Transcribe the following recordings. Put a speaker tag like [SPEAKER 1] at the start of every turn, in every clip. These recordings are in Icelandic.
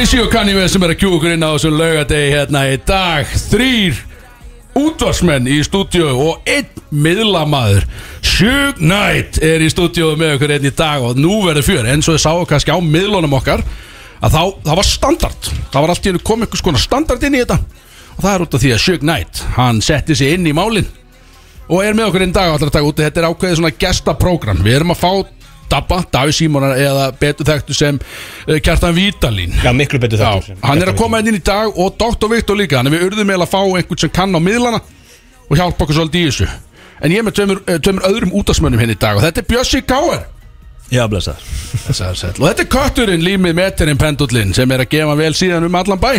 [SPEAKER 1] Jay-Z og Kanye West sem er að kjú okkur inn á þessum laugadegi hérna í dag. Þrýr útvarsmenn í stúdíu og einn miðlamaður. Shug Knight er í stúdíu með okkur einn í dag og nú verður fjör. Eins og þið sáu kannski á miðlunum okkar að þá, það var standard. Það var allt í hennu komið einhvers konar standard inn í þetta. Og það er út af því að Shug Knight hann setti sig inn í málin og er með okkur einn dag og ætlar að taka út. Þetta er ákveðið svona gestaprógram við erum að fá Dabba, Daví Símonar eða betur þekktu sem uh, Kjartan Vítalín
[SPEAKER 2] Já, miklu betur
[SPEAKER 1] Já,
[SPEAKER 2] þetta
[SPEAKER 1] hann er að koma inn í dag og Dr. Viktor líka. Þannig við urðum eiginlega að fá einhvern sem kann á miðlana Og hjálpa okkur svolítið í þessu. En ég er með tveimur, eh, tveimur öðrum útasmönnum henni í dag Og þetta er Bjössi Gáer
[SPEAKER 3] Já, blessa
[SPEAKER 1] Og þetta er kötturinn límið meterinn pendullin Sem er að gefa vel síðan um allan bæ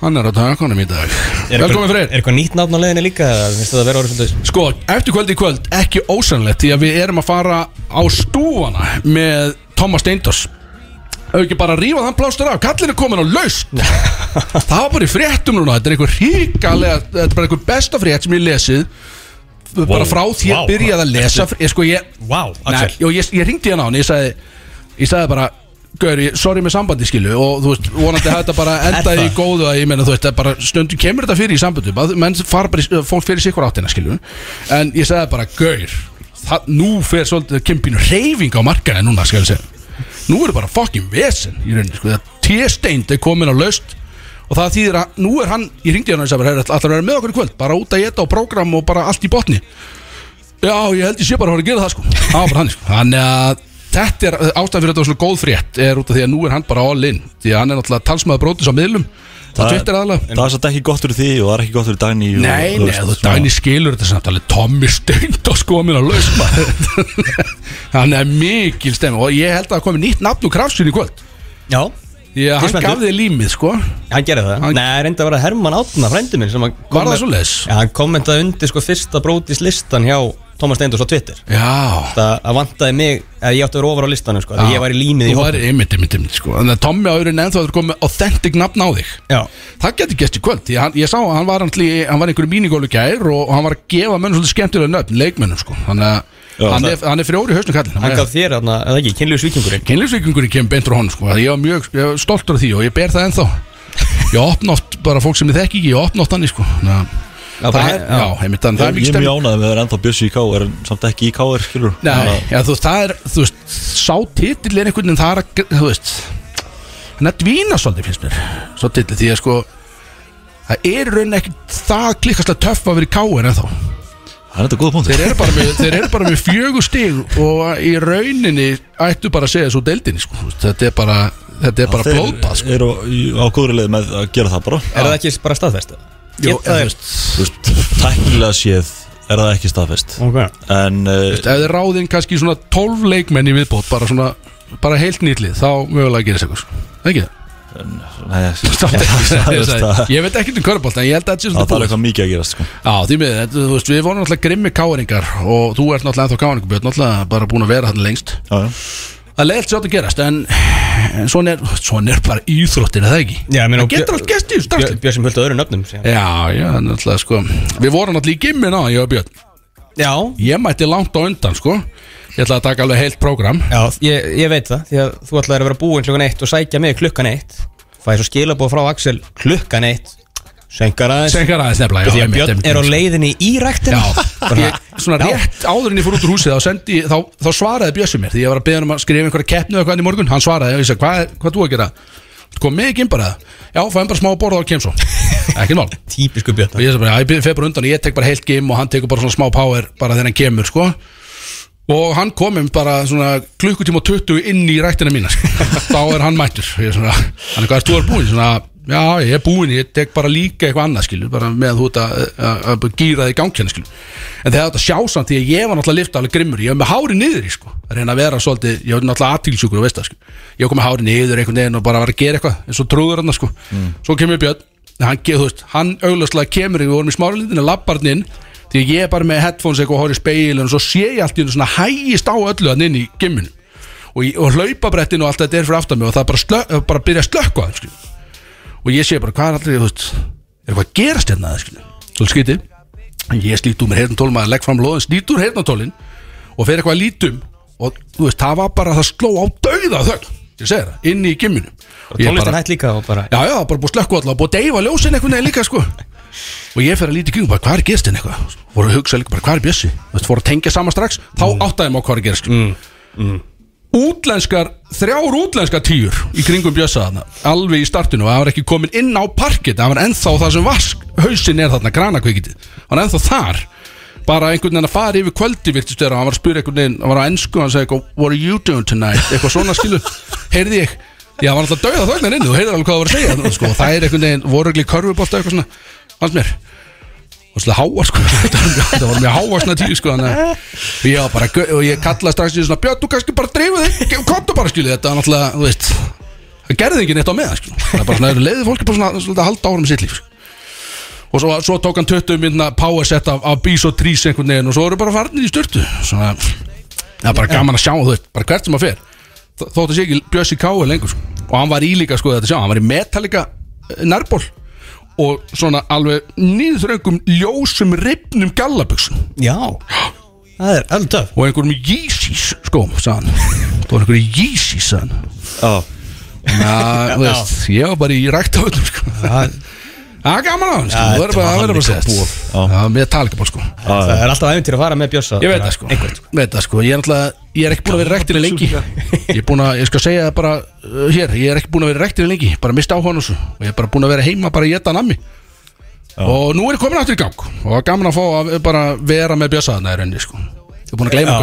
[SPEAKER 1] Hann er á takonum í dag. Velkomin Freyr.
[SPEAKER 2] er eitthvað nýtt nátt á leiðinni líka finnst það að vera orðið svolítið
[SPEAKER 1] Sko, eftir kvöld í kvöld, ekki ósannlegt Því að við erum að fara á stúfana Með Thomas Steindors Ef ekki bara rífa þann plástur af? Kallin er komin á laust. Það var bara í fréttum núna Þetta er einhver ríkalega Þetta er bara einhver besta frétt sem ég lesið. Bara frá því að
[SPEAKER 2] Vá.
[SPEAKER 1] byrjaði að lesa ég, sko, ég,
[SPEAKER 2] Vá,
[SPEAKER 1] Nei, ég, ég ringdi hann á hann Ég sagði, ég sagði bara Gauri, sorry með sambandi skilu Og þú veist, vonandi þetta bara endaði í
[SPEAKER 2] það?
[SPEAKER 1] góðu að Ég meina, þú veist, það bara stundum kemur þetta fyrir í sambandi Menn fara bara, í- fólk fyrir sikkur áttina skilu En ég sagði bara, Gaur það, Nú fer svolítið kempinu reyfing á markaði núna, skal ég segja. Nú er bara fucking vesen í rauninni, sko Það T-steind er komin á laust Og það þýðir að, nú er hann, ég ringdi hann og bara, "Heyrðu, ætlarðu að vera með okkur í kvöld? Bara út að geta á prógram og bara allt í botni. Já, ég held ég sé bara að fara að gera það sko. Það var bara hann sko. Þannig að þetta er ástæðan fyrir þetta var svona góð frétt Er út af því að nú er hann bara all in. Því að hann er náttúrulega talsmaður brótis á miðlum. Það
[SPEAKER 3] Það- Það er satt ekki gott fyrir því og það er ekki gott fyrir og-
[SPEAKER 1] Nei,
[SPEAKER 3] þú
[SPEAKER 1] nei,
[SPEAKER 3] veist,
[SPEAKER 1] dæni skilur þetta samt alveg. Tommy Steint á skomin á laus maður. Hann er mikil stemmi Og ég held að það komi nýtt nafn úr krafsinn í kvöld.
[SPEAKER 2] Já,
[SPEAKER 1] að hann gaf þig límið sko.
[SPEAKER 2] Hann gerði það.
[SPEAKER 1] Hann-
[SPEAKER 2] Nei, reynda að vera Herman Átna, frændi minn að
[SPEAKER 1] Var það svo les?
[SPEAKER 2] Já, hann kommentaði undir sko fyrsta brótis listan hjá Thomas Steindors á Twitter.
[SPEAKER 1] Já.
[SPEAKER 2] Það að vantaði mig, að ég átti að vera ofar á listanum sko, að ég var í límið í
[SPEAKER 1] Þú var
[SPEAKER 2] hópum
[SPEAKER 1] einmitt, einmitt, einmitt sko. Þannig að Tommy áður en ennþá að komið authentic nafn á þig.
[SPEAKER 2] Já,
[SPEAKER 1] Það getur gæst í kvöld hann, Ég sá að hann var, antli, hann var einhverju mínigólu gær og hann var að gefa mönnum svolítið skemmtilega nöfn leikmönnum sko. Þannig að
[SPEAKER 3] Já,
[SPEAKER 1] hann,
[SPEAKER 3] það-
[SPEAKER 1] er, hann er frjóri hausnum kallin
[SPEAKER 2] hann gaf þér, þarna, eða ekki, kynlegu svíkingurinn
[SPEAKER 1] Kynlýsvíkingurinn kemur beint frá honum sko. Ég var mjög ég var stoltur af því og ég ber það ennþá. Ég opna oft bara fólk sem ég þekki ekki Ég opna oft hann sko. Þannig að Það er, já, einmitt, þannig, það er
[SPEAKER 3] Ég
[SPEAKER 1] mikið
[SPEAKER 3] er
[SPEAKER 1] stemning.
[SPEAKER 3] mjög ánægð með að vera ennþá Bjössi í K er samt ekki í K er skilur
[SPEAKER 1] Nei, já, þú veist, það er, þú veist, sá titill er einhvern veginn það er að, þú veist hann er að dvína svolítið finnst mér svo titill, því að sko það er í rauninni ekki það klikkastlega töff að vera í káir ennþá.
[SPEAKER 3] Það er þetta góða punktur.
[SPEAKER 1] Þeir eru bara með, þeir eru bara með fjögur stig og í rauninni ættu bara að segja svo deildinni sko, þetta er bara þetta er bara
[SPEAKER 3] Þeir
[SPEAKER 1] blóðbað sko.
[SPEAKER 3] eru í- á góðri leið með að gera það bara.
[SPEAKER 2] Er það ekki bara staðfest?
[SPEAKER 1] Jú,
[SPEAKER 2] Geta
[SPEAKER 1] eða,
[SPEAKER 2] þeir-
[SPEAKER 1] þú veist,
[SPEAKER 3] Þú veist, tæknilega séð er það ekki staðfest
[SPEAKER 2] Ok
[SPEAKER 3] En uh,
[SPEAKER 1] ef þeir ráðin kannski svona 12 leikmenn í viðbót bara svona, bara heilt nýtlið þá mögulega gerir sig sko. ekki það
[SPEAKER 3] nei,
[SPEAKER 1] Samt ekki,
[SPEAKER 3] það
[SPEAKER 1] ég,
[SPEAKER 3] er
[SPEAKER 1] sagði,
[SPEAKER 3] það-
[SPEAKER 1] ég veit ekki um körbólt en ég held að þetta sé
[SPEAKER 3] það
[SPEAKER 1] svona
[SPEAKER 3] er
[SPEAKER 1] búið
[SPEAKER 3] eitthvað mikið að gerast sko.
[SPEAKER 1] Já, því þetta, þú veist, við vorum náttúrulega grimmi káringar og þú ert náttúrulega ennþá káringar Björn, náttúrulega bara búin að vera hann lengst
[SPEAKER 3] Já, já.
[SPEAKER 1] Það er leiðilegt sjátt að gerast en, svona, er, svona er bara íþróttir, það ekki?
[SPEAKER 2] Já,
[SPEAKER 1] Það getur allt gest í þessu
[SPEAKER 2] Björn sem höldu öðru nöfnum.
[SPEAKER 1] Já, já, náttúrulega, sko. Við vorum náttúrulega í gimmin á, ég og Björn.
[SPEAKER 2] Já,
[SPEAKER 1] Ég mætti langt á undan, sko. Ég ætlaði að taka alveg heilt prógram.
[SPEAKER 2] Já ég, ég veit það Því að þú ætlaðir að vera búinn klukkan eitt og sækja mig klukkan eitt. Fæði svo skilabóð frá Axel klukkan eitt Senkar aðeins.
[SPEAKER 1] Senkar aðeins nefnilega,
[SPEAKER 2] Því að Björn er á leiðinni í ræktina.
[SPEAKER 1] Já, svona rétt áður en ég fór út úr húsið þá, sendi, þá, þá svaraði Bjössi mér því ég var að beða um að skrifa einhverja keppni eða hvað í morgun. Hann svaraði og ég sagði, hvað, hvað þú að gera? Kom ekki inn bara já, fæðum bara smá að borða og kem svo. Ekki mál.
[SPEAKER 2] Típisku Björn.
[SPEAKER 1] Og ég sagði bara, ég fer bara undan ég tek bara heilt game og hann tekur bara svona smá power bara þegar hann kemur, sko. Og hann kom um bara svona klukkutíma og 20 inn í rættina mína sko. þá er hann mættur. Hann hvað er þú er búinn svona, já, ég er búinn, ég tek bara líka eitthvað annað, skilur, bara með ert að, gýra þig í gangkjörni, skilur. En þegar þetta sjá samt, því að ég var náttúrulega að lifta alveg grimmur, ég var með hári niður í, sko. Að reyna að vera svolítið, ég var náttúrulega aðtílsjúkur og veist það, sko, ég var komið hári niður einhvern veginn og bara var að gera eitthvað, eins og trúður hann, sko. Svo kemur Björn, hann, veist, hann auglastlega kemur, við vorum í smáralindinu, labbarnin því ég er bara með headphones eitthvað og horf í speilin og svo sé ég allt í einu svona hægist á öllu hann inn í gimminu og, og hlaupabrettinu og allt þetta er fyrir aftan mig og það bara, slö, bara byrja að slökka það. Og ég sé bara hvað er allir er eitthvað að gerast hérna skilur. svo skytið ég slít úr mér heyrnatólum að legg fram loðin slít úr heyrnatólin og fer eitthvað að lítum og þú veist, það var bara það sló á dauða þögn ég segi það, inn í gimminu
[SPEAKER 2] Og tónlistin hætt líka og bara
[SPEAKER 1] Já, já, bara búið að slökku alltaf, búið að deyfa ljósin einhvern veginn líka, sko Og ég fer að líti kringum, bara, hvað er gestin eitthvað? Voru að hugsa líka, bara, hvað er Bjössi? Þú veist, fóru að tengja saman strax, þá mm. áttaði maður hvað er að gera, sko Útlenskar, þrjár útlenskar tíur í kringum Bjössa þarna, alveg í startinu og það var ekki komin inn á parkit, það var ennþá það sem vask, hausin er þarna, granakvikitið Það var ennþá þar. Bara einhvern veginn að fara yfir kvöldi virtist vera, hann var að spyrja einhvern veginn, hann var á ennsku hann segi eitthvað, what are you doing tonight? Eitthvað svona skilu, heyrði ég já, hann var alltaf döið að þögnan inn, þú heyrði alveg hvað það var að segja sko, það er einhvern veginn, voru og svolítið háa sko? Það var mjög háa svona tíu sko að ég bara, og ég kallaði strax í svona Björn, þú kannski bara dreifið þig, komdu bara skilu þetta var náttúrulega, þú veist það gerði ekki neitt á meðan sko. Það er bara svona, leiði fólki bara svona, svona halda árum sitt líf sko. og svo, svo tók hann 20 minna power set af, af Bís og Trís einhvern veginn og svo voru bara farnir í styrtu svona, það er bara gaman að sjá þú veist, bara hvert sem að fer. Þó- þótt að sé ekki Bjössi Kái lengur sko. og hann var í líka sko þetta sjá, hann var í Metallica eh, nærból og svona alveg nýðþröngum ljósum ripnum gallaböksum
[SPEAKER 2] Já, það er alveg töf
[SPEAKER 1] og einhverjum Yeezys skóm sagðan það var einhverjum Yeezys
[SPEAKER 3] Já,
[SPEAKER 1] þú veist, ég var bara í rækta öllum sko. Það er gaman á hann, sko. Það er bara það verður bara segja
[SPEAKER 3] Já.
[SPEAKER 1] Það er með talikabál, sko.
[SPEAKER 2] Það er alltaf æfintýr að fara með Bjössa.
[SPEAKER 1] Ég veit
[SPEAKER 2] bara
[SPEAKER 1] það, sko.
[SPEAKER 2] Sko.
[SPEAKER 1] Veit það, sko. Ég er náttúrulega, ég er ekki búin að vera rektinni lengi. Ég er búin að, ég skal segja það bara uh, hér. Ég er ekki búin að vera rektinni lengi. Bara mista á hann og svo Og ég er bara búin að vera heima bara í þetta nammi. Og nú er ég komin aftur í gang. Og það er gaman að fá að bara vera með bjössaðna í rauninni, sko. Ég er búin að gleyma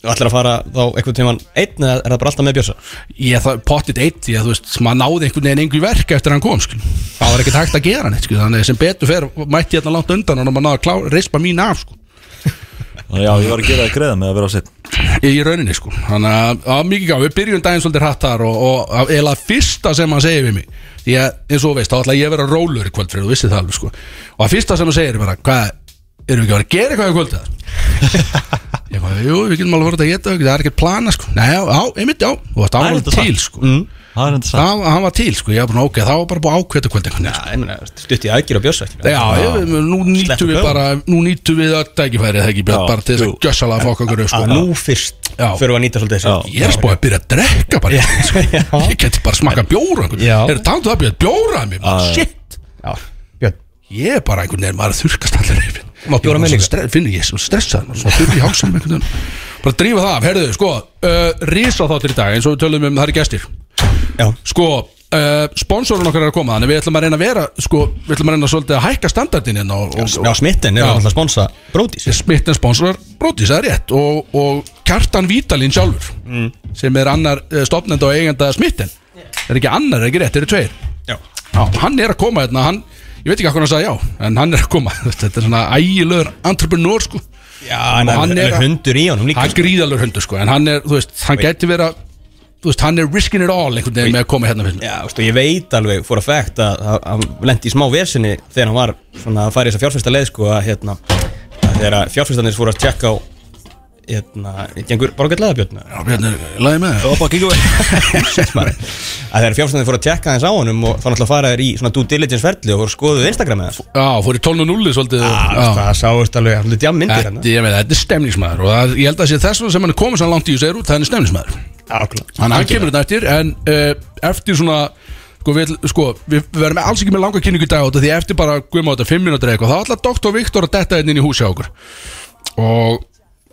[SPEAKER 2] Þú ætlar að fara þá einhvern tíman einn eða er það bara alltaf með Bjössa?
[SPEAKER 1] Ég það pottit eitt því að þú veist maður náði einhvern veginn einhver verk eftir að hann kom skil. það var ekkert hægt að gera neitt skil. þannig sem betur fer mætti ég þetta langt undan og maður náði að klá, reispa mín af sko.
[SPEAKER 3] já, ég var að gera það greiða með að vera á sitt
[SPEAKER 1] í rauninni sko. þannig að það var mikið gáð við byrjum daginn svolítið hratt þar og, og eða fyrsta sem hann segir við mig því að eins og veist þá ætla ég að vera rólur í kvöld fyrir þú vissið það alveg sko. og það fyrsta sem hann segir er bara hvað erum við ekki að vera að gera eitthvað í kvöld eða?" ég bara, jú, við getum alveg að fara að geta það er ekkert plana sko. nei, já, einmitt, já. Og það
[SPEAKER 3] Það
[SPEAKER 1] var
[SPEAKER 3] þetta
[SPEAKER 1] til sko.
[SPEAKER 3] Það er satt.
[SPEAKER 1] Það, hann var til sko, ég var bara ok, það var bara búið ákveðta kvöld einhvern veginn sko.
[SPEAKER 2] Já, ég meina, stutt í aðgjur Bjössa ekki?
[SPEAKER 1] Já, ég, nú nýttum við bara Nú nýttum við öll tækifærið þegar ekki bara til þess að gjössalega fokka okkur sko.
[SPEAKER 2] Að nú fyrst fyrir að nýta svolítið
[SPEAKER 1] Ég er spóið að byrja að drekka bara. Sko. Ég geti bara bjóra það það. Shit,
[SPEAKER 2] Já, Björn.
[SPEAKER 1] Ég er bara einhvern veginn Maður þurrkast allir yfir
[SPEAKER 2] Bjóra með líka?
[SPEAKER 1] Finnur ég sem stressað Svona þurr í hálsum einhvern veginn. Bara drífa það af, herðu, sko uh, Rísa þáttur í dag, eins og við tölum um það er gestir.
[SPEAKER 2] Já,
[SPEAKER 1] Sko, uh, sponsorun okkar er að koma Þannig við ætlum að reyna að vera Sko, við ætlum að reyna svolítið að hækka standardin hérna og, og,
[SPEAKER 2] já smitten er
[SPEAKER 1] Já.
[SPEAKER 2] alltaf að sponsa Bródís
[SPEAKER 1] Smitten sponsorar Brótis, það er rétt og, og Kjartan Vítalín sjálfur
[SPEAKER 2] Mm.
[SPEAKER 1] sem er annar uh, stopnend og eigenda Smitten. Er ekki annar, er ekki rétt, eru tveir?
[SPEAKER 2] Já.
[SPEAKER 1] Já, hann er að koma hérna hann, ég veit ekki hvað hann sagði já en hann er að koma, þetta er svona ægilegur entrepreneur sko,
[SPEAKER 2] Já, en
[SPEAKER 1] Og hann
[SPEAKER 2] hann
[SPEAKER 1] er
[SPEAKER 2] er
[SPEAKER 1] að-
[SPEAKER 2] hundur í honum líka
[SPEAKER 1] hann er gríðalur hundur sko en hann er, þú veist, hann gæti vera þú veist, hann er risking it all einhvern veginn með að koma hérna fyrir.
[SPEAKER 2] Já, veistu, ég veit alveg fór að fægt að að hann lendi í smá versinni þegar hann var svona að fara í þessa fjárfesta leið sko að hérna að þegar fjárfestanir fóru að tjekka á gengur bara gett leðabjörn
[SPEAKER 1] já, Bjarni, laði með það
[SPEAKER 3] Opa, kíkju
[SPEAKER 2] að þegar fjárfestanir fóru að tjekka þess á honum og þá náttúrulega fara þér í svona due diligence ferli og fóru skoðuð Instagram með það
[SPEAKER 1] já, fór í 12.0 svolítið. Já.
[SPEAKER 2] það sáist alveg alveg djám myndir hérna
[SPEAKER 1] Þetta, ég veit, þetta er stemningsmaður og það, ég held að sé þess sem hann er komið svo langt í þessu er út, það er stemningsmaður.
[SPEAKER 2] Ákveðlega.
[SPEAKER 1] Þannig að hann kemur þetta eftir En uh, eftir svona Sko við, sko, við verðum alls ekki með langa kynningu í dag út af Því eftir bara guðum á þetta fimm minútur eða eitthvað Þá ætla Dr. Viktor að detta inn í húsi á okkur. Og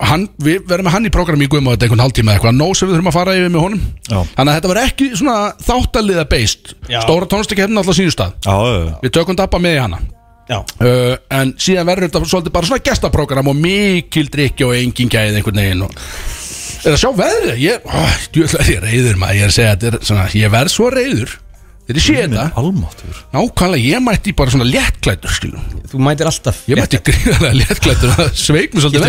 [SPEAKER 1] hann, við verðum með hann í program í guðum á þetta einhvern hálftíma eða eitthvað Nó sem við þurfum að fara yfir með honum.
[SPEAKER 3] Já.
[SPEAKER 1] Þannig að þetta verður ekki svona þáttaliða beist
[SPEAKER 2] Já.
[SPEAKER 1] Stóra tónlistik hefnum alltaf sínu stað.
[SPEAKER 3] Já, já, já.
[SPEAKER 1] Við tökum dabba með í hana.
[SPEAKER 2] Já,
[SPEAKER 1] uh, En síðan verður þetta svolítið bara svona gestaprogram Og mikil drikki og engin gæði einhvern veginn og Er að sjá veðrið? Ég, ó, djöfull er ég reyður maður. Ég er að segja þetta er svona Ég verð svo reyður Þegar ég sé þetta
[SPEAKER 3] Almáttur
[SPEAKER 1] Nákvæmlega ég mætti bara svona léttklættur skilum
[SPEAKER 2] þú mætir alltaf
[SPEAKER 1] Ég mætti gríðarlega léttklættur Það sveik mér svolítið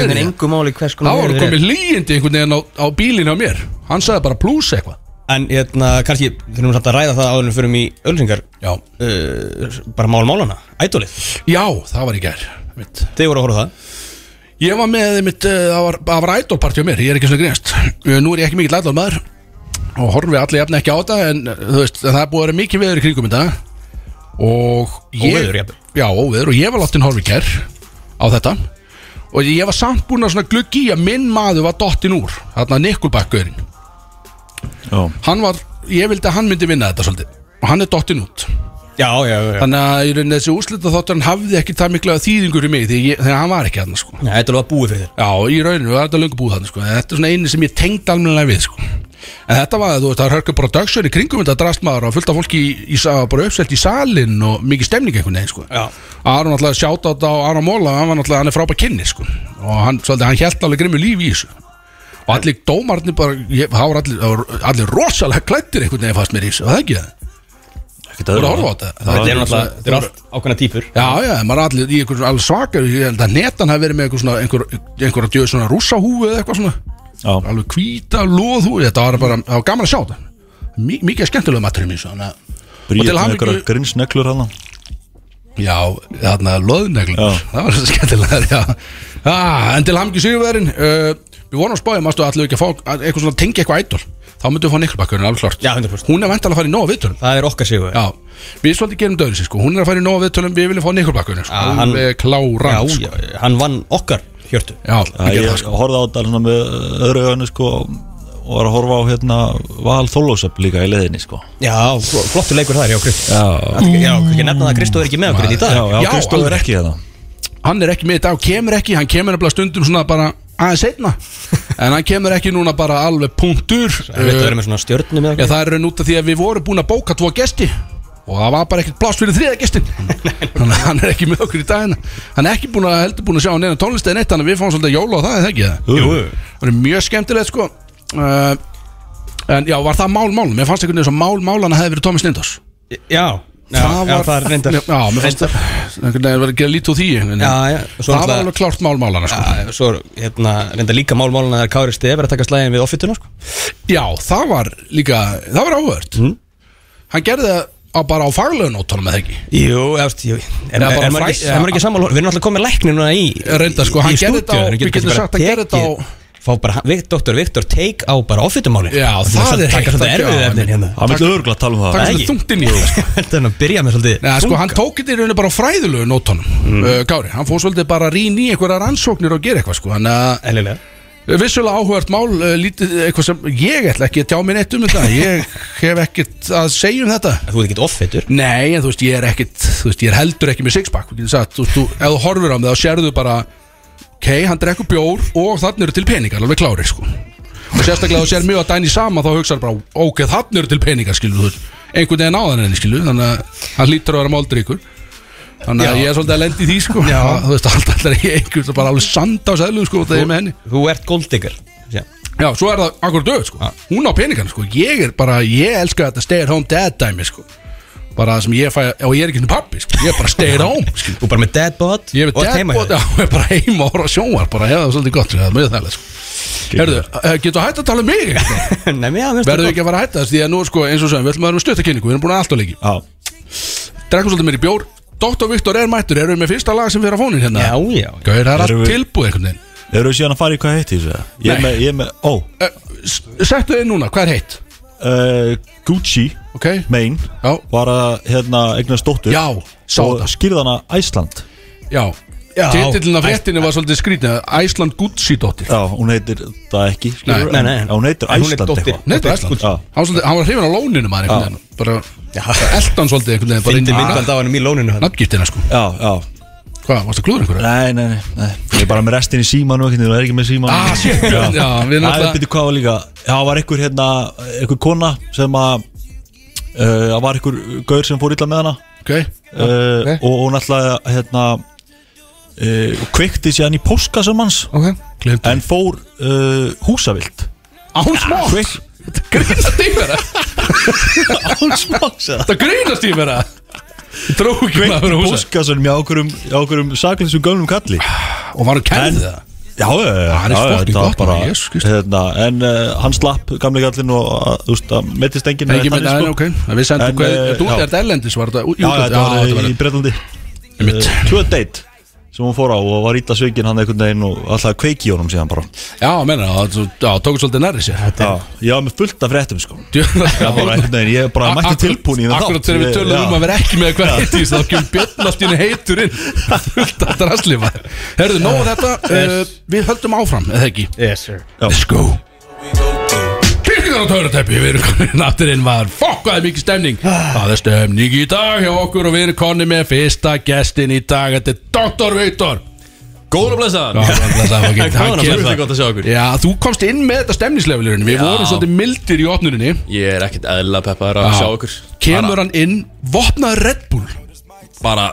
[SPEAKER 2] hvers
[SPEAKER 1] Það
[SPEAKER 2] konar
[SPEAKER 1] var
[SPEAKER 2] er.
[SPEAKER 1] komið líjandi einhvern veginn á, á bílinu á mér. Hann sagði bara plus eitthvað.
[SPEAKER 2] En hérna, kannski, þurfum við samt að ræða það áður en við förum í ölsingar
[SPEAKER 1] Já,
[SPEAKER 2] uh, Bara mál málana, ædolið.
[SPEAKER 1] Já það var í gær mitt.
[SPEAKER 2] Þið voru að horfa á það?
[SPEAKER 1] Ég var með mitt, uh, það var, það var idolparti á mér, ég er ekki svona grínast. Uh, Nú er ég ekki Og horfi allir jafn ekki á þetta En uh, þú veist, það er búið að vera mikið veður í kringum þetta Og ég
[SPEAKER 2] Óveður, jafnvel.
[SPEAKER 1] Já, óveður, og ég var láttin horfi í gær Á þetta og ég var samt búin að svona gluggi í að minn maður var dottin úr þarna Nikulbakkurinn
[SPEAKER 3] Já,
[SPEAKER 1] hann var, ég vildi að hann myndi vinna þetta svolítið og hann er dottin út
[SPEAKER 2] Já, já, já
[SPEAKER 1] þannig að í rauninni þessi úslita þáttur hann hafði ekki það mikla þýðingur í mig því ég, þegar hann var ekki hann sko.
[SPEAKER 2] Já, Þetta er alveg búið fyrir þér
[SPEAKER 1] já, í rauninu var þetta löngu búið hann sko. þetta er svona eini sem ég tengd almennilega við sko. En þetta var, þú veist, það hörka production í kringum þetta drastmaður og fullt af fólki í, í, bara uppselt í salin og mikið stemning einhvern veginn sko.
[SPEAKER 2] Já.
[SPEAKER 1] Aron alltaf sjátt á þetta á Aron Móla hann var alltaf, hann er frábær kynni sko. og hann, svolítið, hann held alveg grimmu lífi í þessu og allir dómarnir bara ég, það voru allir, það allir rosalega klættir einhvern veginn fast mér í þessu, var það ekki það?
[SPEAKER 3] ekkert
[SPEAKER 1] Þú voru að
[SPEAKER 3] öðru
[SPEAKER 1] horfa á þetta?
[SPEAKER 2] Þetta er náttúrulega, þetta er allt ákveðna típur
[SPEAKER 1] Já, já, maður er allir í einhverjum alveg svakar Ég held að netan hafi verið með einhver svona einhver, einhver að djöðu svona rússahúfu eða eitthvað svona
[SPEAKER 3] Já,
[SPEAKER 1] alveg hvíta loðhúfu Þetta var bara, það var gaman að sjá þetta. Mi, Mikið skemmtilega maturinn mín svona.
[SPEAKER 3] Bríð
[SPEAKER 1] til
[SPEAKER 3] með
[SPEAKER 1] hamingju-
[SPEAKER 3] einhverja grinsneklur hann
[SPEAKER 1] Já, þarna loðneglur.
[SPEAKER 3] Já.
[SPEAKER 1] Það var svo skemmtilega, já. Ah, En til hamingju sigurverðin uh, Við vorum að spája, mástu allir ekki að fá að eitthvað svona tengja eitthvað ædol Þá myndum við fá Niklbakkurinn alveg klart
[SPEAKER 2] Já, 100%.
[SPEAKER 1] Hún er vantalega að fara í nóga viðtölum.
[SPEAKER 2] Það er okkar sigur
[SPEAKER 1] Já, við svolítið gerum döður sko. Hún er að fara í nóga viðtölum, við viljum fá Niklbakkurinn sko.
[SPEAKER 2] Já, hann-
[SPEAKER 1] Alveg kláran
[SPEAKER 2] Já,
[SPEAKER 1] sko.
[SPEAKER 2] já, hann vann okkar hjörtu.
[SPEAKER 1] Já,
[SPEAKER 3] ég
[SPEAKER 1] það sko.
[SPEAKER 3] horfði á þetta með öðru öðinu sko og var að horfa á hérna Val Þólósöp líka í leðinni sko.
[SPEAKER 2] Já, fl- flottur leikur þar, já, Krist.
[SPEAKER 3] Já,
[SPEAKER 2] Já, ekki nefna það að Kristó er ekki með okkur í dag.
[SPEAKER 3] Já, já
[SPEAKER 1] alveg
[SPEAKER 3] er ekki hérna.
[SPEAKER 1] Hann er ekki með í dag, kemur ekki Hann kemur nefnilega stundum svona bara aðeins setna En hann kemur ekki núna bara alveg punktur.
[SPEAKER 2] Það er vera með svona stjörnum
[SPEAKER 1] Já, það er raun út af því að við vorum búin að bóka tvo gesti og það var bara ekkert pláss fyrir þriða gestin þannig að hann er ekki með okkur í dagina hann er ekki búin að heldur búin að sjá neina tónlist eða neitt þannig að við fáum svolítið jóla og það er það ekki það
[SPEAKER 2] Jú,
[SPEAKER 1] það er mjög skemmtilegt sko. Uh, en já, var það mál málum? Mér fannst einhvern veginn svo mál málana hefði verið Tómi Steindos
[SPEAKER 2] já, já, já, það er reyndar.
[SPEAKER 1] já, mér fannst það einhvern veginn var að gera lítið úr því veginn.
[SPEAKER 2] Já, já, svo
[SPEAKER 1] það var
[SPEAKER 2] náttúrulega-
[SPEAKER 1] alveg klárt mál málana sko.
[SPEAKER 2] Já, svo er, hérna, reyndar líka málmáluna þegar Kári Stef er að taka slæðin við offituna, sko.
[SPEAKER 1] Já, það var líka það var áhört
[SPEAKER 2] Mhm.
[SPEAKER 1] hann gerði það á, bara á faglögunóttunum eða ekki?
[SPEAKER 2] Jú, eftir, jú. Er,
[SPEAKER 1] Eða
[SPEAKER 2] er,
[SPEAKER 1] bara
[SPEAKER 2] er, maður
[SPEAKER 1] fræ-
[SPEAKER 2] ekki, er maður ekki sammála Við erum alltaf komið læknir núna í
[SPEAKER 1] Reyndar, sko, hann gerði þetta á-
[SPEAKER 2] en
[SPEAKER 1] við getum sagt að hann gerði þetta á-
[SPEAKER 2] Fá bara Vik- Dr. Viktor take á bara offitumálin
[SPEAKER 1] Já, það er
[SPEAKER 2] Takka
[SPEAKER 1] heitt
[SPEAKER 2] svolítið
[SPEAKER 1] að-
[SPEAKER 2] erfið
[SPEAKER 1] já,
[SPEAKER 2] efnin hérna.
[SPEAKER 3] Það vil örgulega tala um það.
[SPEAKER 1] taka
[SPEAKER 2] Nei.
[SPEAKER 1] svolítið þungt inn í það sko.
[SPEAKER 2] Þetta er nú að byrja með svolítið
[SPEAKER 1] Nei, sko, hann tók þetta í rauninu bara á fræðilegu nótunum
[SPEAKER 2] Mm.
[SPEAKER 1] uh, Kári, hann fór svolítið bara að rýna í einhverja rannsóknir og gera eitthvað sko. Þannig að
[SPEAKER 2] Eðlilega
[SPEAKER 1] vissulega áhugart mál uh, lítið eitthvað sem ég ætla ekki að tjá mér neitt um þetta. Ég hef ekkert að segja um þetta.
[SPEAKER 2] Þú ert ekkert offitur
[SPEAKER 1] Nei, en þú veist, ég er ekkert Þú veist, ég er heldur ekki með sixpack Þú veist, þú, þú, ef þú horfir á mig þá sérðu bara Ok, hann drekkur bjór og þannig eru til peningar Alveg klárir, sko. Og sérstaklega þú sér mjög að dæni sama Þá hugsaður bara, ok, þannig eru til peningar, veist Einhvern veginn áðan henni, skilur Þannig að hann lítur að vera moldríkur Þannig að ég er svolítið að lendi í því, sko. Já. Þú veist, alltaf er ég einhvern bara alveg sand á sæðlum, sko Það er með henni.
[SPEAKER 2] Þú ert golddigger Já.
[SPEAKER 1] Já, svo er það akkur döð, sko. Hún á peningarna, sko. Ég er bara, ég elska þetta stay at home dad dæmi, sko. Bara það sem ég fæ, og ég er ekki henni pappi, sko. Ég er bara stay at home, sko
[SPEAKER 2] Þú er bara með dead bod
[SPEAKER 1] Ég er
[SPEAKER 2] hjá
[SPEAKER 1] deadbot, já, ég er bara heima og horfa á sjónvar Bara, já, það er svolítið gott, sko, það er mjög þærlega, sko. Herðu, eh, getur hægt að tala um mig?
[SPEAKER 2] Nei, mér finnst
[SPEAKER 1] Verðu
[SPEAKER 2] það
[SPEAKER 1] ekki að fara að hætta þess Því að nú, sko, eins og sem, við ætlum að vera með stöttakynningu Við erum búin að allt á leiki.
[SPEAKER 3] Já,
[SPEAKER 1] Drekkum svolítið mér í bjór Dr. Viktor er mættur, erum við með fyrsta lag sem við erum að fónin hérna
[SPEAKER 2] Já, já
[SPEAKER 1] Gauir, það er
[SPEAKER 3] Erum
[SPEAKER 1] allt tilbúið einhvern veginn
[SPEAKER 3] eru við síðan að fara í hvað heitt í þessu? Ég er
[SPEAKER 1] Nei.
[SPEAKER 3] með, ég er með, ó
[SPEAKER 1] Eh, Settu þið núna, hvað er heitt?
[SPEAKER 3] uh, Gucci,
[SPEAKER 1] Ok,
[SPEAKER 3] Maine
[SPEAKER 1] já,
[SPEAKER 3] var að hérna eignast dóttur
[SPEAKER 1] já, sá
[SPEAKER 3] og
[SPEAKER 1] það
[SPEAKER 3] skýrði hana Æsland
[SPEAKER 1] Já,
[SPEAKER 2] Já.
[SPEAKER 1] titillin af fréttinu var svolítið skrítið Æsland Gucci dóttir
[SPEAKER 3] Já, hún heitir það ekki skilurðu,
[SPEAKER 2] Nei, nei, nei.
[SPEAKER 3] en- Hún heitir
[SPEAKER 2] En hún er
[SPEAKER 3] Æsland
[SPEAKER 2] dóttir.
[SPEAKER 3] eitthvað
[SPEAKER 1] Nei, þetta er Æsland
[SPEAKER 3] Já.
[SPEAKER 1] Hann var svolítið- hann var hrifin á lóninu maður einhvern veginn Bara eldan svolítið einhvern veginn Bara inn
[SPEAKER 2] Fyndi
[SPEAKER 1] í
[SPEAKER 2] myndband á hann í lóninu hann
[SPEAKER 1] nafngiftina sko.
[SPEAKER 3] Já, já.
[SPEAKER 1] Hvað, varstu að klúður einhverju?
[SPEAKER 3] Nei, nei, nei, nei. Ég er bara með restin í símanu og er ekki með símanu
[SPEAKER 1] Ah, shit, já, við
[SPEAKER 3] Það er
[SPEAKER 1] náttúrulega
[SPEAKER 3] byrju hvað var líka? Já, það var einhver hérna einhver kona sem að uh, það var einhver gaur sem fór illa með hana.
[SPEAKER 1] Ok,
[SPEAKER 3] uh,
[SPEAKER 1] ok.
[SPEAKER 3] og hún alltaf hérna uh, kveikti síðan í póskasum hans.
[SPEAKER 1] Ok. Glemt
[SPEAKER 3] en fór uh, húsavilt
[SPEAKER 1] Án smá
[SPEAKER 3] Kveik
[SPEAKER 1] Þetta grínast í mér
[SPEAKER 3] Án smáks eða?
[SPEAKER 1] Þetta grínast í mér Ég trú ekki
[SPEAKER 3] Kveikti
[SPEAKER 1] að húsa
[SPEAKER 3] póskasunum hjá okkurum, hjá okkurum saklinsum gömlum kalli.
[SPEAKER 1] Og var hann
[SPEAKER 3] En-
[SPEAKER 1] kærið það?
[SPEAKER 3] Já, já,
[SPEAKER 1] hann er
[SPEAKER 3] þetta var
[SPEAKER 1] gott,
[SPEAKER 3] bara,
[SPEAKER 1] Kristur.
[SPEAKER 3] hérna, En uh, hann slapp gamli kallin og uh, mettist enginn eða
[SPEAKER 1] með
[SPEAKER 3] þannig,
[SPEAKER 1] það, ok. Við sendum
[SPEAKER 3] En, eh,
[SPEAKER 1] Þú er þetta erlendis var þetta ú-
[SPEAKER 3] Já, þetta var í, í Breitlandi
[SPEAKER 1] Einmitt.
[SPEAKER 3] uh, Tvö date sem hún fór á og var ítla sveikinn hann einhvern veginn og alltaf kveiki í honum síðan bara.
[SPEAKER 1] Já, menna, það já, tók svolítið nærri sér.
[SPEAKER 3] Já, ég var með fullt af fréttum sko. Ég bara einhvern veginn, ég bara mætti tilbúin í
[SPEAKER 1] Akkurat þegar við tölum um að vera ekki með hver heittís þá kemur björn allt í henni heitur inn fullt af draslifa Herðu, nóg þetta, uh, við höldum áfram, eða ekki?
[SPEAKER 2] Yes sir.
[SPEAKER 1] Let's go Kyrkingar á töruteppi, við erum komin aftur inn var Fokk, hvað er mikið stemning. Það er stemning í dag hjá okkur og við erum komin með fyrsta gestin í dag Þetta er Dr. Viktor.
[SPEAKER 4] Góður að blessa
[SPEAKER 1] það var ekki-
[SPEAKER 4] Góðan
[SPEAKER 1] hann
[SPEAKER 4] að
[SPEAKER 1] kemur-
[SPEAKER 4] blessa, gott að sjá okkur.
[SPEAKER 1] Já, þú komst inn með þetta stemningslevelurinn Við vorum svolítið mildir í opnuninni.
[SPEAKER 4] Ég er ekkert eðla peppaður að
[SPEAKER 1] Já.
[SPEAKER 4] sjá okkur.
[SPEAKER 1] Kemur hann inn, vopnaður Red Bull.
[SPEAKER 4] Bara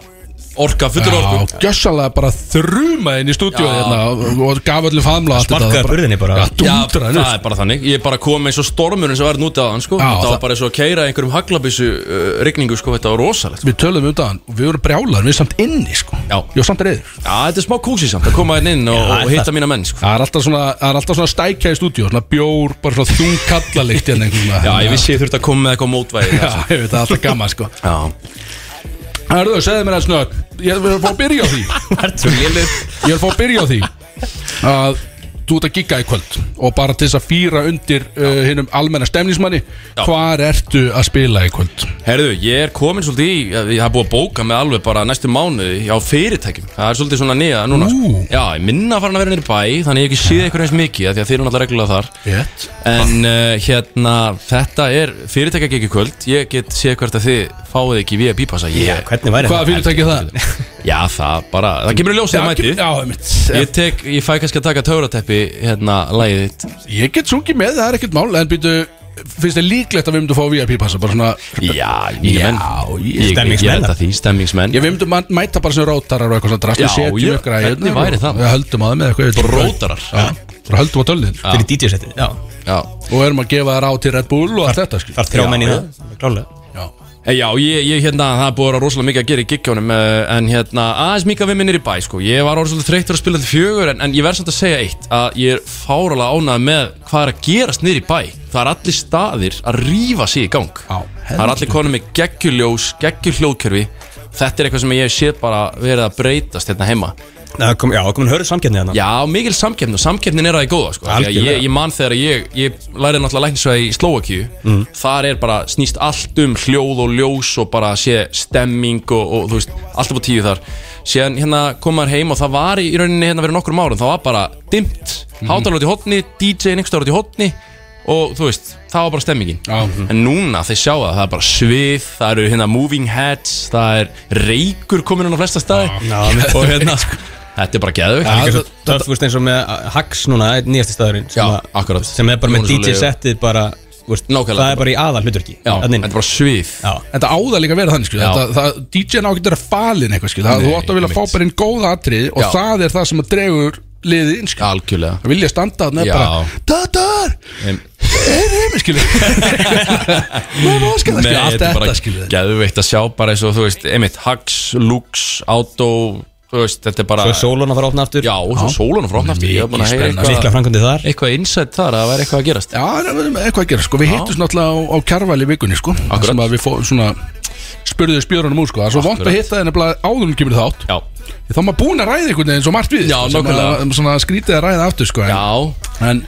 [SPEAKER 4] orka, fullur orku
[SPEAKER 1] Já, gjössalega bara þruma inn í stúdíu
[SPEAKER 4] Já.
[SPEAKER 1] hérna og, og gaf öllum faðmla allt
[SPEAKER 2] Sparkaði burðinni bara.
[SPEAKER 1] Já,
[SPEAKER 4] Já,
[SPEAKER 1] dúndra
[SPEAKER 4] það er bara þannig Ég er bara komið eins og stormurinn sem var nútið á hann sko.
[SPEAKER 1] Já,
[SPEAKER 4] Það var bara eins og að keira einhverjum haglabissu uh, rigningu sko. Þetta var rosalegt
[SPEAKER 1] Við tölum um það og við vorum brjálar, við samt inni sko.
[SPEAKER 4] Já.
[SPEAKER 1] Ég var samt reyður
[SPEAKER 4] Já, þetta er smá kúsi samt að koma inn inn og,
[SPEAKER 2] Já,
[SPEAKER 4] og hitta mína menn sko.
[SPEAKER 1] Það er alltaf svona, er alltaf svona stækja í stúdíu Svona bjór, bara svona þung kallalikt hérna einhvern veginn.
[SPEAKER 4] Já, ég vissi ég þurfti að koma með eitthvað mótvæði
[SPEAKER 1] Já, það er Hörðu, segðu mér að snögg Ég vil fá að byrja á því. Ég vil fá að byrja á því Að þú ert að gigga í kvöld Og bara til þess að fýra undir uh, Hinnum almenna stemningsmanni Hvar ertu að spila í kvöld?
[SPEAKER 4] Herðu, ég er komin svolítið í Ég hafa búið að bóka með alveg bara næstu mánuði á fyrirtækjum. Það er svolítið svona nýja núna sko.
[SPEAKER 1] Ú.
[SPEAKER 4] Já, ég minna að fara að vera nýri bæ Þannig ég hef ekki séð ykkur eins mikið af Því að þeir eru náttúrulega reglulega þar.
[SPEAKER 1] Rétt.
[SPEAKER 4] En uh, hérna, þetta er fyrirtækja ekki kvöld. Ég get séð hvert að þið fáið ekki við að bípassa ég,
[SPEAKER 2] Hvernig væri
[SPEAKER 1] Hvaða fyrirtæki er það?
[SPEAKER 4] Já, það bara, það kemur í ljós þegar
[SPEAKER 1] einmitt.
[SPEAKER 4] Ég tek, ég fæ kannski að taka töfrateppi hérna, lagið þitt
[SPEAKER 1] Ég get sungið með, það er ekkert mál En býtu, finnst þið líklegt að við myndum fá VIP-passa Bara svona
[SPEAKER 4] Já, mínir menn
[SPEAKER 1] ég-
[SPEAKER 4] Ég, ég,
[SPEAKER 2] Stemmingsmenn.
[SPEAKER 4] ég held að því, stemmingsmenn
[SPEAKER 1] Ég við myndum að mæta bara sem rótarar og eitthvað svona drast
[SPEAKER 4] Já,
[SPEAKER 1] Við setjum
[SPEAKER 4] ég-
[SPEAKER 1] upp græðirnar
[SPEAKER 4] hvernig væri það?
[SPEAKER 1] Við höldum á þeim með eitthvað ég veit ekki.
[SPEAKER 4] Rótarar?
[SPEAKER 1] Já, bara höldum á tölnin
[SPEAKER 2] Fyrir DJ-settið Já
[SPEAKER 4] Já,
[SPEAKER 1] Og erum að gefa þær á til Red Bull og allt þetta skil.
[SPEAKER 2] Þar þrjá
[SPEAKER 4] Já,
[SPEAKER 2] menn í
[SPEAKER 4] já.
[SPEAKER 2] það Klálega
[SPEAKER 1] Já,
[SPEAKER 4] Eh, Já, ég, ég hérna, það búið að vera rosalega mikið að gera í giggjónum uh, En hérna, aðeins mikið við minnir í bæ, sko. Ég var orðið svolítið þreyttur að spila til fjögur En, en ég verð samt að segja eitt Að ég er fáralega ánægð með hvað er að gerast niður í bæ. Það er allir staðir að rífa sig í gang.
[SPEAKER 1] Já,
[SPEAKER 4] Það er allir konum með geggjuljós, geggjuhljóðkerfi Þetta er eitthvað sem ég hef séð bara verið að breytast hérna heima
[SPEAKER 2] já, komin hörðu samkeppni hérna
[SPEAKER 4] Já, mikil samkeppni og samkeppnin er að því góða sko.
[SPEAKER 2] Algjörlega.
[SPEAKER 4] ég, ég man þegar ég, ég lærið náttúrulega læknisvæði í Slóakíu
[SPEAKER 2] Mm.
[SPEAKER 4] Þar er bara snýst allt um hljóð og ljós og bara sé stemming og, og þú veist, allt upp á tíu þar Síðan hérna kom maður heim og það var í rauninni hérna verið nokkur árum Það var bara dimmt, mm. hátalar út í hotni, DJ-in einhver staðar út í hotni Og þú veist, það var bara stemmingin
[SPEAKER 1] Já.
[SPEAKER 4] En núna, þeir sjá það, það er bara svið, það eru hérna moving heads, það er reykur komin á flesta staði
[SPEAKER 2] Já,
[SPEAKER 4] Og hérna, þetta er bara geðvögt
[SPEAKER 1] Já,
[SPEAKER 2] Líka svo
[SPEAKER 1] það-
[SPEAKER 2] veist eins og með Hax núna, einn nýjasti staðurinn sem
[SPEAKER 4] Já,
[SPEAKER 2] að-
[SPEAKER 4] akkurat.
[SPEAKER 2] Sem er bara með
[SPEAKER 4] Jónas Óli-
[SPEAKER 2] DJ-settið bara þú veist,
[SPEAKER 4] Nákvæmlega.
[SPEAKER 2] Það er bara í aðal hlutverki
[SPEAKER 4] Já, þetta er bara svið
[SPEAKER 2] Já,
[SPEAKER 1] Þetta áða líka að vera þannig skil.
[SPEAKER 4] Já.
[SPEAKER 1] Þetta, það, DJ-n ágættur að falin eitthvað skil. það, Þú átt að vilja fá
[SPEAKER 4] einmitt.
[SPEAKER 1] bara inn góða atrið Og
[SPEAKER 4] Já.
[SPEAKER 1] það er það sem að dregur liðið inn skil.
[SPEAKER 4] Algjörlega
[SPEAKER 1] Það vilja standa þarna
[SPEAKER 4] Já.
[SPEAKER 1] bara Tatar
[SPEAKER 4] Nei,
[SPEAKER 1] Er heimi skil Nei, má skilja skil Allt
[SPEAKER 4] þetta er
[SPEAKER 1] skil
[SPEAKER 4] geðveikt að sjá bara eins og þú veist, einmitt, Hags, Lux, Auto veist, þetta er bara
[SPEAKER 2] svo er sólun að fara að opna aftur.
[SPEAKER 4] Já, og svo sólun og frá aftur. Ég hef að
[SPEAKER 1] spennandi.
[SPEAKER 2] Mikla
[SPEAKER 4] eitthvað
[SPEAKER 2] framkvæmdi þar.
[SPEAKER 4] Eitthvað insight þar að það væri eitthvað að gerast.
[SPEAKER 1] Já, eitthvað að gera sko. Við hittum náttúrulega á, á kjarvæli vikunni sko.
[SPEAKER 4] Akkurat.
[SPEAKER 1] sem að við fóðum svona spurðuðu spjörunum úr sko. Það er svo vont að hitta þeir nefnilega áður en kemur þátt.
[SPEAKER 4] Já,
[SPEAKER 1] Þá maður búin að ræða einhvern veginn svo margt við
[SPEAKER 4] Já,
[SPEAKER 1] að- Svona skrítið að ræða aftur sko, en,
[SPEAKER 4] já.
[SPEAKER 1] en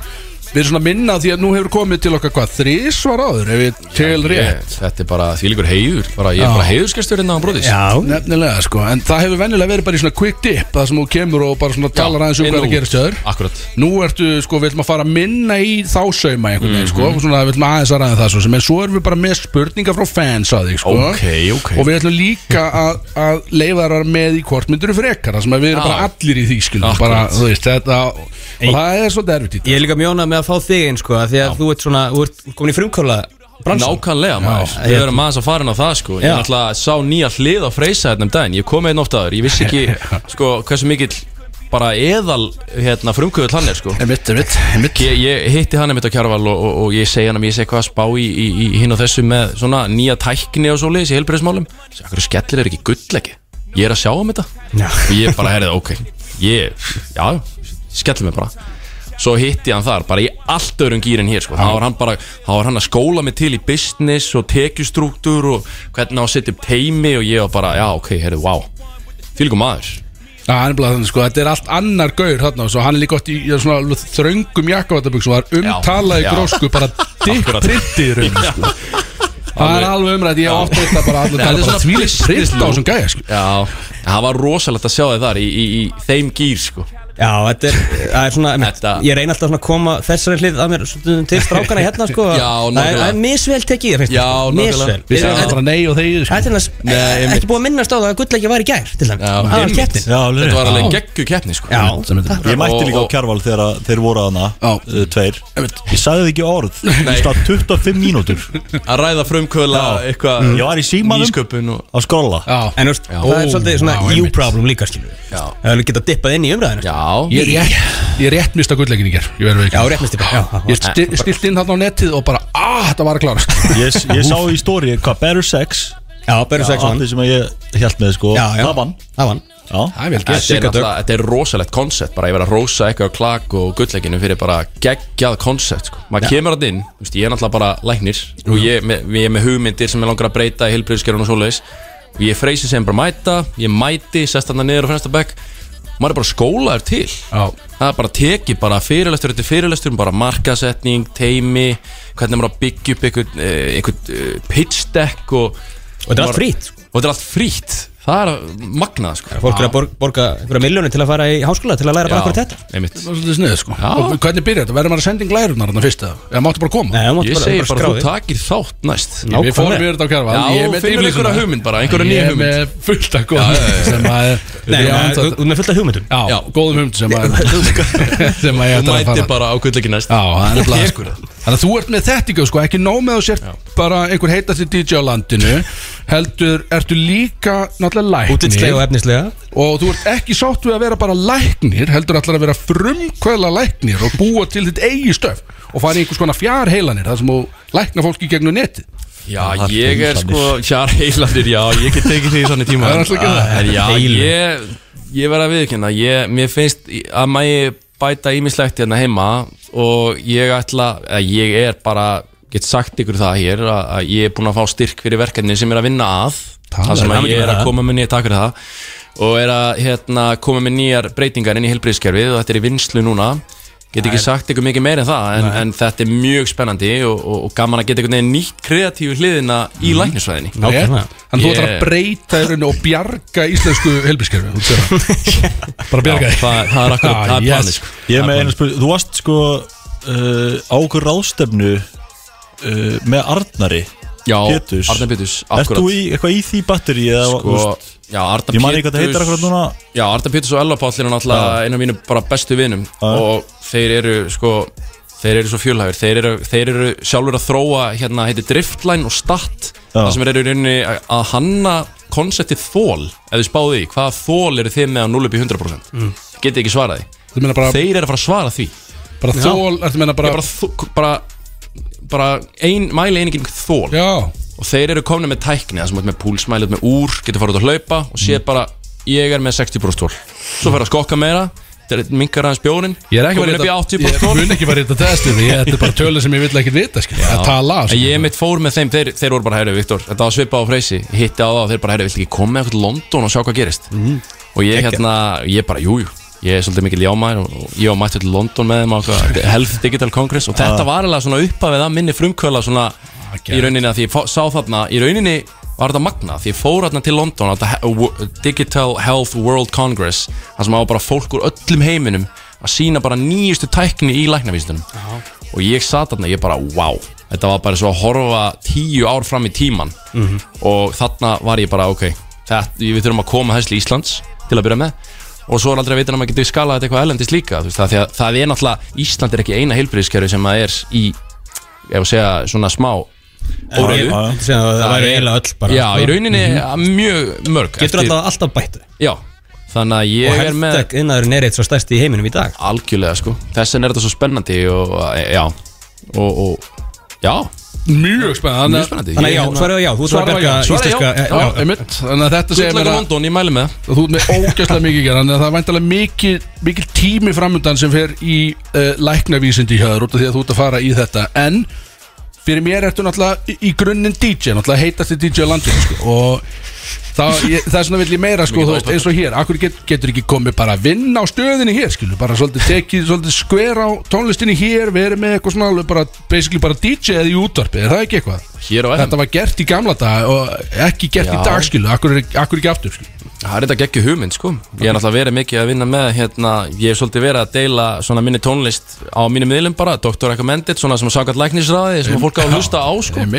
[SPEAKER 1] við erum svona að minna því að nú hefur komið til okkar hvað Þrísvar áður ef ég tel rétt.
[SPEAKER 4] ég, Þetta er bara þvílíkur heiður bara, Ég er bara heiðurskestur hérna á bróðis
[SPEAKER 2] Já,
[SPEAKER 1] Nefnilega sko En það hefur venjulega verið bara í svona quick dip Það sem þú kemur og bara svona talar aðeins um hvað
[SPEAKER 4] og
[SPEAKER 1] að gerast hjá þér.
[SPEAKER 4] Akkurat.
[SPEAKER 1] Nú ertu, sko, við ætlum að fara að minna í þá sauma einhvern veginn,
[SPEAKER 4] Mhm.
[SPEAKER 1] sko, svona, við ætlum aðeins að ræða það svo sem, en svo erum við bara með spurningar frá fans að þig, sko,
[SPEAKER 4] Ok, ok.
[SPEAKER 1] og við ætlum líka að, að leifa þar með í hvort myndur frekar, það sem við erum bara allir í því, skilum, bara, veist, þetta, og það er svolítið erfitt í
[SPEAKER 2] ég er líka mjónað með að fá þig einn sko af Því að þú ert svona, þú ert komin í frumkóla bransan
[SPEAKER 4] Nákvæmlega maður. Við
[SPEAKER 2] ég-
[SPEAKER 4] erum aðeins að fara inn á það sko. Ég
[SPEAKER 2] Já.
[SPEAKER 4] náttúrulega sá nýja hlið á freysa hérna um daginn. Ég kom einn oft aður Ég vissi ekki sko hversu mikill bara eðal hérna frumkvöld hann er sko.
[SPEAKER 1] Einmitt, einmitt, einmitt.
[SPEAKER 4] Ég, ég hitti hann einmitt á Kjarval og, og, og ég segi hann að ég segi hvað að spá í, í, í hinn og þessu með svona nýja tækni og svoleiðis í heilbreyðismálum Akkur skellir er ekki gull ekki Ég er að sjá um þetta.
[SPEAKER 2] Já.
[SPEAKER 4] og ég bara herrið ok. Ég, já, skellir mig bara Svo hitti hann þar, bara í allt öðrum gýrin hér sko. þá var hann bara, þá var hann að skóla mig til í business og tekjustruktúr og hvernig á að setja upp teimi og ég var bara, já ok, herrið, wow Fylgum maður.
[SPEAKER 1] Já, hann er bara þannig, sko, þetta er allt annar gaur þarna og svo hann er líka gott í, svona þröngum jakkavataböksum og það er umtalað í grósku bara í rauninu, sko. Það er alveg umrætt, ég oft veit að bara allir
[SPEAKER 4] Þetta er
[SPEAKER 1] tala bara
[SPEAKER 4] svona
[SPEAKER 1] því
[SPEAKER 4] business
[SPEAKER 1] print á
[SPEAKER 4] look.
[SPEAKER 1] þessum gæja, sko.
[SPEAKER 4] Já, það var rosalegt að sjá þið þar í, í, í þeim gýr sko
[SPEAKER 2] Já, þetta er, það er svona,
[SPEAKER 4] Þetta-
[SPEAKER 2] ég reyna alltaf svona að koma þessari hlið að mér stundum til strákana hérna sko
[SPEAKER 4] Já,
[SPEAKER 2] Það er-
[SPEAKER 4] nákvæmlega.
[SPEAKER 2] Það er misvel tekið, finnst
[SPEAKER 4] Já,
[SPEAKER 2] sko.
[SPEAKER 4] nákvæmlega.
[SPEAKER 2] Misvel
[SPEAKER 1] Við
[SPEAKER 4] Já.
[SPEAKER 1] segjum bara nei og þegið, sko
[SPEAKER 2] Þetta er næst,
[SPEAKER 4] Nei, einmitt.
[SPEAKER 2] ekki búið að minnast á það að gullleiki var í gær til dæmis
[SPEAKER 4] Já,
[SPEAKER 2] Það var
[SPEAKER 4] einmitt.
[SPEAKER 2] keppnin
[SPEAKER 3] Já, alveg
[SPEAKER 4] Þetta var alveg geggu keppni sko
[SPEAKER 2] Já,
[SPEAKER 1] sem þetta.
[SPEAKER 2] takk.
[SPEAKER 3] Ég mætti líka á
[SPEAKER 4] og-
[SPEAKER 3] kjarval þegar að þeir voru að hana
[SPEAKER 1] Já.
[SPEAKER 3] uh, Tveir Ég sagði ekki orð
[SPEAKER 4] Nei.
[SPEAKER 3] Í stað 25 mínútur
[SPEAKER 4] Að ræða frumkvöla eitthvað
[SPEAKER 3] Ég var í símanum
[SPEAKER 4] Nýsköpun og
[SPEAKER 3] að skrolla
[SPEAKER 1] Já,
[SPEAKER 2] En þú veist, það er svolítið svona you problem líka skilur
[SPEAKER 4] Já.
[SPEAKER 2] Það er geta dippað inn í umræðinu
[SPEAKER 4] Já,
[SPEAKER 1] ég er rétt, ég er rétt mista gullleikin í ger Ég verður
[SPEAKER 2] Já,
[SPEAKER 1] ekki
[SPEAKER 2] rétt misti bara Já, já,
[SPEAKER 1] Ég sti, stilt inn þarna á netið og bara, ah, þetta var að klárast.
[SPEAKER 3] Ég, ég sá í stóri hvað Better Sex?
[SPEAKER 2] Já Beru sex
[SPEAKER 3] Já,
[SPEAKER 2] mann
[SPEAKER 3] allir sem ég held með sko.
[SPEAKER 2] Já, já.
[SPEAKER 3] Það vann.
[SPEAKER 2] Það vann.
[SPEAKER 3] Já.
[SPEAKER 1] Það er vel
[SPEAKER 4] Þetta er, er rosalegt koncept bara ég verið að rósa eitthvað á klak og gullleikinu fyrir bara geggjað koncept sko. maður kemur að inn, þú veist, ég er náttúrulega bara læknir og ég, með, ég er með hugmyndir sem ég langar að breyta í heilbriðskerun og svoleiðis. Og ég freysi sem bara mæta, ég mæti sest hann niður á fremsta bekk maður er bara skólaður til.
[SPEAKER 1] Já,
[SPEAKER 4] það er bara tekið bara fyrirlestur eftir fyrirlestur bara markasetning, teimi hvernig maður byggja upp einhvern, eh, einhvern uh, pitch deck og,
[SPEAKER 2] Og þetta er allt frýtt
[SPEAKER 4] og þetta er allt frýtt það er magnað sko
[SPEAKER 2] Fólk er að borga, borga einhverja miljónir til að fara í háskóla til að læra bara akkur þetta
[SPEAKER 4] einmitt
[SPEAKER 1] það var svolítið sniðið, sko
[SPEAKER 4] Já.
[SPEAKER 1] Og hvernig byrjar þetta? Verður maður að senda inn glærunar þarna fyrst eða? Eða máttu bara koma?
[SPEAKER 2] Nei,
[SPEAKER 4] Ég segi
[SPEAKER 2] bara
[SPEAKER 4] bara,
[SPEAKER 2] skráði.
[SPEAKER 4] þú takir þátt næst
[SPEAKER 2] Ná-
[SPEAKER 1] Við fórum yfir þetta á kjærval
[SPEAKER 4] Já,
[SPEAKER 1] Ég með
[SPEAKER 4] finnur
[SPEAKER 1] yfirlýsinguna.
[SPEAKER 4] einhverja hugmynd bara, einhverja nýja
[SPEAKER 1] Ég er
[SPEAKER 4] hugmynd.
[SPEAKER 1] með fullt
[SPEAKER 4] Já, já, já.
[SPEAKER 1] sem að
[SPEAKER 2] Nei,
[SPEAKER 1] ég á
[SPEAKER 2] þú þú er með fullt af hugmyndum
[SPEAKER 1] Já,
[SPEAKER 4] Já.
[SPEAKER 1] góðum hugmynd sem að sem að ég
[SPEAKER 4] Þú
[SPEAKER 1] ætla að
[SPEAKER 4] mæti
[SPEAKER 1] fara
[SPEAKER 4] bara á gullleiki næst
[SPEAKER 1] Já, það er nefnilega
[SPEAKER 4] það.
[SPEAKER 1] Þannig að þú ert með þetta ekki, sko, ekki nóg með að þú sért bara einhver heitasti DJ á landinu heldur, ertu líka náttúrulega
[SPEAKER 2] Útlitslega og
[SPEAKER 1] læknir
[SPEAKER 2] efnislega.
[SPEAKER 1] Og þú ert ekki sátt við að vera bara læknir heldur allar að vera frumkvæla læknir og búa til þitt eigi stöf og fara í einhvers konar fjár heilanir þar sem þú lækna fólki gegnum netið.
[SPEAKER 4] Já,
[SPEAKER 3] Það er
[SPEAKER 4] ég er sko Kjar heilandir, já, ég get tekið því þannig tíma.
[SPEAKER 1] Það er alltaf ekki það.
[SPEAKER 4] En Já, ég Ég verð að viðkynna ég, Mér finnst að maður bæta ímislegt hérna heima Og ég ætla eða Ég er bara Get sagt ykkur það hér að, að ég er búinn að fá styrk fyrir verkefni sem er að vinna að Það sem að ég er að koma með nýja takk fyrir það Og er að hérna, koma með nýjar breytingar inn í helbriðskerfið Og þetta er í vinslu núna. Get ekki sagt ykkur mikið meira en það en, en þetta er mjög spennandi og, og, og gaman að geta einhvern veginn nýtt kreatífu hliðina í
[SPEAKER 1] Mhm.
[SPEAKER 4] læknisvæðinni.
[SPEAKER 1] Þannig þú ætlar að breyta og bjarga íslensku helbískerfi Bara bjarga
[SPEAKER 4] það, það er akkurat,
[SPEAKER 1] Ah,
[SPEAKER 4] það er
[SPEAKER 1] yes.
[SPEAKER 4] planið sko.
[SPEAKER 3] Ég með einu spurning. Þú varst sko uh, á okkur ráðstefnu uh, með Arnari
[SPEAKER 4] Já,
[SPEAKER 3] Péturs.
[SPEAKER 4] Arnar Péturs,
[SPEAKER 3] Ert
[SPEAKER 4] akkurat.
[SPEAKER 3] þú í, eitthvað í því batteri eða,
[SPEAKER 4] sko,
[SPEAKER 3] veist,
[SPEAKER 4] Já, Arnar
[SPEAKER 3] Ég man ekki hvað það heitir akkurat núna.
[SPEAKER 4] Já, Arnar Péturs og Ella Páll eru náttúrulega einu af mínu bara bestu vinum og þeir eru sko þeir eru svo fjölhæfur, þeir eru, þeir eru sjálfur að þróa hérna heitir Driftline og Stat það sem er í rauninni að hanna konseptið þól, ef þið spáðu því. Hvaða þól eru þið með að 0 upp í 100% mm. getið ekki svarað því,
[SPEAKER 1] Þú meina bara,
[SPEAKER 4] þeir eru að fara að svara því.
[SPEAKER 1] bara þól, ertu meina bara
[SPEAKER 4] bara, bara, bara, bara ein, mæli einingin þól
[SPEAKER 1] Já,
[SPEAKER 4] og þeir eru komni með tækni það sem er með púlsmælið með úr, getur farið út að hlaupa og séð bara, ég er með 60% tól svo fer að skokka meira þetta minkar aðeins bjónin
[SPEAKER 1] ég er ekki
[SPEAKER 4] í
[SPEAKER 1] að
[SPEAKER 4] 80%
[SPEAKER 1] Ég mun ekki bara þetta testi því Þetta er bara tölur sem ég vil ekki vita skil. Að tala sko.
[SPEAKER 4] ég mitt fór með þeim, þeir, þeir voru bara herri Viktor, þetta var svipað á freysi, hitti á það og þeir bara herri, viltu ekki koma með eitthvað til London og sjá hvað gerist? Og ég hérna, ég bara, jújú ég er svolítið mikil jámær og ég var mættur til London með þeim á Health Digital Congress og þetta var alveg svona uppafið að minni frumkvöla svona í rauninni að því ég sá þarna í rauninni var þetta magna því ég fór þarna til London á Digital Health World Congress þar sem á bara fólk úr öllum heiminum að sína bara nýjustu tækni í læknavístunum og ég satt þarna, ég bara, wow þetta var bara svo að horfa tíu ár fram í tíman og þarna var ég bara, ok þetta, við þurfum að koma þessi Íslands til að byrja með og svo er aldrei að vita að maður getur skalað þetta eitthvað ellendist líka veist, það, því að það er náttúrulega, Ísland er ekki eina heilbriðiskerfi sem að er í ef að segja svona smá óreiðu.
[SPEAKER 2] Það það væri eiginlega öll bara.
[SPEAKER 4] Já, í rauninni mjög mörg
[SPEAKER 2] Getur alltaf, alltaf bætt þau.
[SPEAKER 4] Já, þannig að
[SPEAKER 2] Og
[SPEAKER 4] ég er með
[SPEAKER 2] heltek innaðurinn er eitt svo stærsti í heiminum í dag.
[SPEAKER 4] Algjörlega sko. Þess vegna er þetta svo spennandi og já. Og, og já,
[SPEAKER 1] Mjög spennandi.
[SPEAKER 2] Þannig að já,
[SPEAKER 4] hérna-
[SPEAKER 2] svaraðu já, þú
[SPEAKER 1] Svaraðu
[SPEAKER 2] berga íslenska
[SPEAKER 1] Þannig að þetta segir mér að
[SPEAKER 4] London, ég mæli með það
[SPEAKER 1] þú ert með ógæslega mikið Þannig að það er væntalega mikið, mikið tími framundan sem fer í uh, læknavísindi hjá þér út af því að þú ert að fara í þetta. En fyrir mér ertu náttúrulega í, í grunninn DJ náttúrulega heitasti DJ á landinu sko. og það, ég, það er svona vill ég meira sko, þú veist, eins og hér, akkur get, getur ekki komið bara að vinna á stöðinni hér skilu, bara svolítið tekið svolítið skver á tónlistinni hér, verið með eitthvað svona bara, basically bara DJ eða í útvarpi, er það ekki eitthvað? Þetta var gert í gamla dag og ekki gert í
[SPEAKER 4] Já.
[SPEAKER 1] dag skilu, akkur, er- akkur ekki aftur skilu
[SPEAKER 4] Það er þetta geggju hugmynd sko Ég er náttúrulega verið mikið að vinna með hérna, Ég hef svolítið verið að deila svona minni tónlist á mínum miðlum bara Dr. Recommended, svona sem að samkvæmt læknisræði sem að fólk á að hlusta á sko
[SPEAKER 1] er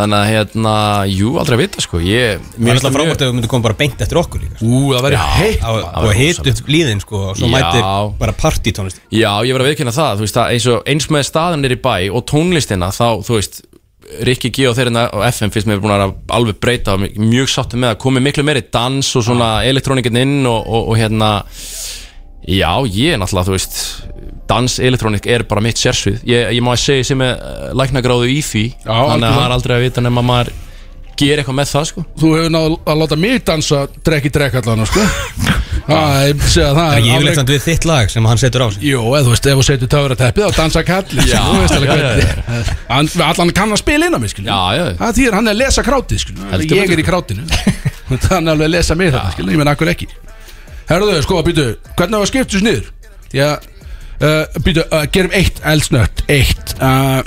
[SPEAKER 4] Þannig að hérna, jú, aldrei að vita sko Ég,
[SPEAKER 2] Það er alltaf frábært ef þú myndir koma bara beint eftir okkur líka sko.
[SPEAKER 1] Ú, það væri heitt
[SPEAKER 2] Og hit upp líðin sko Og svo
[SPEAKER 4] Já.
[SPEAKER 2] mætir bara partytónlist
[SPEAKER 4] Já, ég verið að viðkynna það, þú veist, að eins, og, eins með staðan er í bæ og tónlistina þá, þú veist, Rikki G og þeirra og FM finnst mér búin að alveg breyta og mjög sáttu með að komi miklu meiri dans og svona elektrónikinn inn og, og, og hérna Já, ég er náttúrulega, þú veist dans, elektrónik er bara mitt sérsvið ég, ég má að segja sem er læknagráðu í því
[SPEAKER 1] Já,
[SPEAKER 4] þannig að
[SPEAKER 1] algjörlega.
[SPEAKER 4] það er aldrei að vita nema maður gera eitthvað með það, sko.
[SPEAKER 1] Þú hefur náð að láta mig dansa drekki drekk allan sko Það er það
[SPEAKER 2] Það er
[SPEAKER 1] er
[SPEAKER 2] yfirleitt samt við þitt lag sem hann setur á sig.
[SPEAKER 1] Jú, eða þú veist, ef þú setur töfra teppið þá dansa kallið
[SPEAKER 4] Já,
[SPEAKER 1] þú veist alveg
[SPEAKER 4] já, já,
[SPEAKER 1] hvernig Hann- Allan kann að spila inn á mig, skilju
[SPEAKER 4] Já, já.
[SPEAKER 1] Það þýr hann er að lesa krátið,
[SPEAKER 4] Heldur
[SPEAKER 1] Ég er í krátinu. Þannig alveg að lesa mig þetta, skilju Ég menn akkur ekki? Herðu, sko, býtu, hvernig var skiptus niður? Því að, uh, býtu, uh, gerum eitt eldsnött Eitt. Uh,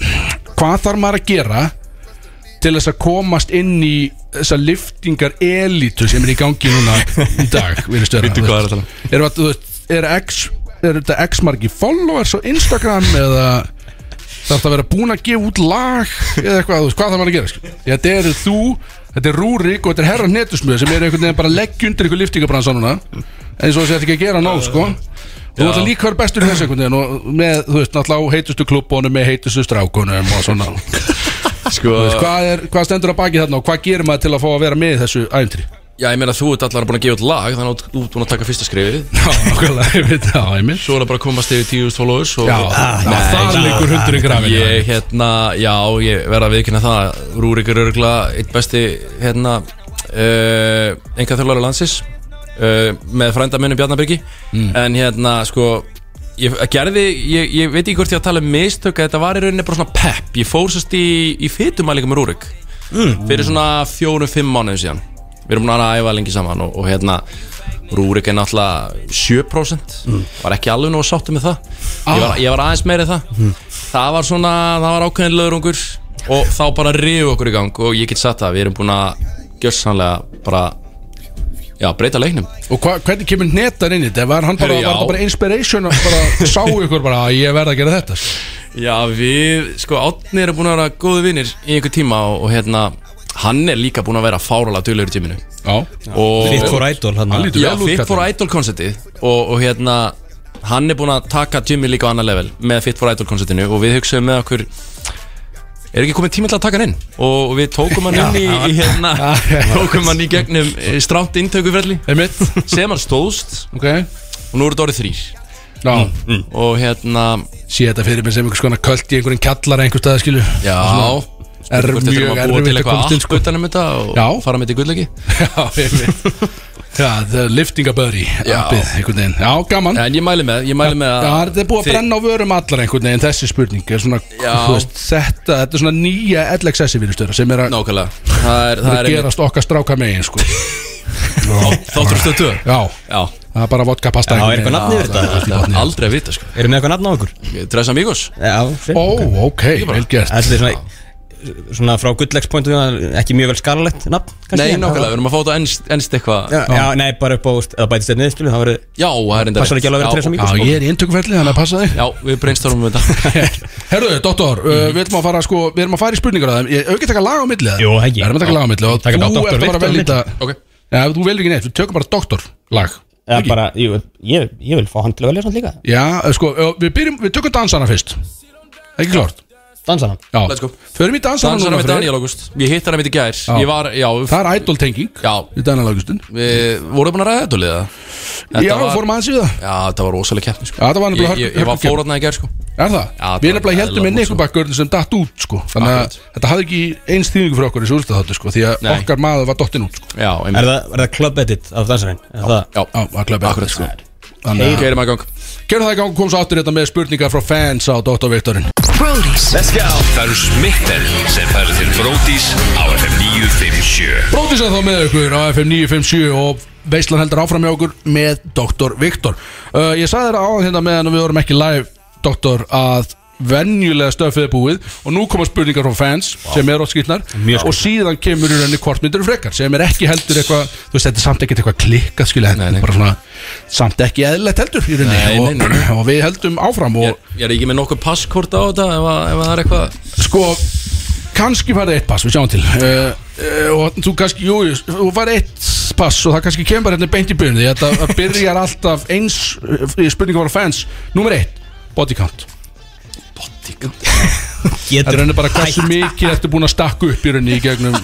[SPEAKER 1] Hvað þarf maður að gera til þess að komast inn í þessar liftingar elítu sem er í gangi núna í dag vera.
[SPEAKER 4] Bíddu, hvað er að
[SPEAKER 1] er, veist, er, er þetta x margi followers á Instagram eða þarf það að vera búin að gefa út lag eða eitthvað, þú veist, hvað það var að gera sko? þetta eru þú, þetta er Rúrik og þetta er Herra Netusmjöð sem eru einhvern veginn bara að leggja undir ykkur liftingabransa núna eins og þessi þetta ekki að gera nóg sko Þú líka að vera bestur í þessu einhvern veginn og með, þú veist, náttúrulega heitustu klubbónum með heitustu strákunum og svona
[SPEAKER 4] Sko,
[SPEAKER 1] hvað, er, hvað stendur að baki þarna og hvað gerir maður til að fá að vera með í þessu æfintri?
[SPEAKER 4] já, ég meina þú ert allar búin að gefa út lag þannig að þú ert búin að taka fyrsta skrifið
[SPEAKER 1] Já, nákvæmlega, ég veit það, ég minn
[SPEAKER 4] Svo er það bara að komast yfir 10.000 followers og,
[SPEAKER 1] Já, það liggur hundurinn grafin
[SPEAKER 4] Ég, hérna, já, ég verða að viðkynna það Rúrik er örgulega eitt besti hérna uh, enga þjálfari landsins uh, með frænda minni Bjarnabyrgi en hérna, sko ég gerði, ég, ég veit ekki hvort ég að tala um mistök að þetta var í rauninni bara svona pepp. Ég fór sérst í, í fytumælingu með Rúrik fyrir svona fjórum-fimm mánuðum síðan. Við erum búin að æfa lengi saman og, og hérna Rúrik er náttúrulega 7% var ekki alveg nú að sáttu með það. Ég, var, ég var aðeins meiri það. Það var svona, það var ákveðin löðrungur og þá bara riðu okkur í gang og ég get satt það, við erum búin að gjörsanlega bara já, breyta leiknum
[SPEAKER 1] Og hva, hvernig kemur netar inn í þetta? Var hann bara,
[SPEAKER 4] Herru, já.
[SPEAKER 1] var það bara inspiration og bara sá ykkur bara að ég verða að gera þetta?
[SPEAKER 4] Já, við, sko, Átni eru búin að vera góði vinnir í einhver tíma og, og hérna, hann er líka búin að vera fáralega duglegur í tíminu
[SPEAKER 1] Já,
[SPEAKER 4] og,
[SPEAKER 2] Fit for Idol hann
[SPEAKER 4] Já, Fit for. Idol konceptið og, og hérna, hann er búin að taka Jimmy líka á annar level með Fit for Idol konceptinu og við hugsaðum með okkur er ekki komið tíma til að taka hann inn? Og við tókum hann inn í, í hérna tókum hann í gegnum eh, strátt inntökuferli.
[SPEAKER 1] Einmitt.
[SPEAKER 4] Sem hann stóðst.
[SPEAKER 1] Ok,
[SPEAKER 4] og nú eru þetta orðið þrýr
[SPEAKER 1] já.
[SPEAKER 4] Og hérna,
[SPEAKER 1] Sé þetta fyrir mig sem einhvers konar költ í einhverjum kallar einhver stað, skilu
[SPEAKER 4] já.
[SPEAKER 1] Er
[SPEAKER 4] Hvort þetta
[SPEAKER 1] mjög
[SPEAKER 4] er að búa
[SPEAKER 1] erfitt
[SPEAKER 4] til
[SPEAKER 1] að
[SPEAKER 4] eitthvað
[SPEAKER 1] komast inn, sko.
[SPEAKER 4] allt utan um þetta og
[SPEAKER 1] Já.
[SPEAKER 4] fara með þetta í gullegi.
[SPEAKER 1] Já, einmitt Já, the appið, einhvern veginn. Já, gaman.
[SPEAKER 4] En ég mæli með, ég mæli með
[SPEAKER 1] Já, þetta er búið að brenna á vörum allar einhvern veginn Þessi spurning er svona, veist, þetta Þetta er svona nýja LXS virðistöra sem er að
[SPEAKER 4] Nákvæmlega. Það er, það er
[SPEAKER 1] gerast okkar stráka megin, sko.
[SPEAKER 4] Þáttur stöð 2
[SPEAKER 1] Já,
[SPEAKER 4] Já.
[SPEAKER 1] Það er bara vodka pasta
[SPEAKER 2] Já, er eitthvað nafn yfir þetta?
[SPEAKER 4] Aldrei að vita sko.
[SPEAKER 2] Erum við eitthvað nafn á okkur?
[SPEAKER 4] Tres amigos.
[SPEAKER 2] Já,
[SPEAKER 1] Ó, ok, vel gert.
[SPEAKER 2] Þetta er svona Svona frá gulllegspointu Ekki mjög vel skaralegt nafn kannski,
[SPEAKER 4] Nei, nákvæmlega, við erum að fá þetta ennst, ennst eitthvað.
[SPEAKER 2] Já, já, nei, bara upp á Eða bætist þetta niðurspilu Það verður
[SPEAKER 4] Já, það er enda
[SPEAKER 2] Passar ekki alveg að vera Tres Amigos?
[SPEAKER 1] Já, ég er í inntökuferli, þannig að passa þig.
[SPEAKER 4] Já, við brainstormum um þetta.
[SPEAKER 1] Herðu, doktor, uh, við ætlum að fara sko, við erum að fara í spurningar að þeim. Ég hef ekki taka lag á milli það
[SPEAKER 2] Jú, ekki.
[SPEAKER 1] Við erum að taka lag á milli og
[SPEAKER 2] Taka
[SPEAKER 1] þú ert bara að velja þetta Já, þú velur ekki neitt, við tökum bara doktor lag.
[SPEAKER 2] Eða bara, jú, ég, ég vil fá hann til að velja svona líka
[SPEAKER 1] Já, sko, við byrjum, við tökum dansana fyrst Ekki klart
[SPEAKER 2] Dansa hann
[SPEAKER 1] Já,
[SPEAKER 4] Let's go.
[SPEAKER 1] förum í dansana
[SPEAKER 4] Dansar
[SPEAKER 1] núna
[SPEAKER 4] með. Daniel August Ég hittar hann mitt í gær Ég var, já,
[SPEAKER 1] Það er idol tenging
[SPEAKER 4] já
[SPEAKER 1] í Daniel Augustin
[SPEAKER 4] Við vorum búin að ræða þetta liða
[SPEAKER 1] Já, við fórum aðeins við það
[SPEAKER 4] Já, þetta var rosalega keppni sko
[SPEAKER 1] Já, það var nefnilega
[SPEAKER 4] Ég, ég, ég var
[SPEAKER 1] hörku-
[SPEAKER 4] fórhóðna í gær sko
[SPEAKER 1] Er það?
[SPEAKER 4] Já, það
[SPEAKER 1] við
[SPEAKER 4] var
[SPEAKER 1] nefnilega heldum með
[SPEAKER 4] eðlilega
[SPEAKER 1] Nickelback-görðin sem datt út sko. Þannig að
[SPEAKER 4] Akkurat.
[SPEAKER 1] þetta hafði ekki eins þýðingu fyrir okkur í svo úrstæðháttu sko, Því að
[SPEAKER 4] Nei.
[SPEAKER 1] okkar maður var dottinn út sko.
[SPEAKER 4] Já,
[SPEAKER 2] Er
[SPEAKER 4] einmitt
[SPEAKER 2] það, er það club edit af dansarinn? Er það?
[SPEAKER 4] Já,
[SPEAKER 1] Já, var klöfið
[SPEAKER 4] akkurat sko
[SPEAKER 1] Þannig að
[SPEAKER 4] Keirum að gang
[SPEAKER 1] Gerðu það í gang, kom svo áttur þetta með spurningar frá fans á Dr. Viktorin
[SPEAKER 5] Brody's
[SPEAKER 6] Let's go Það eru smitten sem færi til Bródís á FM 957
[SPEAKER 1] Bróðis að þá með ykkur á FM 957 og Veislan heldur áfram hjá okkur með Dr. Viktor uh, Ég sagði þér á hérna meðan við vorum ekki live Dr. að venjulega stöfið er búið og nú koma spurningar frá fans sem er átt skýtnar og síðan kemur í rauninni hvort myndir frekar sem er ekki heldur eitthvað þú veist þetta er samt ekkert eitthvað klikkað skilja samt ekki eðlilegt heldur
[SPEAKER 4] Nei,
[SPEAKER 1] og,
[SPEAKER 4] nei, nei.
[SPEAKER 1] og við heldum áfram og
[SPEAKER 4] Ég, ég er ekki með nokkuð passkort á þetta ef, ef að það er eitthvað?
[SPEAKER 1] Sko kannski farið eitt pass, við sjáum til. Uh, uh, og þú kannski, jú, þú farið eitt pass og það kannski kemur hérna beint í byrjun. Því að það byrjar alltaf eins í spurningu frá fans, nummer eitt Pod. Body count, það er bara hversu mikið ertu búin að stakka upp í rauninni í gegnum,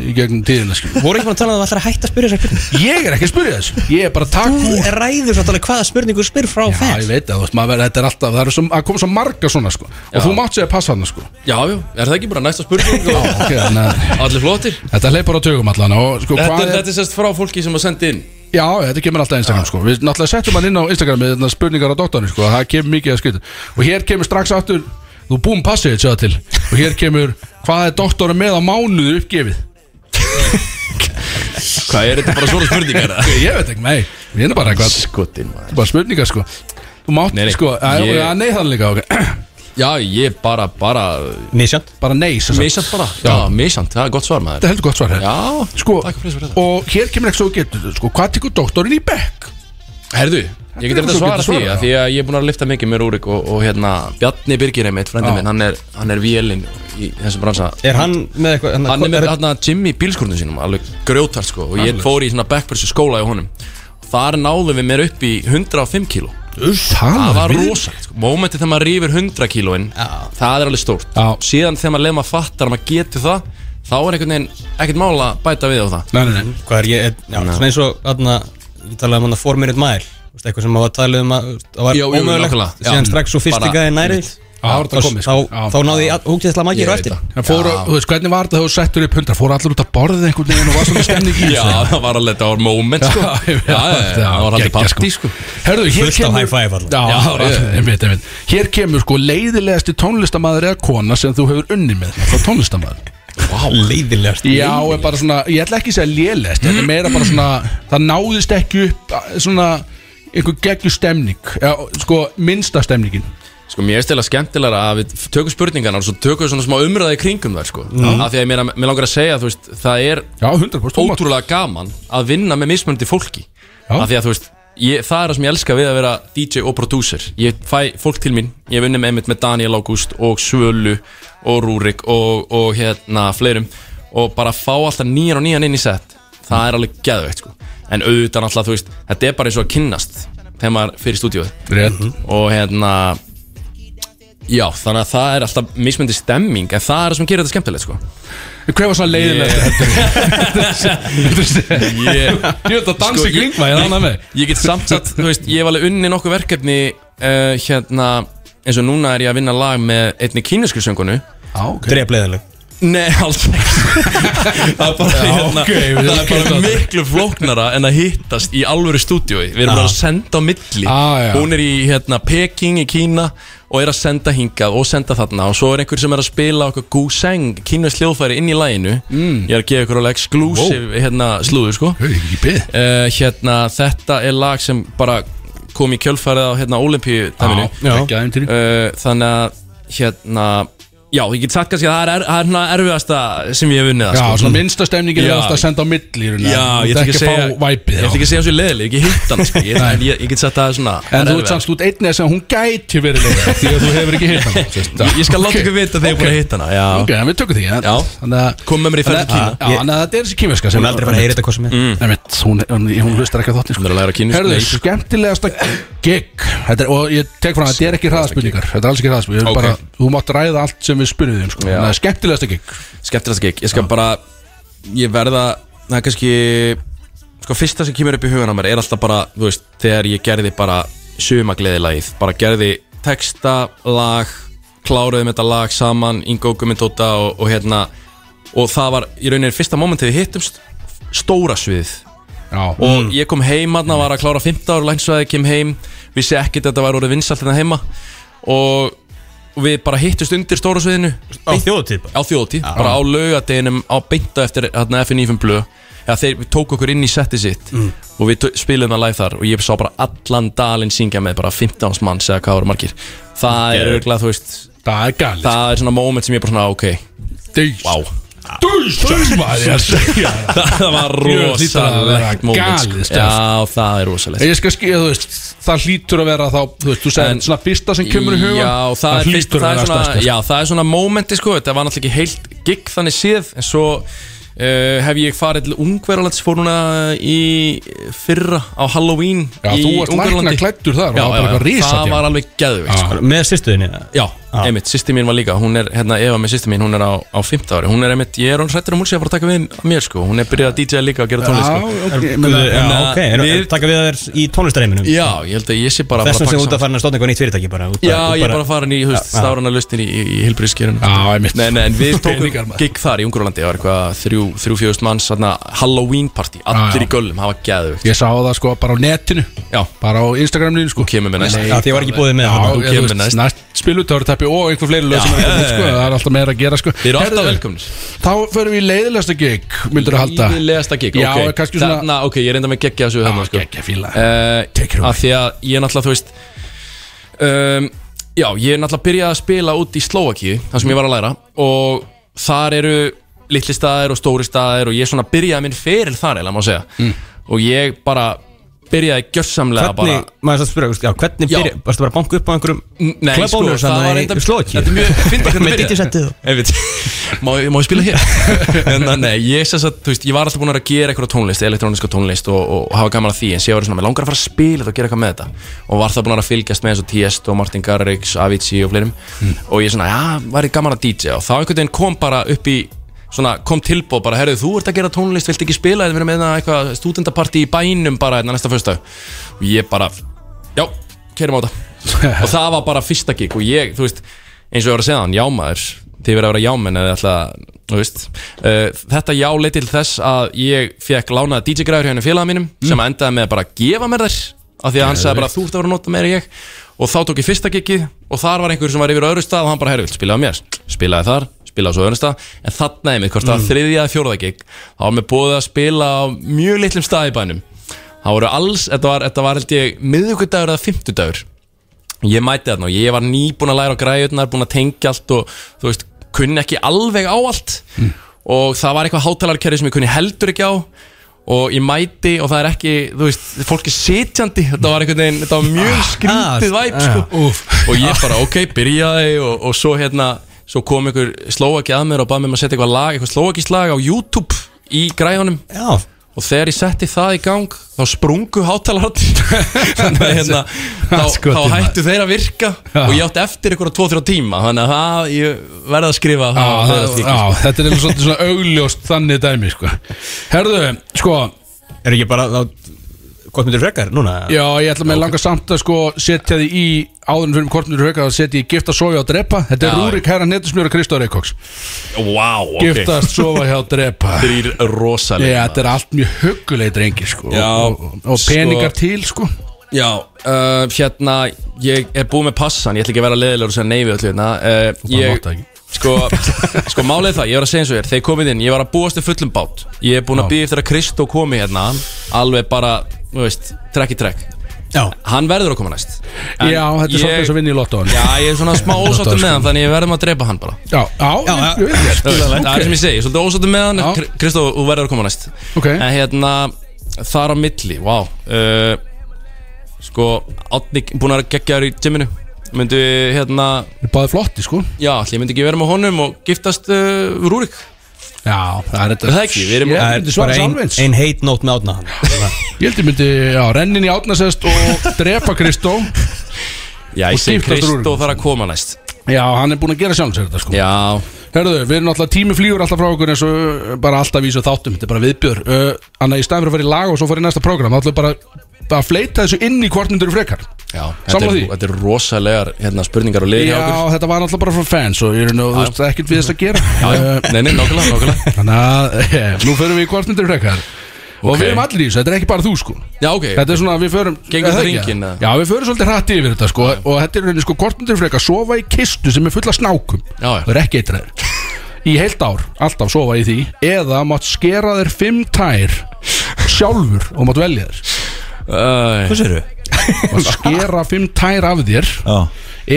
[SPEAKER 1] í gegnum tíðina skilur.
[SPEAKER 2] Voru ekki búin að tala um að það ætlar að hætta að spyrja þessar spurningu?
[SPEAKER 1] Ég er ekki að spyrja þessu, ég er bara að taka
[SPEAKER 2] Þú
[SPEAKER 1] úr.
[SPEAKER 2] ræður svo alveg hvaða spurningu spyr frá
[SPEAKER 1] Já, ég
[SPEAKER 2] fans
[SPEAKER 1] veit að þú veist, maður, þetta er alltaf, það er svo, að koma svo marga svona sko, og
[SPEAKER 4] Já.
[SPEAKER 1] þú mátt segja pass hann sko,
[SPEAKER 4] Já, já, er það ekki bara næsta spurning? Og
[SPEAKER 1] okay, þannig að
[SPEAKER 4] allir flottir.
[SPEAKER 1] Þetta hleypar á tögum allan og sko,
[SPEAKER 4] Þetta,
[SPEAKER 1] hvað
[SPEAKER 4] er,
[SPEAKER 1] er,
[SPEAKER 4] þetta er sérst frá fólki sem að senda inn.
[SPEAKER 1] Já, þetta kemur alltaf á Instagram sko. Við náttúrulega settum hann inn á Instagram með þarna spurningar á doktorinn sko. Það kemur mikið að skrita Og hér kemur strax aftur Þú búum passið þetta til. Og hér kemur Hvað er doktorinn með á mánuðu uppgefið?
[SPEAKER 4] Hvað er þetta bara svona spurningar?
[SPEAKER 1] Ég veit ekki, nei. Við erum bara eitthvað
[SPEAKER 4] Skotin
[SPEAKER 1] Þetta er bara spurningar sko. Þú mátt
[SPEAKER 4] Nei, nei,
[SPEAKER 1] sko að,
[SPEAKER 4] ég-
[SPEAKER 1] ég... Nei þannig líka ok.
[SPEAKER 4] Já, ég bara, bara
[SPEAKER 2] Misjönd
[SPEAKER 1] Bara nei sem sagt.
[SPEAKER 4] Misjant bara. Já, misjant, það er gott svar maður.
[SPEAKER 1] Þetta er heldur gott svar hér
[SPEAKER 4] Já,
[SPEAKER 1] Sko
[SPEAKER 4] takk fyrir þetta.
[SPEAKER 1] Og hér kemur ekki svo getur Sko hvað tekur doktorinn í bekk?
[SPEAKER 4] Herðu, ég get eftir að svara því að Því að ég er búin að lifta mikið með Rúrik og, og hérna Bjarni Birgir einmitt, frendi
[SPEAKER 1] Já.
[SPEAKER 4] minn Hann er, hann er vélinn í þessum bransa.
[SPEAKER 2] Er hann með eitthvað hérna,
[SPEAKER 4] Hann er með hérna Jimmy bílskórnum sínum Alveg grjótart sko Og ég fór í svona backpursu skóla í honum. Þar náðum við mér upp í 105 kíló. Það var rosalegt sko. Mómentið þegar maður rýfur 100 kílóin Það er alveg stórt. Síðan þegar maður leið maður fattar að maður getur það Þá er einhvern veginn ekkert mál að bæta við á það.
[SPEAKER 1] Nei, nei, nei.
[SPEAKER 2] Hvað er ég, já, svona eins og þarna, ég talaði um hann að 4 minute mile veist, eitthvað sem maður talaði um að það var ómögulegt. síðan strax svo fyrst nærið
[SPEAKER 4] einmitt.
[SPEAKER 1] Já, það þetta
[SPEAKER 2] þá,
[SPEAKER 1] komið, sko.
[SPEAKER 2] þá, þá náði ég
[SPEAKER 4] Ég
[SPEAKER 2] á
[SPEAKER 4] veit
[SPEAKER 2] eftir.
[SPEAKER 1] þú veist, hvernig var þetta þegar þú settur upp hundra? Fóru allir út að borðið einhvern veginn og var svona stemning í
[SPEAKER 4] Já, það var alveg, það var moment sko.
[SPEAKER 1] Ég
[SPEAKER 4] það. var aldrei partí sko.
[SPEAKER 1] hér
[SPEAKER 2] Fullt af high five
[SPEAKER 4] ég-
[SPEAKER 1] einmitt Hér kemur sko leiðilegasti tónlistamæður eða kona sem þú hefur unni með Það tónlistamæður
[SPEAKER 2] leiðilegast
[SPEAKER 1] Já, er bara svona, ég ætla ekki að segja lélegast Þetta er meira bara svona, það náðist ekki upp að- Svona, einhver geggjur stemning Já, sko, minnsta stemningin.
[SPEAKER 4] Sko mér er stila skemmtilega að við tökum spurningarna og svo tökum við svona smá umræði kringum þær sko. Af því að mér, mér langar að segja veist það er
[SPEAKER 1] Já, 100% tómat
[SPEAKER 4] ótrúlega gaman að vinna með mismunandi fólki.
[SPEAKER 1] Já.
[SPEAKER 4] af því að þú veist ég, það er það sem ég elska við að vera DJ og producer. Ég fæ fólk til mín ég unnið með einmitt með Daniel August og Svölu og Rúrik og, og hérna fleirum og bara fá alltaf nýjan og nýjan inn í set. Það er alveg geðveikt sko en auðvitað náttúrulega þú veist þetta er bara eins og að kynnast þegar maður fyrir stúdíóið.
[SPEAKER 1] Rétt.
[SPEAKER 4] Og hérna já, þannig að það er alltaf mismundi stemming en það er það sem gerir þetta skemmtilegt sko.
[SPEAKER 1] Hver var svona Ég dansa
[SPEAKER 4] Sko,
[SPEAKER 1] ég annað með.
[SPEAKER 4] ég get samt satt, þú veist, ég hef alveg unni nokkuð verkefni uh, hérna, eins og núna er ég að vinna lag með einni kínusku söngunu
[SPEAKER 1] Já, ok.
[SPEAKER 2] Drep leiðileg
[SPEAKER 4] Nei, alls ekki. Það er bara,
[SPEAKER 1] Já,
[SPEAKER 4] hérna,
[SPEAKER 1] ok, við
[SPEAKER 4] það er bara miklu flóknara en að hittast í alvöru stúdíói. Við erum bara að senda á milli.
[SPEAKER 1] Ah.
[SPEAKER 4] Hún er í hérna, Peking í Kína og er að senda hingað og senda þarna. Og svo er einhver sem er að spila okkur Guseng, kínveist hljóðfæri inn í læginu mm. Ég er að gefa ykkur alveg exclusive hérna, slúður sko.
[SPEAKER 1] Beð
[SPEAKER 4] uh, Hérna, þetta er lag sem bara kom í kjölfærið á hérna,
[SPEAKER 1] aðeim til
[SPEAKER 4] uh, Þannig að hérna Já, ég get sagt kannski að það er, er, er erfiðasta sem ég hef unnið það,
[SPEAKER 1] Já,
[SPEAKER 4] sko.
[SPEAKER 1] svona minnsta stemningin er alltaf að senda á milli í rauninni.
[SPEAKER 4] Já, ég ætla
[SPEAKER 1] ert
[SPEAKER 4] ekki að segja
[SPEAKER 1] væpið
[SPEAKER 4] Ég ætla ekki að segja þessu leðileg, ekki hitt hann sko. ég, en ég, ég get sagt að það er svona
[SPEAKER 1] En þú ert samt út einnig að segja að hún gæti verið leiðileg Því að þú hefur ekki hitt hana.
[SPEAKER 4] Ég- Ég skal láta ykkur vita þegar ég er búin að hitta hana Já,
[SPEAKER 1] Ok, en við tökum því
[SPEAKER 4] Kom með mér í Kína.
[SPEAKER 1] Já, þannig að þetta er þessi kýmverska
[SPEAKER 2] Hún er aldrei fara að heyra
[SPEAKER 4] kínversku,
[SPEAKER 1] Herðu,
[SPEAKER 4] nei, sko.
[SPEAKER 1] frá það, er alls ekki við.
[SPEAKER 4] Já. Skemmtilegast gig. Ég skal bara Ég verða Það er kannski Sko fyrsta sem kemur upp í hugan á mér Er alltaf bara Þú veist Þegar ég gerði bara Sumagleðilagið Bara gerði texta Lag Kláruðum þetta lag saman Ingo Gummindóta og, og hérna. Og það var í rauninni fyrsta momentið við hittumst Stóra sviðið.
[SPEAKER 1] Já,
[SPEAKER 4] og ég kom heim aðna var að klára 15 ára lænsvæði kem heim. Vissi ekkert að þetta var orðið vinsalt hérna heima. Og og við bara hittust undir stóra sviðinu.
[SPEAKER 2] Á þjóðutíð bara?
[SPEAKER 4] Á þjóðtíð, bara á laugadeginum á beinta eftir hérna, FNÍFum blöð. Ja, þeir tók okkur inn í setti sitt. Og við spiluðum það live þar. Og ég sá bara allan dalinn syngja með bara 15 manns eða hvað voru margir. Það er örgulega, þú veist
[SPEAKER 1] Það er
[SPEAKER 4] það er svona moment sem ég bara svona, ok. Wow. Það var rosalegt moment sko. já, það er rosalegt.
[SPEAKER 1] Ég skal skilja, þú veist, það hlýtur að vera þá, þú veist, þú segir svona fyrsta sem kemur í huga.
[SPEAKER 4] Já, það, er, fyrst, það, er svona, já, það er svona momenti sko, þetta var náttúrulega ekki heilt gig þannig séð en svo uh, hef ég farið til Ungverjalands fór núna í fyrra á Halloween
[SPEAKER 1] Já,
[SPEAKER 4] í
[SPEAKER 1] þú varst lækna klæddur þar og
[SPEAKER 4] Já,
[SPEAKER 1] það var
[SPEAKER 4] já,
[SPEAKER 1] bara eitthvað
[SPEAKER 4] já,
[SPEAKER 1] risa
[SPEAKER 4] það var alveg geðveikt sko.
[SPEAKER 2] Með sýstuðinni
[SPEAKER 4] Já, einmitt, sýsti mín var líka Hún er, hérna, Eva með sýsti mín, hún er á, á 15 ári. Hún er einmitt, ég er hún hrættur um hún sé að fara að taka við mér sko. Hún er byrjað að DJ líka og gera tónlist sko.
[SPEAKER 1] Já, ok,
[SPEAKER 2] Já,
[SPEAKER 1] menna,
[SPEAKER 2] ok, en
[SPEAKER 4] við-
[SPEAKER 2] taka við þér í tónlistareiminum?
[SPEAKER 4] Já, ég held að ég sé bara
[SPEAKER 2] Þessum sem út að fara að stofna eitthvað nýtt fyrirtæki bara út
[SPEAKER 4] Já,
[SPEAKER 2] út
[SPEAKER 4] ég er bara að fara í, þú veist, stárana lustin í, í, í heilbríðskjörun
[SPEAKER 1] Já, einmitt.
[SPEAKER 4] Nei, nei, en við tókum gig þar í Ungurlandi. Það var eitthvað þrjú, þrjú fjögust manns þarna, Halloween party, allir í göllum Það var geðvögt
[SPEAKER 1] Ég sá það sko bara á netinu.
[SPEAKER 4] Já,
[SPEAKER 1] Bara á Instagraminu sko.
[SPEAKER 4] Þú kemur með næst
[SPEAKER 2] Ekki
[SPEAKER 1] spilutártappi og einhver fleiri lög sem er komið,
[SPEAKER 4] já,
[SPEAKER 1] sko, það er alltaf meira að gera sko.
[SPEAKER 4] Þið eru alltaf
[SPEAKER 1] Herðu,
[SPEAKER 4] velkomnir.
[SPEAKER 1] Þá förum við í leiðilegsta gig, myndur þú halda?
[SPEAKER 4] Íðilegasta gig,
[SPEAKER 1] Já,
[SPEAKER 4] ok.
[SPEAKER 1] kannski svona-
[SPEAKER 4] Þarna, ok, ég reynda með geggja þessu þarna, sko.
[SPEAKER 1] geggja fíla.
[SPEAKER 4] uh,
[SPEAKER 1] Take it away.
[SPEAKER 4] Af því að ég er náttúrulega, þú veist um, Já, ég er náttúrulega byrjað að spila út í Slovakíu þar sem ég var að læra og þar eru litli staðir og stóri staðir og ég svona byrjaði minn feril þar eða má segja.
[SPEAKER 1] Mm.
[SPEAKER 4] og ég bara byrjaði gjörsamlega
[SPEAKER 2] Hvernig,
[SPEAKER 4] bara
[SPEAKER 2] maður þess að spyrja, já, hvernig
[SPEAKER 4] Já.
[SPEAKER 2] byrja, varstu bara að banka upp á einhverjum
[SPEAKER 4] Nei, sko,
[SPEAKER 2] Clubbónus
[SPEAKER 4] það var
[SPEAKER 2] í
[SPEAKER 4] enda
[SPEAKER 2] Slóki
[SPEAKER 4] Þetta er mjög, fyndið hvernig
[SPEAKER 2] Með. DJ-settið
[SPEAKER 4] má, ég- má ég spila hér? en það, nei, ég sess að, þú veist, ég var alltaf búin að vera að gera eitthvað tónlist, elektróniska tónlist og, og, og hafa gaman að því, en sé að vera svona, mér langar að fara að spila þetta og gera eitthvað með þetta. Og var það búin að fylgjast með eins og Tiesto, Martin Garrix, Avicii og fleirum. Og ég svona, já, væri gaman að DJ og þá einhvern veginn kom bara upp í svona, kom tilbúð bara, herruðu, þú ert að gera tónlist, vilt ekki spila, eða vera með hérna eitthvað stúdendapartí í bænum bara hérna næsta föstudag. Og ég bara, já, keirum á þetta. Og það var bara fyrsta gig og ég, þú veist, eins og ég var að segja hann, jámaður þið verið að vera jámenn eða alltaf, þú veist. Uh, þetta já leið til þess að ég fekk lánaða DJ-græður henni félaga mínum sem endaði með bara að gefa mér þær af því að hann sagði bara þú ert að vera að nota meira ég. Og þá tók ég fyrsta gigið og þar var einhver sem var yfir á öðru stað og hann bara, vilt spilaði mér? Spilaði þar, spilaði svo á öðru stað en þarna einmitt, hvort það var þriðja eða fjórða gig þá var mér búið að spila á mjög litlum stað í bænum. Það voru alls, þetta var, þetta var held ég miðvikudagur eða fimmtudagur. Ég mæti þarna og ég var nýbúin að læra á græðunar búin að tengja allt og þú veist, kunni ekki alveg á allt. Og það var eitthvað hátalarkerfi sem ég kunni heldur ekki á. Og ég mæti og það er ekki, þú veist, fólk er sitjandi. Þetta var einhvern veginn, þetta var mjög skrítið
[SPEAKER 2] ah,
[SPEAKER 4] væp sko. og ég bara, ok, byrjaði og, og svo hérna, svo kom einhver slóaki að mér og bað mér um að setja eitthvað lag, eitthvað slóakist lag á YouTube í græðunum
[SPEAKER 2] Já,
[SPEAKER 4] og þegar ég setti það í gang þá sprungu hátalararnir þannig að hérna, þá, þá hættu þeir að virka og ég átti eftir ykkur 2-3 tíma. Þannig að það, ég verði að skrifa
[SPEAKER 1] Já,
[SPEAKER 4] það,
[SPEAKER 1] það,
[SPEAKER 4] það,
[SPEAKER 1] já, þetta er svolítið svona augljóst þannig dæmi sko. Herðu, sko
[SPEAKER 2] er ekki bara þá, Hvort myndir frekar núna?
[SPEAKER 1] Já, ég ætla með langa samt að sko setja því í áðurinn fyrir kortnur höka að setja í gifta sofa og drepa. Þetta er. Rúrik Herra Netusmjör og Kristóð Reykjóks
[SPEAKER 4] wow, ok.
[SPEAKER 1] Giftast sofa hjá drepa.
[SPEAKER 4] Þrýr rosalega
[SPEAKER 1] Já, þetta er allt mjög huggulegi drengi sko.
[SPEAKER 4] Já,
[SPEAKER 1] og, og peningar
[SPEAKER 4] sko-
[SPEAKER 1] til sko.
[SPEAKER 4] Já, uh, hérna, ég er búið með passan, ég ætla ekki að vera leðilegur og segja við öllu hérna. Uh,
[SPEAKER 1] bara
[SPEAKER 4] ég,
[SPEAKER 1] mátt það ekki.
[SPEAKER 4] Sko, sko málið það, ég var að segja eins og þér, þegar ég komið inn, ég var að búast við fullum bát. Ég er búin að
[SPEAKER 1] Já.
[SPEAKER 4] býða eftir að Kristó komi hérna, alveg bara, þú veist, trekk í trekk
[SPEAKER 2] Já,
[SPEAKER 4] Hann verður að koma næst. En
[SPEAKER 1] Já, þetta er svolítið
[SPEAKER 4] ég-
[SPEAKER 1] eins og vinni í lottóan
[SPEAKER 4] Já, ég er svona smá ósáttum með hann, þannig ég verðum að drepa hann bara.
[SPEAKER 1] Já, já,
[SPEAKER 2] Já, já.
[SPEAKER 1] ég veit þér
[SPEAKER 4] Það er sem ég segi, svolítið ósáttum með hann. Kr- Kristó, þú verður að koma næst.
[SPEAKER 1] Ok.
[SPEAKER 4] En hérna, þar á milli, vá uh, Sko, Átni búin að gegja þér í gyminu. Myndi, hérna,
[SPEAKER 1] Ég báði flotti sko.
[SPEAKER 4] Já, allir myndi ekki vera með honum og giftast uh, Rúrik
[SPEAKER 1] Já, það er þetta.
[SPEAKER 4] Ekki? Við erum-
[SPEAKER 2] er bara ein, ein heit nót með átna hann
[SPEAKER 1] Ég held ég myndi, já, rennin í átnasest og drepa Kristó
[SPEAKER 4] Já, ég segi Kristó þarf að koma næst.
[SPEAKER 1] Já, hann er búin að gera sjálfs þetta sko.
[SPEAKER 4] Já,
[SPEAKER 1] Herðu, við erum náttúrulega tími flýgur alltaf frá okkur eins og uh, bara alltaf vísu þáttum, þetta er bara viðbjör. Uh, Þannig að í staðin fyrir að fara í lag og svo fara í næsta program þá ætlum við bara að fleita þessu inn í hvort myndur frekar?
[SPEAKER 4] Já þetta er, þetta er rosalegar hérna, spurningar og hjá
[SPEAKER 1] Já,
[SPEAKER 4] okkur.
[SPEAKER 1] þetta var náttúrulega bara frá fans og ég er nú, þú veist, ekkert við þess að gera.
[SPEAKER 4] Já,
[SPEAKER 1] Uh,
[SPEAKER 4] nei, nei, nákvæmlega, nákvæmlega.
[SPEAKER 1] Þannig að, eh, nú fyrir við í hvort myndur frekar. Og við erum allir í þessu, þetta er ekki bara þú sko.
[SPEAKER 4] Já, ok.
[SPEAKER 1] Þetta er svona, við förum það
[SPEAKER 4] þetta eða?
[SPEAKER 1] Já, við förum svolítið hrætti yfir þetta sko Og þetta er rauninni sko, hvort myndir frekar sofa í kistu sem er full af snákum?
[SPEAKER 4] Já, já.
[SPEAKER 1] Það er ekki eitræður Í heilt ár, alltaf sofa í því Eða mátt skera þér fimm tær Sjálfur og mátt velja þér
[SPEAKER 3] Hvað séru?
[SPEAKER 1] Mátt skera fimm tær af þér
[SPEAKER 3] Já.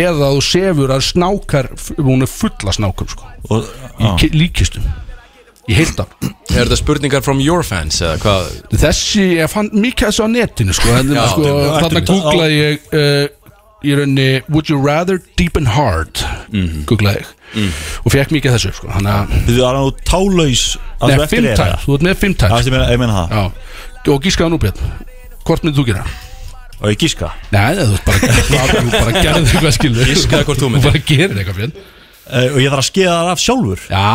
[SPEAKER 1] Eða þú sefur að snákar Hún er fulla snákum sko
[SPEAKER 3] og,
[SPEAKER 1] Í
[SPEAKER 3] já.
[SPEAKER 1] ki- líkistum Í heilt ár
[SPEAKER 4] Er þetta spurningar from your fans eða hvað?
[SPEAKER 1] Þessi, ég fann mikið þessu á netinu sko, en,
[SPEAKER 4] Já,
[SPEAKER 1] sko
[SPEAKER 3] þetta er-
[SPEAKER 1] Þarna googlaði ég uh, Í rauninni Would you rather deep and hard? Googlaði ég. Og fekk mikið þessu sko Þannig að
[SPEAKER 3] Þið er nú tálaus að
[SPEAKER 1] Nei,
[SPEAKER 3] þú eftir
[SPEAKER 1] fimm
[SPEAKER 3] er
[SPEAKER 1] tær,
[SPEAKER 3] það
[SPEAKER 1] þú ert með fimm
[SPEAKER 3] Já,
[SPEAKER 1] tær
[SPEAKER 3] ég meina, ég meina það.
[SPEAKER 1] Já. Og gískaða nú Björn Hvort myndir þú gera?
[SPEAKER 3] Og ég gíska?
[SPEAKER 1] Nei, þú veist bara Þú bara gerði eitthvað skilu
[SPEAKER 4] Giskaðu hvort þú
[SPEAKER 1] Þú
[SPEAKER 4] myndir.
[SPEAKER 1] bara gerir eitthvað Björn.
[SPEAKER 3] Uh, Og ég þarf að skeiða það af sjálfur.
[SPEAKER 1] Já.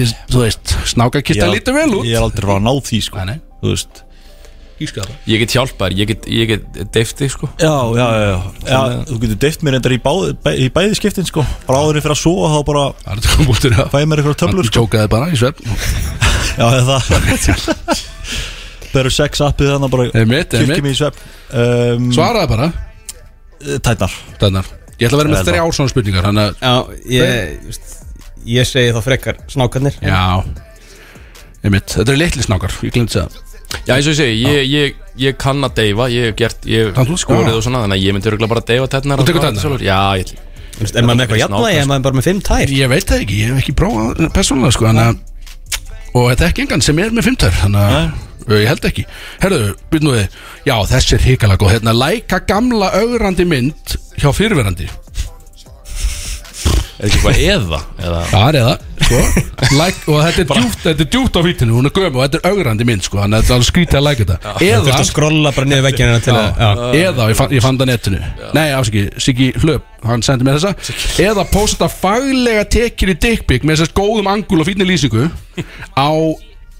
[SPEAKER 1] Ég, Þú veist Snáka
[SPEAKER 3] Ég
[SPEAKER 1] kista
[SPEAKER 3] er-
[SPEAKER 1] lítið vel út.
[SPEAKER 3] Ég er aldrei frá að ná því sko.
[SPEAKER 1] Nei, nei.
[SPEAKER 3] Þú veist.
[SPEAKER 1] Gískaða það.
[SPEAKER 4] Ég get hjálpar, ég get, ég get deifti sko.
[SPEAKER 3] Já, já, já, já. já Þú getur deift mér endar í, báð, bæ, í bæði skiptin sko. Bara áður en fyrir að sofa þá bara
[SPEAKER 1] Það er þetta komið út í það
[SPEAKER 3] fæði mér eitthvað töflur
[SPEAKER 1] Þú
[SPEAKER 3] sko.
[SPEAKER 1] tjókaði bara í svefn.
[SPEAKER 3] Já, eða það Það eru sex appið þannig bara
[SPEAKER 1] Einmitt,
[SPEAKER 3] Kyrkjum
[SPEAKER 1] einmitt.
[SPEAKER 3] í svepp um,
[SPEAKER 1] Svaraði bara.
[SPEAKER 3] Tætnar.
[SPEAKER 1] Þannig Ég ætla að vera með þrjá svona spurningar Þannig að
[SPEAKER 2] Já, ég, ég segi þá frekar snákarnir.
[SPEAKER 1] Já. Einmitt. Þetta eru litli snákar Ég glemt að segja
[SPEAKER 4] Já eins og ég segi, ég, ég, ég kann að deyfa Ég hef gert, ég hef skorið og svona Þannig að ég myndi örgulega bara deyfa tætnar
[SPEAKER 1] Þú tekur tærnar?
[SPEAKER 4] Já, ég
[SPEAKER 2] Er maður með eitthvað jafnvægi, er maður bara með fimm tær?
[SPEAKER 1] Ég veit það ekki Ég hef ekki prófað persónulega sko Þannig að Og þetta er ekki engan sem er með fimmtær Þannig að Ég held ekki. Herðu, byrjum við. Já, þessi er hikalega góð. Hérna, læka gamla augrandi mynd Hjá fyrirverandi
[SPEAKER 4] Er ekki eitthvað eða? eða?
[SPEAKER 1] Það er eða sko. like, Og þetta er djúpt Þetta er djúpt á vítinu Hún er göm og þetta er augrandi mynd sko. Þannig að þetta er alveg skrítið að læka þetta.
[SPEAKER 2] Þú
[SPEAKER 1] Eða
[SPEAKER 2] ert að skrolla bara niður veggina til að já.
[SPEAKER 1] Eða, ég fann, ég fann það netinu. Nei, afsaki, Siggi Hlöp Hann sendi mér þessa. Eða posta faglega tekir í dickpic Með þessast góðum angul og fínni lýsingu Á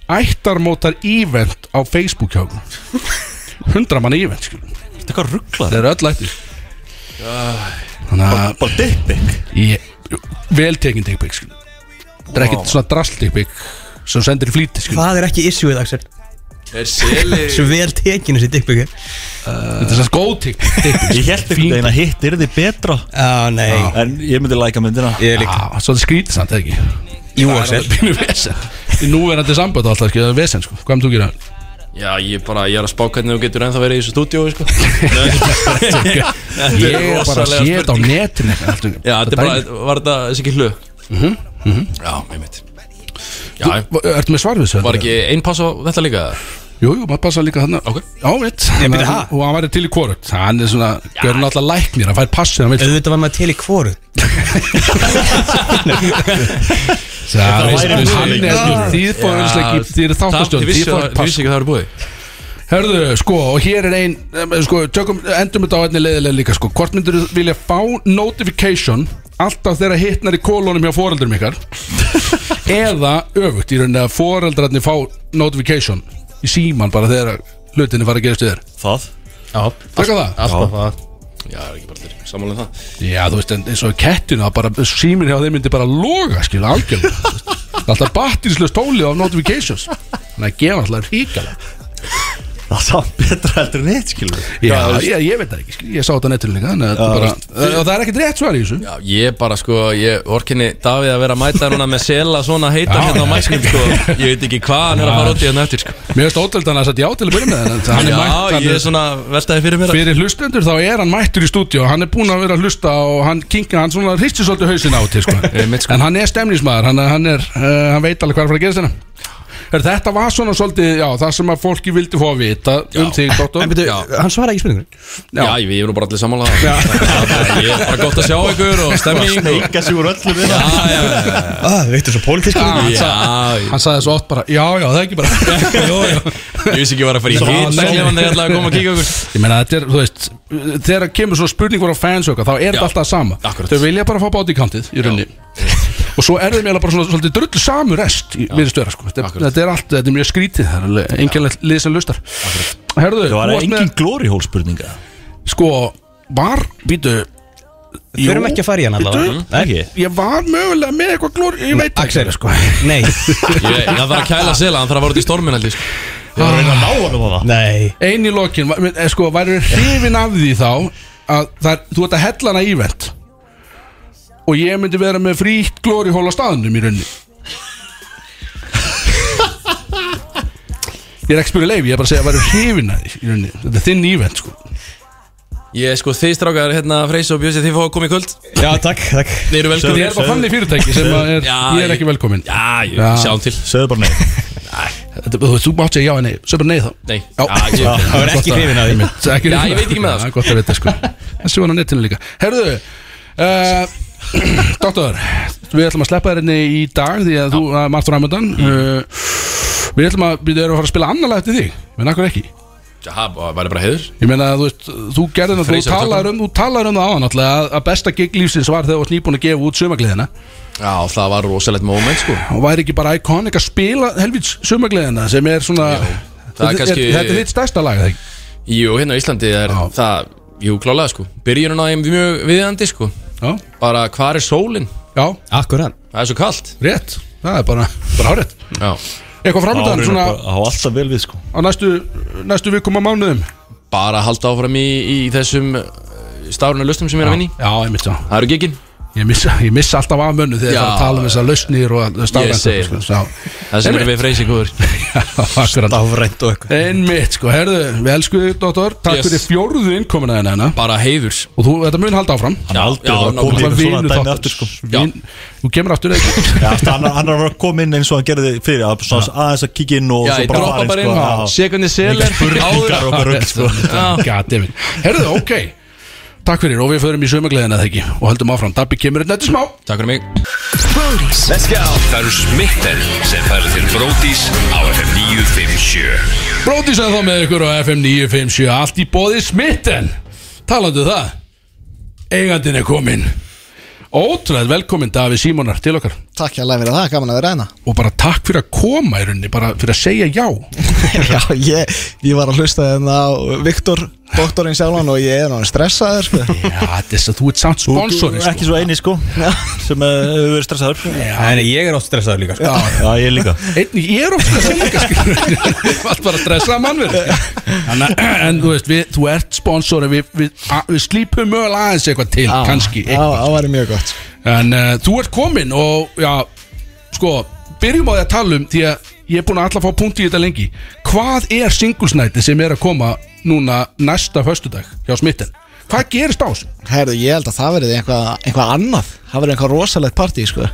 [SPEAKER 1] ættarmótar event á Facebook hjá okkur 100 manni event skilur.
[SPEAKER 3] Þetta er eitthvað rugglar
[SPEAKER 1] Það eru öll ættir. Þannig að
[SPEAKER 3] Bara dickpic
[SPEAKER 1] ég, Vel tekin dickpic skilur. Það er ekkert svona drasl dickpic Sem sendir í flýti skilur.
[SPEAKER 2] Hvað er ekki issueð, Axel?
[SPEAKER 4] Er seli
[SPEAKER 2] Svo vel tekinu þessi dickpick
[SPEAKER 1] Þetta er svona góð dickpic
[SPEAKER 3] Ég held einhvern veginn að hitt er þið betra.
[SPEAKER 2] Já, nei.
[SPEAKER 3] En ég myndi læka myndina.
[SPEAKER 2] Ég líka.
[SPEAKER 1] Já, svolítið skrítið samt, eða ekki
[SPEAKER 2] Jú,
[SPEAKER 1] Það er pínu vesen Í núverandi sambönd alltaf, það er vesen, sko Hvað er þú að gera?
[SPEAKER 4] Já, ég bara, ég er að spá hvernig þú getur ennþá verið í þessu stúdíói sko
[SPEAKER 1] Ég er bara að sé þetta á netinu.
[SPEAKER 4] Já, þetta er bara, var þetta þessi ekki hlu?
[SPEAKER 1] Mhm,
[SPEAKER 4] Já, einmitt Já,
[SPEAKER 1] Þú- Ertu með svar við þessu?
[SPEAKER 4] var ekki ein pass á þetta líka?
[SPEAKER 1] Jú, jú, maður passa líka þarna
[SPEAKER 4] Ok.
[SPEAKER 1] Já, veit
[SPEAKER 2] Ég myndi, ha?
[SPEAKER 1] Og hann væri til í hvorut Hann er svona, görur náttúrulega læknir Hann fær passið hann vil
[SPEAKER 2] Auðvitað var maður til í hvoru
[SPEAKER 1] Það er þýðbóðurisleiki Þið eru þáttastjórn
[SPEAKER 4] Þið
[SPEAKER 1] Þið
[SPEAKER 4] vissi ekki að það eru búið.
[SPEAKER 1] Herðu, sko, og hér er ein em, Sko, tökum, endum þetta á einni leiðilega líka Sko, hvort myndir þú vilja fá notification Alltaf þegar hitnar í kólunum hjá foreldurum ykkar? Eða öfugt Í rauninni að foreldrarnir fá notification Í síman bara þegar hlutinni fara að gerast við þér?
[SPEAKER 3] Það.
[SPEAKER 2] Já,
[SPEAKER 1] Takk að það?
[SPEAKER 2] Alltaf það
[SPEAKER 4] Já, er ekki bara til sammála um það.
[SPEAKER 1] Já, þú veist, en eins og kettinu að bara símin hjá þeim myndi bara loga, skil, algjörlega. Þú veist. Það er alltaf batterislaust tóli á notifications. Þannig að gefa alltaf ríkala
[SPEAKER 3] Það samt betra heldur en eitt skilur
[SPEAKER 1] Já, ég, ég veit það ekki, skil, ég sá þetta á netinu líka Þannig að þetta bara, og það er ekkert rétt svar í þessu.
[SPEAKER 4] Já, ég bara sko, ég orkinni Davíð að vera að mæta núna með sela svona heita
[SPEAKER 1] Já.
[SPEAKER 4] hérna á mæskum sko. Ég veit ekki hvað hann er að fara út í hérna eftir sko.
[SPEAKER 1] Mér finnst ótrúld hann að setja já til að byrja með þannig Hann er
[SPEAKER 4] Já,
[SPEAKER 1] mætt, hann
[SPEAKER 4] ég er
[SPEAKER 1] er
[SPEAKER 4] svona veltaði fyrir mér að
[SPEAKER 1] fyrir hlustendur þá er hann mættur í stúdíu Hann er búinn að vera að hlusta og hann kinka Hann svona hristir svolítið hausinn á til, sko.
[SPEAKER 4] Einmitt, sko.
[SPEAKER 1] En hann er stemnismæður, hann, hann, er, uh, hann veit alveg hvað er að fara að gera þennan Er þetta var svona svolítið, já, það sem að fólki vildi fá að vita um þig, doktor.
[SPEAKER 2] En byrju, hann svara ekki spurningur
[SPEAKER 4] Já, ég ég er nú bara allir sammála. Ég er bara gott að sjá ykkur og stemming og...
[SPEAKER 3] Enga sig úr öllum við
[SPEAKER 4] Já, já, já, já,
[SPEAKER 2] Ah, veitur svo pólitísku.
[SPEAKER 1] Ah, hann,
[SPEAKER 4] Já,
[SPEAKER 1] sagði,
[SPEAKER 4] ég-
[SPEAKER 1] hann sagði svo oft bara Já, já, það er ekki bara. Jó, já.
[SPEAKER 4] Ég vissi ekki að var að fara í
[SPEAKER 1] Svo-
[SPEAKER 4] hitt
[SPEAKER 1] Nei.
[SPEAKER 4] Ef hann er alltaf að koma að kíka okkur
[SPEAKER 1] Ég meina þetta er, þú veist Þegar kemur svo spurning frá fans okkar Þá er þetta alltaf sama.
[SPEAKER 4] Akkurat.
[SPEAKER 1] Þau vilja bara fá bodycountið í rauninni. Og svo er þeim eiginlega bara svona svolítið drullu samu rest í virðist vera sko. Þetta, þetta er allt, þetta er mjög skrítið Það er enginlega lið sem lustar Herðu,
[SPEAKER 3] Það var
[SPEAKER 1] þú varst
[SPEAKER 3] engin glory hole spurninga
[SPEAKER 1] Sko, var, býtu
[SPEAKER 2] Þurfum ekki að fara í hann allavega. Nei.
[SPEAKER 3] Ekki.
[SPEAKER 1] Ég var mögulega með eitthvað glóri Ég veit
[SPEAKER 2] Axel,
[SPEAKER 1] ekki. sko.
[SPEAKER 2] Nei.
[SPEAKER 4] Ég ég þarf að kæla sela, hann þarf að fara út í stormin ég sko.
[SPEAKER 3] Ég var að reyna að ná hann um það.
[SPEAKER 2] Nei.
[SPEAKER 1] Ein í lokin, eh, sko, væri hrifin af því þá að það er, þú ert að hella hana ívent. Og ég myndi vera með frítt glóri hól á staðnum í rauninni. Ég er ekki að spyrja leif, ég er bara að segja að væri hrifin af því í rauninni. Þetta er þinn ívent, sko.
[SPEAKER 4] Ég sko þið strákar hérna Freysa og Bjössi þið fá að koma í kvöld.
[SPEAKER 2] Já, takk, takk.
[SPEAKER 4] Þið eru
[SPEAKER 1] Þið
[SPEAKER 4] velkomin
[SPEAKER 1] er bara þannig fyrirtæki sem að er,
[SPEAKER 4] Já,
[SPEAKER 1] ég er ekki velkomin.
[SPEAKER 4] Já, ég
[SPEAKER 1] Já.
[SPEAKER 4] sjáum til.
[SPEAKER 3] Segðu bara nei
[SPEAKER 1] Þetta, Þú þú mátt segja já en nei, bara nei þá.
[SPEAKER 4] Nei,
[SPEAKER 1] Já.
[SPEAKER 4] já, ég,
[SPEAKER 2] Það var ekki hrifin af því.
[SPEAKER 1] Það
[SPEAKER 4] Já, ég veit ekki með það,
[SPEAKER 1] Það er gott að vita sko. Það sé hann á netinu líka. Herðu uh, Doktor Við ætlum að sleppa þér inni í dag Því að þú er margt framöndan uh, Við ætlum að Við erum að fara að spila annarlega eftir þig Men akkur ekki?
[SPEAKER 4] Það væri bara heiður.
[SPEAKER 1] Ég meina þú veist Þú gerði það Þú talar um Þú talar um það áðan náttúrulega að- Að besta gig lífsins var þegar þú varst nýbúin að gefa út sumagliðina
[SPEAKER 4] Já, það var rosalegt moment sko.
[SPEAKER 1] Og væri ekki bara iconic að spila Helvits sumagliðina Sem er svona
[SPEAKER 4] Jú, það er
[SPEAKER 1] Þetta
[SPEAKER 4] kannski-
[SPEAKER 1] Þetta er þitt stærsta lag eða ekki?
[SPEAKER 4] Jú, hérna á Íslandi er
[SPEAKER 1] Já.
[SPEAKER 4] það Jú, klálega sko. Byrjunum á þeim mjög viðandi sko.
[SPEAKER 1] Já.
[SPEAKER 4] Bara hvar er sólin?
[SPEAKER 1] Já.
[SPEAKER 2] Akkurat.
[SPEAKER 4] Það er svo kalt.
[SPEAKER 1] Rétt. Það er bara Bara hárétt
[SPEAKER 4] Já.
[SPEAKER 1] Eitthvað framöndan
[SPEAKER 3] Það
[SPEAKER 1] svona
[SPEAKER 3] á alltaf vel við sko.
[SPEAKER 1] Á næstu, næstu vikum á mánuðum.
[SPEAKER 4] Bara halda áfram í, í þessum stárunu lustum sem ég er að vinni í.
[SPEAKER 1] Já, ég mitt það
[SPEAKER 4] Það eru giggin
[SPEAKER 1] Ég missa, ég missa alltaf af mönnu þegar
[SPEAKER 4] Já.
[SPEAKER 1] það að tala um þessar lausnir og stafrænt sko,
[SPEAKER 4] það. sem er við freysi góður
[SPEAKER 1] Já, akkurat.
[SPEAKER 2] Áfrænt og eitthvað.
[SPEAKER 1] Einmitt, sko, herðu, við elsku þig, doktor. Takk
[SPEAKER 4] Yes.
[SPEAKER 1] fyrir fjórðu innkomuna þennan hérna.
[SPEAKER 4] Bara heiðurs.
[SPEAKER 1] Og þú, þetta mun halda áfram.
[SPEAKER 4] Já,
[SPEAKER 3] inn sko.
[SPEAKER 1] Vin, Þú kemur aftur
[SPEAKER 3] Já, hann, er að koma inn eins og hann gerði fyrir aðeins að kíkja inn og
[SPEAKER 4] Já,
[SPEAKER 3] bara
[SPEAKER 4] droppa
[SPEAKER 3] fara
[SPEAKER 4] bara
[SPEAKER 3] inn.
[SPEAKER 4] Inn
[SPEAKER 3] sko, já.
[SPEAKER 4] Sekundi seler
[SPEAKER 3] Spurningar og bara rugg sko.
[SPEAKER 1] Herðu, ok Takk fyrir og við förum í sömugleðina þegar ekki? Og höldum áfram, Dabbi kemur hérna eftir smá.
[SPEAKER 4] Takk fyrir mig.
[SPEAKER 6] Let's go. Það eru smitten sem færa til Bródís á FM 957
[SPEAKER 1] Bróðis að þá með ykkur á FM 957 Allt í bóði smitten. Talandu það. Eigandin er kominn. Ótrúlega velkominn Davíð Símonar til okkar
[SPEAKER 5] Takk hjá fyrir það, gaman að vera hérna.
[SPEAKER 1] Og bara takk fyrir að koma í rauninni Bara fyrir að segja já.
[SPEAKER 5] Já, ég, ég var að hlusta hérna á Viktor, doktorinn sjálfan og ég er náttúrulega stressaður sko.
[SPEAKER 1] Já, þetta er svo, þú ert samt
[SPEAKER 3] Þú
[SPEAKER 1] sponsori
[SPEAKER 3] er ekki svo eini sko sem eh, hefur verið stressaður.
[SPEAKER 2] En ég er oft stressaður líka sko.
[SPEAKER 3] Já, ég líka.
[SPEAKER 1] Einn, ég er ofta að segja Allt bara að stressa mannverð að- En þú veist, við, þú ert sponsori Við, við, að, við slípum mögulega aðeins eitthvað til Kanski
[SPEAKER 5] Já, það væri mjög gott
[SPEAKER 1] En uh, þú ert kominn og já, sko, byrjum á því að tala um því að ég er búin að alla fá punkt í þetta lengi Hvað er singlesnæti sem er að koma núna næsta föstudag hjá smitten? Hvað gerist á þessu?
[SPEAKER 5] Herðu, ég held að það verði eitthvað, eitthvað annað Það verði eitthvað rosalegt partí sko.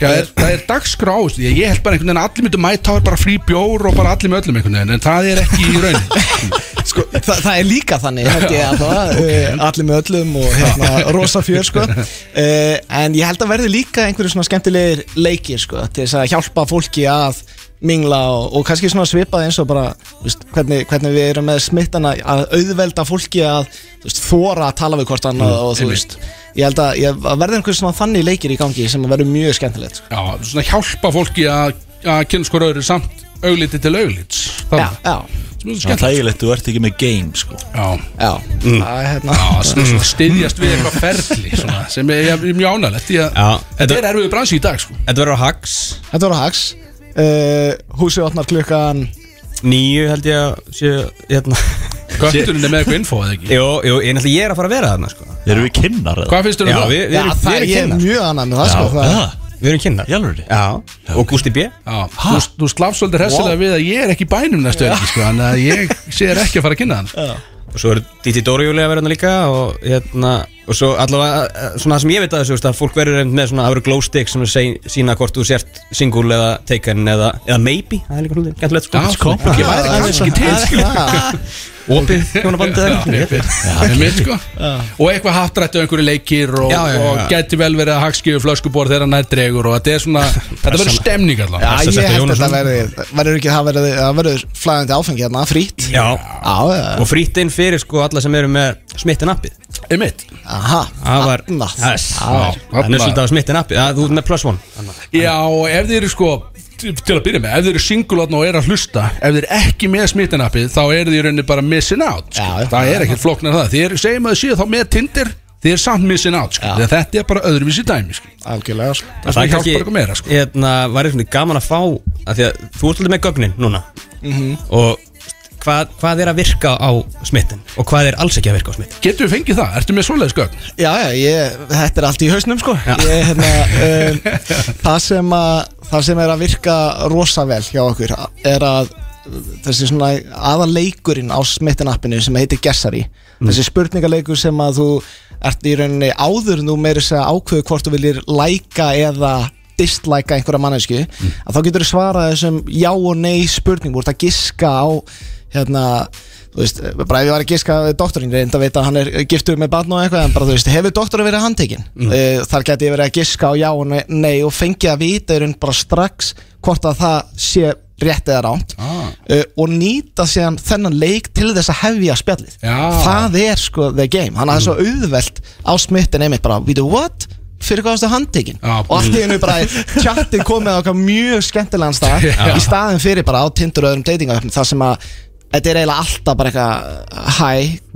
[SPEAKER 1] Já, er, það er dagskrá á þessu því að ég held bara einhvern veginn að allir myndu mæta á er bara frí bjór og bara allir með öllum einhvern veginn en það er ekki í raunin
[SPEAKER 5] sko, Þa, Það er líka þannig held ég að það uh, Allir með öllum og hérna, rosa fjör sko. uh, En ég held að verði líka einhverju svona skemmtilegir leikir sko, Til þess að hjálpa fólki að mingla og, og kannski svona svipað eins og bara veist, hvernig, hvernig við erum með smittana að auðvelda fólki að þú veist, þóra að tala við hvort annað og þú veist ég held að, ég, að verði einhver svona þannig leikir í gangi sem að verður mjög skemmtilegt sko.
[SPEAKER 1] Já, svona hjálpa fólki að, að kynna skor öðru samt augliti til auglits.
[SPEAKER 5] Já, já,
[SPEAKER 1] sem er
[SPEAKER 3] Það er hlægilegt, þú ert ekki með game sko.
[SPEAKER 1] Já,
[SPEAKER 5] já það er hérna.
[SPEAKER 1] Já, svona styðjast við eitthvað ferli svona, sem er, er mjög ánægilegt því að
[SPEAKER 2] Já,
[SPEAKER 1] þetta er erfiðu bransi í dag sko.
[SPEAKER 2] Þetta verður á Hags
[SPEAKER 5] Þetta voru hags uh, Húsið opnar klukkan
[SPEAKER 2] Nýju held ég að sé hérna
[SPEAKER 1] Kötturinn er með eitthvað info eða ekki
[SPEAKER 2] Jú, jú, ég, náttúrulega- ég er að fara að vera þarna sko.
[SPEAKER 3] Erum við kynnar eða?
[SPEAKER 1] Hvað finnst þér um
[SPEAKER 2] Já,
[SPEAKER 1] það?
[SPEAKER 2] við, við,
[SPEAKER 5] Já,
[SPEAKER 2] erum, við
[SPEAKER 5] það
[SPEAKER 2] erum
[SPEAKER 5] ég er
[SPEAKER 2] kynnar
[SPEAKER 5] mjög annað með það sko,
[SPEAKER 3] Já,
[SPEAKER 5] það,
[SPEAKER 3] eða?
[SPEAKER 2] Við erum kynnar
[SPEAKER 3] Í alvöru?
[SPEAKER 2] Já, og Gústi B
[SPEAKER 1] Já, þú, þú slaf svolítið hressilega við að ég er ekki í bænum næstu ekki sko, Þannig að ég sé þér ekki að fara að kynna hann
[SPEAKER 2] Og svo er Diti Dóri Júli að vera hérna líka Og hérna Og svo allavega eh, Svona það sem ég veit að þessu að Fólk verður með svona Það verður glow stick Sem er seg- sína hvort þú sért Single eða taken Eða, eða maybe. Það er líka svolítið Gæntulegt sko.
[SPEAKER 1] Já, sko, ég væri kannski til sko.
[SPEAKER 2] Opið. Hjónabandið eða eitthvað.
[SPEAKER 1] Það er mitt sko. Og eitthvað hattrættu einhverju leikir Og,
[SPEAKER 2] Já, já, já.
[SPEAKER 1] og geti vel verið að hagskifu flöskubor Þegar hann er dregur Og þetta er svona Þetta verður stemning allavega.
[SPEAKER 5] Já, ég held að það verður verður ekki,
[SPEAKER 2] smittin
[SPEAKER 5] aha,
[SPEAKER 2] Það var. Yes.
[SPEAKER 5] Já,
[SPEAKER 2] Það er af smittin appið Það- Þú ert með plus one
[SPEAKER 1] Já, ef þið eru sko til að byrja með, ef þið eru singulatn og eru að hlusta ef þið eru ekki með smittinappið þá eru þið í rauninni bara missing out sko.
[SPEAKER 5] Já,
[SPEAKER 1] það er ekkert flóknar það þið eru, segjum að þið séu þá með Tinder þið eru samt missing out sko. Þetta er bara öðruvísi dæmi sko.
[SPEAKER 5] algjörlega sko.
[SPEAKER 1] það er hjálpar eitthvað meira sko.
[SPEAKER 2] hérna, var eitthvað gaman að fá að því að þú ert alltaf með gögnin núna
[SPEAKER 5] Mhm.
[SPEAKER 2] og hvað, hvað er að virka á smittin og hvað er alls ekki að virka á smittin
[SPEAKER 1] Getur við fengið það? Ertu með svoleiðis gögn?
[SPEAKER 5] Já, já, ég, þetta er allt í hausnum sko. Ég, hérna, um, það, sem að, það sem er að virka rosa vel hjá okkur er að þessi svona aðaleikurinn á smittinappinu sem heitir Gessari þessi spurningaleikur sem að þú ert í rauninni áður en þú meiri segja ákveðu hvort þú viljir læka eða dislæka einhverja mannesku að þá getur þú svarað þessum já og nei spurning þú ert að giska á hérna þú veist, ég var að giska doktorinn reynda að veit að hann er giftur með barn og eitthvað en bara þú veist, hefur doktorinn verið handtekinn mm. þar geti ég verið að giska á já og nei, og fengi að vita í raun bara strax hvort að það sé rétt eða ránt
[SPEAKER 1] Ah.
[SPEAKER 5] uh, og nýta síðan þennan leik til þess að hefja spjallið
[SPEAKER 1] Já.
[SPEAKER 5] það er sko the game að það er svo auðvelt á smittin einmitt bara, við what? fyrir hvað varstu handtekinn
[SPEAKER 1] Já.
[SPEAKER 5] og allt í hennu bara tjattið komið á mjög skemmtilegan stað í staðin fyrir bara á Tinder og öðrum datingafnum þar sem að þetta er eiginlega alltaf bara eitthvað hæ,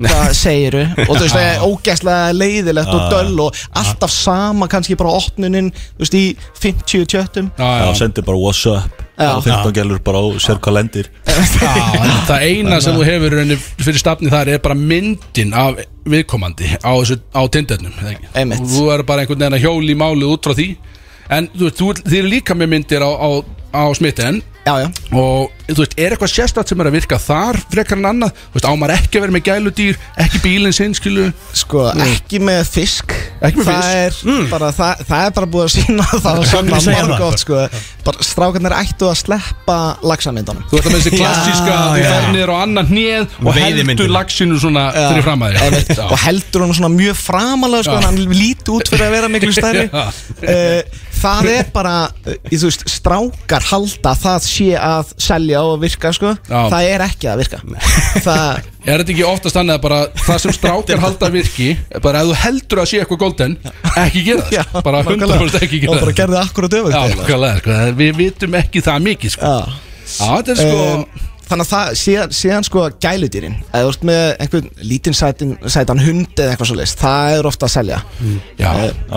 [SPEAKER 5] hvað segiru og þú veist það er ógæslega leiðilegt og döll og alltaf sama kannski bara opnunin, þú veist í 50 tjöttum
[SPEAKER 1] Já,
[SPEAKER 3] Já,
[SPEAKER 1] já,
[SPEAKER 3] sendir bara what's up.
[SPEAKER 5] Já.
[SPEAKER 3] og 15 gælur bara á sér kalendir
[SPEAKER 1] já en Það eina sem þú hefur fyrir stafni þar er bara myndin af viðkomandi á, þessu, á tindernum. Þú er bara einhvern veginn að hjóli málið út frá því. En þú veist, þú, þið eru líka með myndir á, á, á smitten
[SPEAKER 5] já, já,
[SPEAKER 1] og veist, er eitthvað sérstætt sem er að virka þar frekar en annað, þú veist, á maður ekki að vera með gæludýr, ekki bílinn sinn, skilu
[SPEAKER 5] sko ekki með fisk
[SPEAKER 1] Ekki með
[SPEAKER 5] það
[SPEAKER 1] fisk.
[SPEAKER 5] er, bara, það, það er bara búið að sína það og sanna margótt sko. bara strákarnir ættu að sleppa lagsamyndunum
[SPEAKER 1] Þú ert að með þessi klassíska,
[SPEAKER 2] Já,
[SPEAKER 1] þú
[SPEAKER 2] já.
[SPEAKER 1] fer niður á annan hnið og heldur lagsinu svona fyrir fram að
[SPEAKER 5] Einmitt.
[SPEAKER 1] þér
[SPEAKER 5] og heldur hann svona mjög framalega sko,
[SPEAKER 1] Já.
[SPEAKER 5] hann líti út fyrir að vera miklu stærri
[SPEAKER 1] Já.
[SPEAKER 5] uh, það er bara uh, þú veist, strákar halda að það sé að selja og virka sko.
[SPEAKER 1] Já.
[SPEAKER 5] það er ekki að virka það,
[SPEAKER 1] Er þetta ekki oftast annað að bara það sem strákar halda virki bara ef þú heldur að sé eitthvað golden ekki gera
[SPEAKER 5] Já,
[SPEAKER 1] það, bara 100% ekki
[SPEAKER 5] og
[SPEAKER 1] gera
[SPEAKER 5] bara
[SPEAKER 1] það
[SPEAKER 5] gerði akkurat
[SPEAKER 1] Já,
[SPEAKER 5] öfugt
[SPEAKER 1] nákvæmlega, sko, við vitum ekki það mikið sko.
[SPEAKER 5] Já.
[SPEAKER 1] Já, þetta er sko
[SPEAKER 5] um, Þannig að það, síðan, síðan sko gæludýrin Ef þú ert með einhvern lítinn sætin, sætan hund eða eitthvað svo leist Það er ofta að selja.
[SPEAKER 1] Já.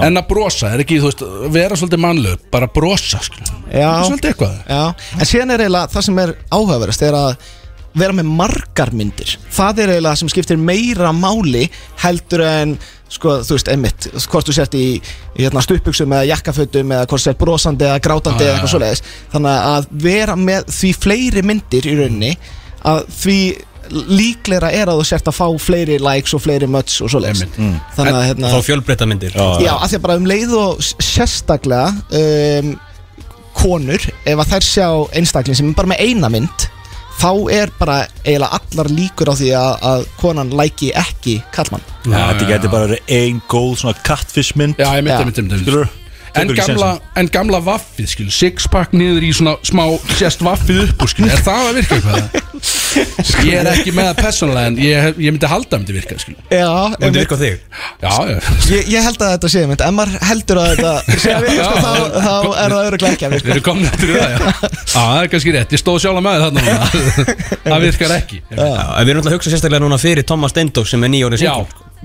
[SPEAKER 1] En að brosa, er ekki, þú veist, vera svolítið mannlög bara brosa, sko.
[SPEAKER 5] Já.
[SPEAKER 1] Svolítið eitthvað.
[SPEAKER 5] Já, en síðan er eiginlega það sem er áhugaverðast er að vera með margar myndir. Það er eiginlega sem skiptir meira máli heldur en sko, þú veist, einmitt, hvort þú sért í, í hérna, stuppuksum eða jakkafötum eða hvort þú sért brosandi eða grátandi
[SPEAKER 1] Já,
[SPEAKER 5] eða eitthvað
[SPEAKER 1] já,
[SPEAKER 5] svoleiðis. Þannig að vera með því fleiri myndir í rauninni að því líklegra er að þú sért að fá fleiri likes og fleiri möts og svoleiðis.
[SPEAKER 1] Einmitt. Mm.
[SPEAKER 5] þannig að hérna,
[SPEAKER 2] Þá fjölbreyta myndir.
[SPEAKER 5] Já, af því að bara um leið og sérstaklega um, konur, ef að þær sjá einstakling sem er bara með eina mynd þá er bara eiginlega allar líkur á því að, að konan læki ekki kallmann
[SPEAKER 3] Já, Þetta getur bara verið ein góð svona catfish mynd.
[SPEAKER 1] Já, ég myndi, myndi, myndi, myndi.
[SPEAKER 3] Skilur
[SPEAKER 1] En gamla, en gamla vaffið, skil Sixpack niður í svona smá Sérst vaffið upp úr, skil Er það að virka eitthvað? Ég er ekki með það persónulega En ég, ég myndi halda að myndi virka, skil
[SPEAKER 5] Já,
[SPEAKER 2] Myndi virka þig?
[SPEAKER 1] Já, já.
[SPEAKER 5] Ég, ég held að þetta sé mynd, ef maður heldur að þetta sé að virka, sko, þá, þá er það ekki að
[SPEAKER 1] Við erum komin eftir í það, já. Það er kannski rétt, ég stóð sjálf með þarna núna. Það virkar ekki.
[SPEAKER 2] Já, en við erum alltaf að hugsa sérstaklega núna fyrir Thomas Steindók sem er nýjórið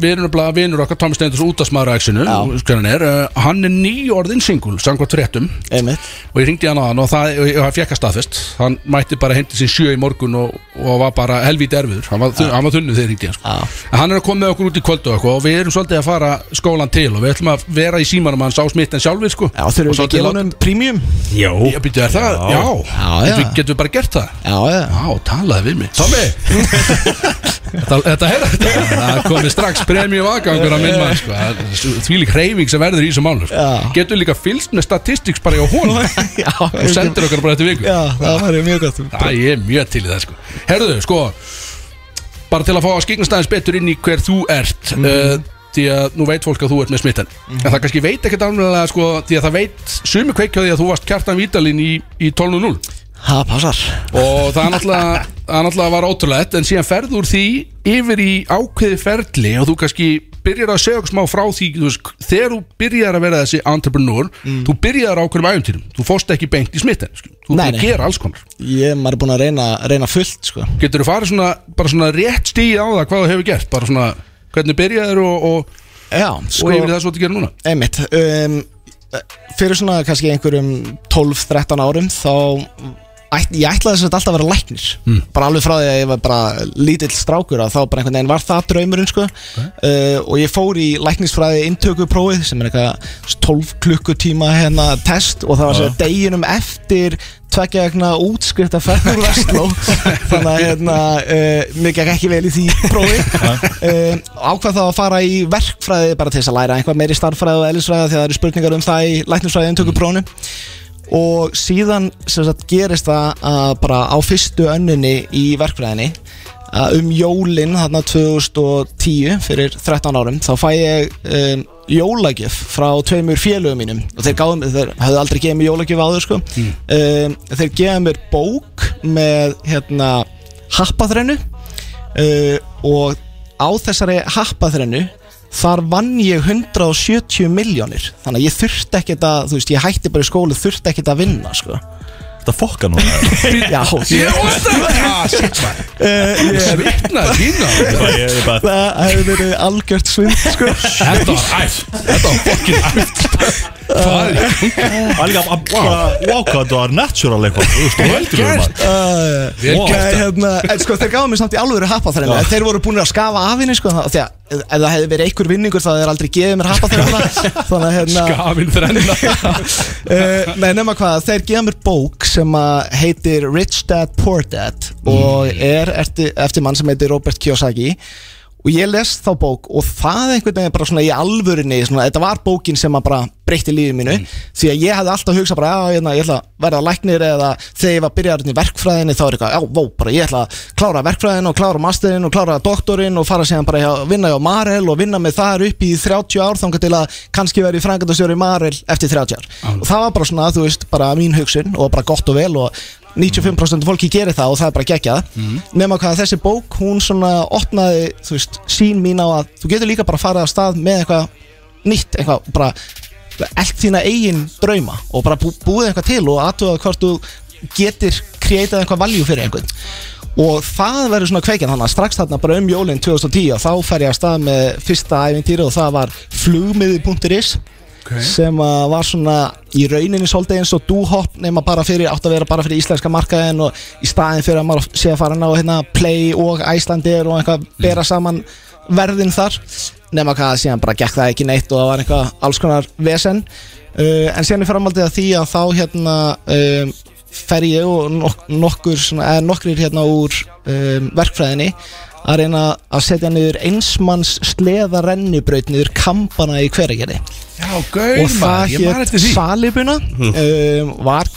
[SPEAKER 1] við erum nefnilega vinur okkar Thomas Steindors út af smaður X-inu hver hann er, uh, hann er nýjórðin singul samkvæmt fréttum.
[SPEAKER 5] Einmitt.
[SPEAKER 1] og ég ringdi hann á hann og það, fekk að staðfest. Hann mætti bara heimti sér sjö í morgun og, og var bara helvít erfiður. Hann var, hann var þunnu þegar ég ringdi hann sko. Hann er að koma með okkur út í kvöldu og, og við erum svolítið að fara skólan til og við ætlum að vera í símanum hans á smitten sjálfur sko.
[SPEAKER 5] Já, þurfum
[SPEAKER 1] Og
[SPEAKER 5] við ekki að gefa honum premium?
[SPEAKER 2] Jó
[SPEAKER 1] Já, býttu, er það? Já,
[SPEAKER 5] Já, já.
[SPEAKER 1] Getum, við- getum við bara gert það?
[SPEAKER 5] Já, já,
[SPEAKER 1] Já, talaði við mig. Tommy! Þetta, þetta þetta Það komið strax premjum aðgangur á minn mann sko. Því lík hreyfing sem verður í þessu mánu sko. Getur líka fylgst með statistics bara hjá hún og sendir okkur bara eftir viku.
[SPEAKER 5] Já, það væri mjög gott.
[SPEAKER 1] Það er mjög til í það sko. Herðu, sko Bara til að fá að skiknast aðeins betur inn í hver þú ert uh, Því að nú veit fólk að þú ert með smitten En það kannski veit ekkert alveg sko, Því að það veit sumi kveikja því að þú varst kjartan Vítalín í, í 12.0
[SPEAKER 5] Það passar.
[SPEAKER 1] Og það er náttúrulega, það náttúrulega var ótrúlegt en síðan ferður því yfir í ákveði ferli og þú kannski byrjar að segja smá frá því þú veist, þegar þú byrjar að vera þessi entrepreneur þú byrjar á okkur æfintýrum þú fórst ekki beint í smitten sko. þú að gera alls konar.
[SPEAKER 5] Ég, er búin að reyna, reyna fullt, sko.
[SPEAKER 1] Getur þú farið svona, bara svona rétt stíð á það hvað þú hefur gert? Bara svona hvernig byrjaður og, og,
[SPEAKER 5] Já,
[SPEAKER 1] og
[SPEAKER 5] sko
[SPEAKER 1] yfir það svo þú gerir núna?
[SPEAKER 5] Einmitt. Um, Fyrir svona kannski einhverjum 12-13 árum þá æt, ég ætlaði þess að alltaf að vera læknir. Bara alveg frá því að ég var bara lítill strákur að þá bara einhvern veginn var það draumurinn sko. uh, og ég fór í læknisfræði inntökuprófið sem er eitthvað 12 klukkutíma hérna test og það var sér deginum eftir tveggja vegna útskrift að ferð úr Vestló. Þannig að hérna, uh, mér gekk ekki vel í því prófi. Uh, ákvað þá að fara í verkfræði bara til þess að læra einhvað meiri starffræði og eðlisfræði því að það eru spurningar um það í læknisfræði inntökuprófinu og síðan sagt, gerist það að bara á fyrstu önninni í verkfræðinni um jólin þarna 2010 fyrir 13 árum þá fæ ég um, jólagjöf frá tveimur félögum mínum. Og þeir, gáðum, þeir hefðu aldrei gefið mér jólagjöf áður sko. um, þeir gefa mér bók með hérna happaþrennu. Uh, og á þessari happaþrennu þar vann ég 170 miljónir þannig að ég þurfti ekkert að þú veist, ég hætti bara í skólu, þurfti ekkert að vinna sko.
[SPEAKER 3] Þetta fokka nú
[SPEAKER 5] Já,
[SPEAKER 1] Ég er Ah,
[SPEAKER 3] Ég er bara
[SPEAKER 5] það hefur verið algjört svind sko.
[SPEAKER 1] Þetta var æft Þetta var fokkin æft Hvað er
[SPEAKER 3] að bara þetta var natural eitthvað Þú veist, þú heldur um
[SPEAKER 1] gert.
[SPEAKER 3] að
[SPEAKER 1] Vel
[SPEAKER 5] Nei,
[SPEAKER 1] gert.
[SPEAKER 5] Hérna, en sko þeir gáðu mér samt í alvöru happaþrennu
[SPEAKER 3] Já.
[SPEAKER 5] Þeir voru búin að skafa af henni sko, Því að ef það hefði verið einhver vinningur þá hefði þeir aldrei gefið mér happaþrennu Þannig að hérna
[SPEAKER 1] Skafin þrenna
[SPEAKER 5] uh, Nei, nema hvað, þeir gefa mér bók sem að heitir Rich Dad Poor Dad og er eftir, eftir mann sem heitir Robert Kiyosaki og ég les þá bók og það einhvern veginn bara svona í alvörinni svona, þetta var bókin sem að bara breytti lífið mínu. Því að ég hefði alltaf hugsað bara já, hérna, ég ætla að verða læknir eða þegar ég var byrjarinn í verkfræðinni þá er eitthvað, já, vó, bara ég ætla að klára verkfræðin og klára masterinn og klára doktorinn og fara síðan bara hjá, vinna hjá Marel og vinna með þar upp í 30 ár þangar til að kannski verið frangandastjóri Marel eftir 30 ár. Og það var bara svona, þú veist, bara mín hugsun og bara gott og vel og 95% af fólki gerir það og það er bara geggjað. Nema hvað þessi bók, hún svona opnaði, þú veist, sín mín á að þú getur líka bara að fara að stað með eitthvað nýtt, eitthvað, bara eld þína eigin drauma og bara bú, búið eitthvað til og aðtuga hvort þú getur kreitað eitthvað valjú fyrir einhvern. Og það verður svona kveikjan þannig að strax þarna bara um jólinn 2010 þá fer ég að stað með fyrsta æfintýri og það var flugmiði.is sem að var svona í rauninni svolítið eins og dúhopp nema bara fyrir, átt að vera bara fyrir íslenska markaðin og í staðin fyrir að maður sé að fara ná hérna Play og Icelandir og eitthvað bera saman verðin þar. Nema hvað síðan bara gekk það ekki neitt og það var eitthvað alls konar vesen. Uh, en síðan er framaldið að því að þá hérna um, fer ég og nok nokkur svona, nokkrir hérna úr um, verkfræðinni að reyna að setja niður einsmanns sleða rennibraut niður kampana í hveragerði.
[SPEAKER 1] Já,
[SPEAKER 5] og það hétt Salibuna. Um, var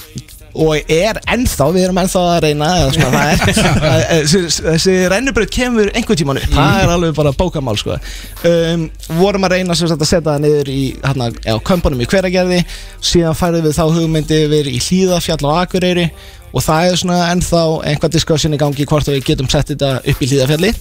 [SPEAKER 5] og er ennþá, við erum ennþá að reyna eða svona það er þessi, þessi rennubraut kemur einhver tíman upp. Það er alveg bara bókamál sko. Um, vorum að reyna sem sagt að setja það niður í hérna, já, kömpunum í hveragerði. Síðan færðum við þá hugmyndi yfir í hlýðafjall á Akureyri og það er svona ennþá einhvað diskussion í gangi hvort við getum sett þetta upp í hlýðafjalli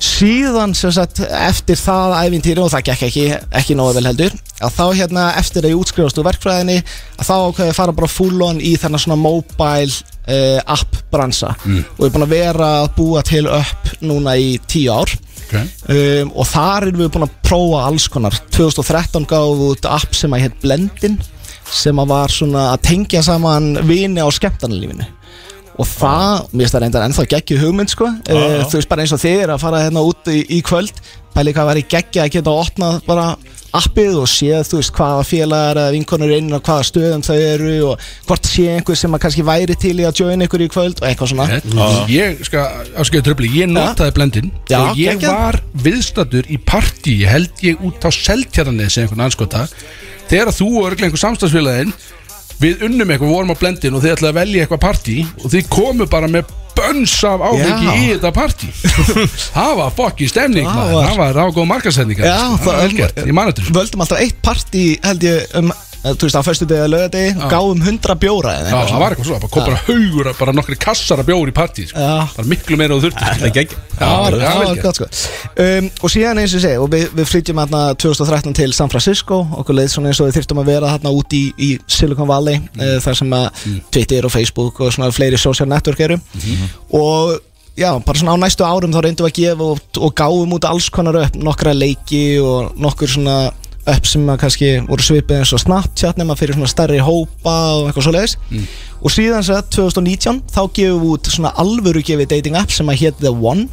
[SPEAKER 5] síðan sem sagt eftir það æfintýri og það gekk ekki, ekki nógu vel heldur að þá hérna eftir að ég útskrifast úr verkfræðinni að þá ákveði fara bara full on í þennan svona mobile uh, app bransa. Og ég er búin að vera að búa til upp núna í tíu ár.
[SPEAKER 1] Okay.
[SPEAKER 5] um, og þar erum við búin að prófa alls konar. 2013 gáðum við út app sem að hétt Blendin sem að var svona að tengja saman vini á skemmtarnalífinu og það, mér finnst það reyndar ennþá geggju hugmynd sko, uh, þú veist bara eins og þið er að fara hérna út í, í kvöld pæli hvað væri geggja að geta opnað bara appið og séð þú veist hvaða félagar eða vinkonur inn og hvaða stöðum þau eru og hvort sé einhver sem að kannski væri til í að join ykkur í kvöld og eitthvað svona.
[SPEAKER 1] Ég, sko, áskilja tröfli Ég notaði blendin
[SPEAKER 5] Já,
[SPEAKER 1] Og ég
[SPEAKER 5] geggjað.
[SPEAKER 1] var viðstættur í partí Held ég út á seltjarnið sem einhvern anskota Þegar þú og örglega einhver samstagsfélaginn Við unnum eitthvað, við vorum á blendin Og þið ætlaði að velja eitthvað partí Og þið komu bara með bönns af áfengi í þetta partí. Það var fokki stemning
[SPEAKER 5] Það var-
[SPEAKER 1] var var vel gert, ég. Mani þetta
[SPEAKER 5] Völdum alltaf eitt partí held ég um þú veist á föstu degi að lögadegi og gáum hundra bjóra eða
[SPEAKER 1] Já,
[SPEAKER 5] eitthvað
[SPEAKER 1] það var eitthvað svo, það kom bara haugur bara nokkri kassar af bjóri í partí sko.
[SPEAKER 5] Já.
[SPEAKER 1] bara miklu meira og þurfti
[SPEAKER 2] Það er ekki
[SPEAKER 5] það var,
[SPEAKER 1] já,
[SPEAKER 5] það var gott sko. Um, og síðan eins og ég segi og við, við flytjum hérna 2013 til San Francisco okkur leið svona eins og við þyrftum að vera hérna út í, í Silicon Valley mm. þar sem að Twitter og Facebook og svona fleiri social network eru. Og já, bara svona á næstu árum þá reyndum við að gefa og, og gáum út alls konar upp nokkra leiki og nokkur svona upp sem að kannski voru svipið eins og Snapchat nema fyrir svona stærri hópa og eitthvað svoleiðis. Og síðan sér 2019 þá gefum við út svona alvöru gefið dating app sem að hétt The One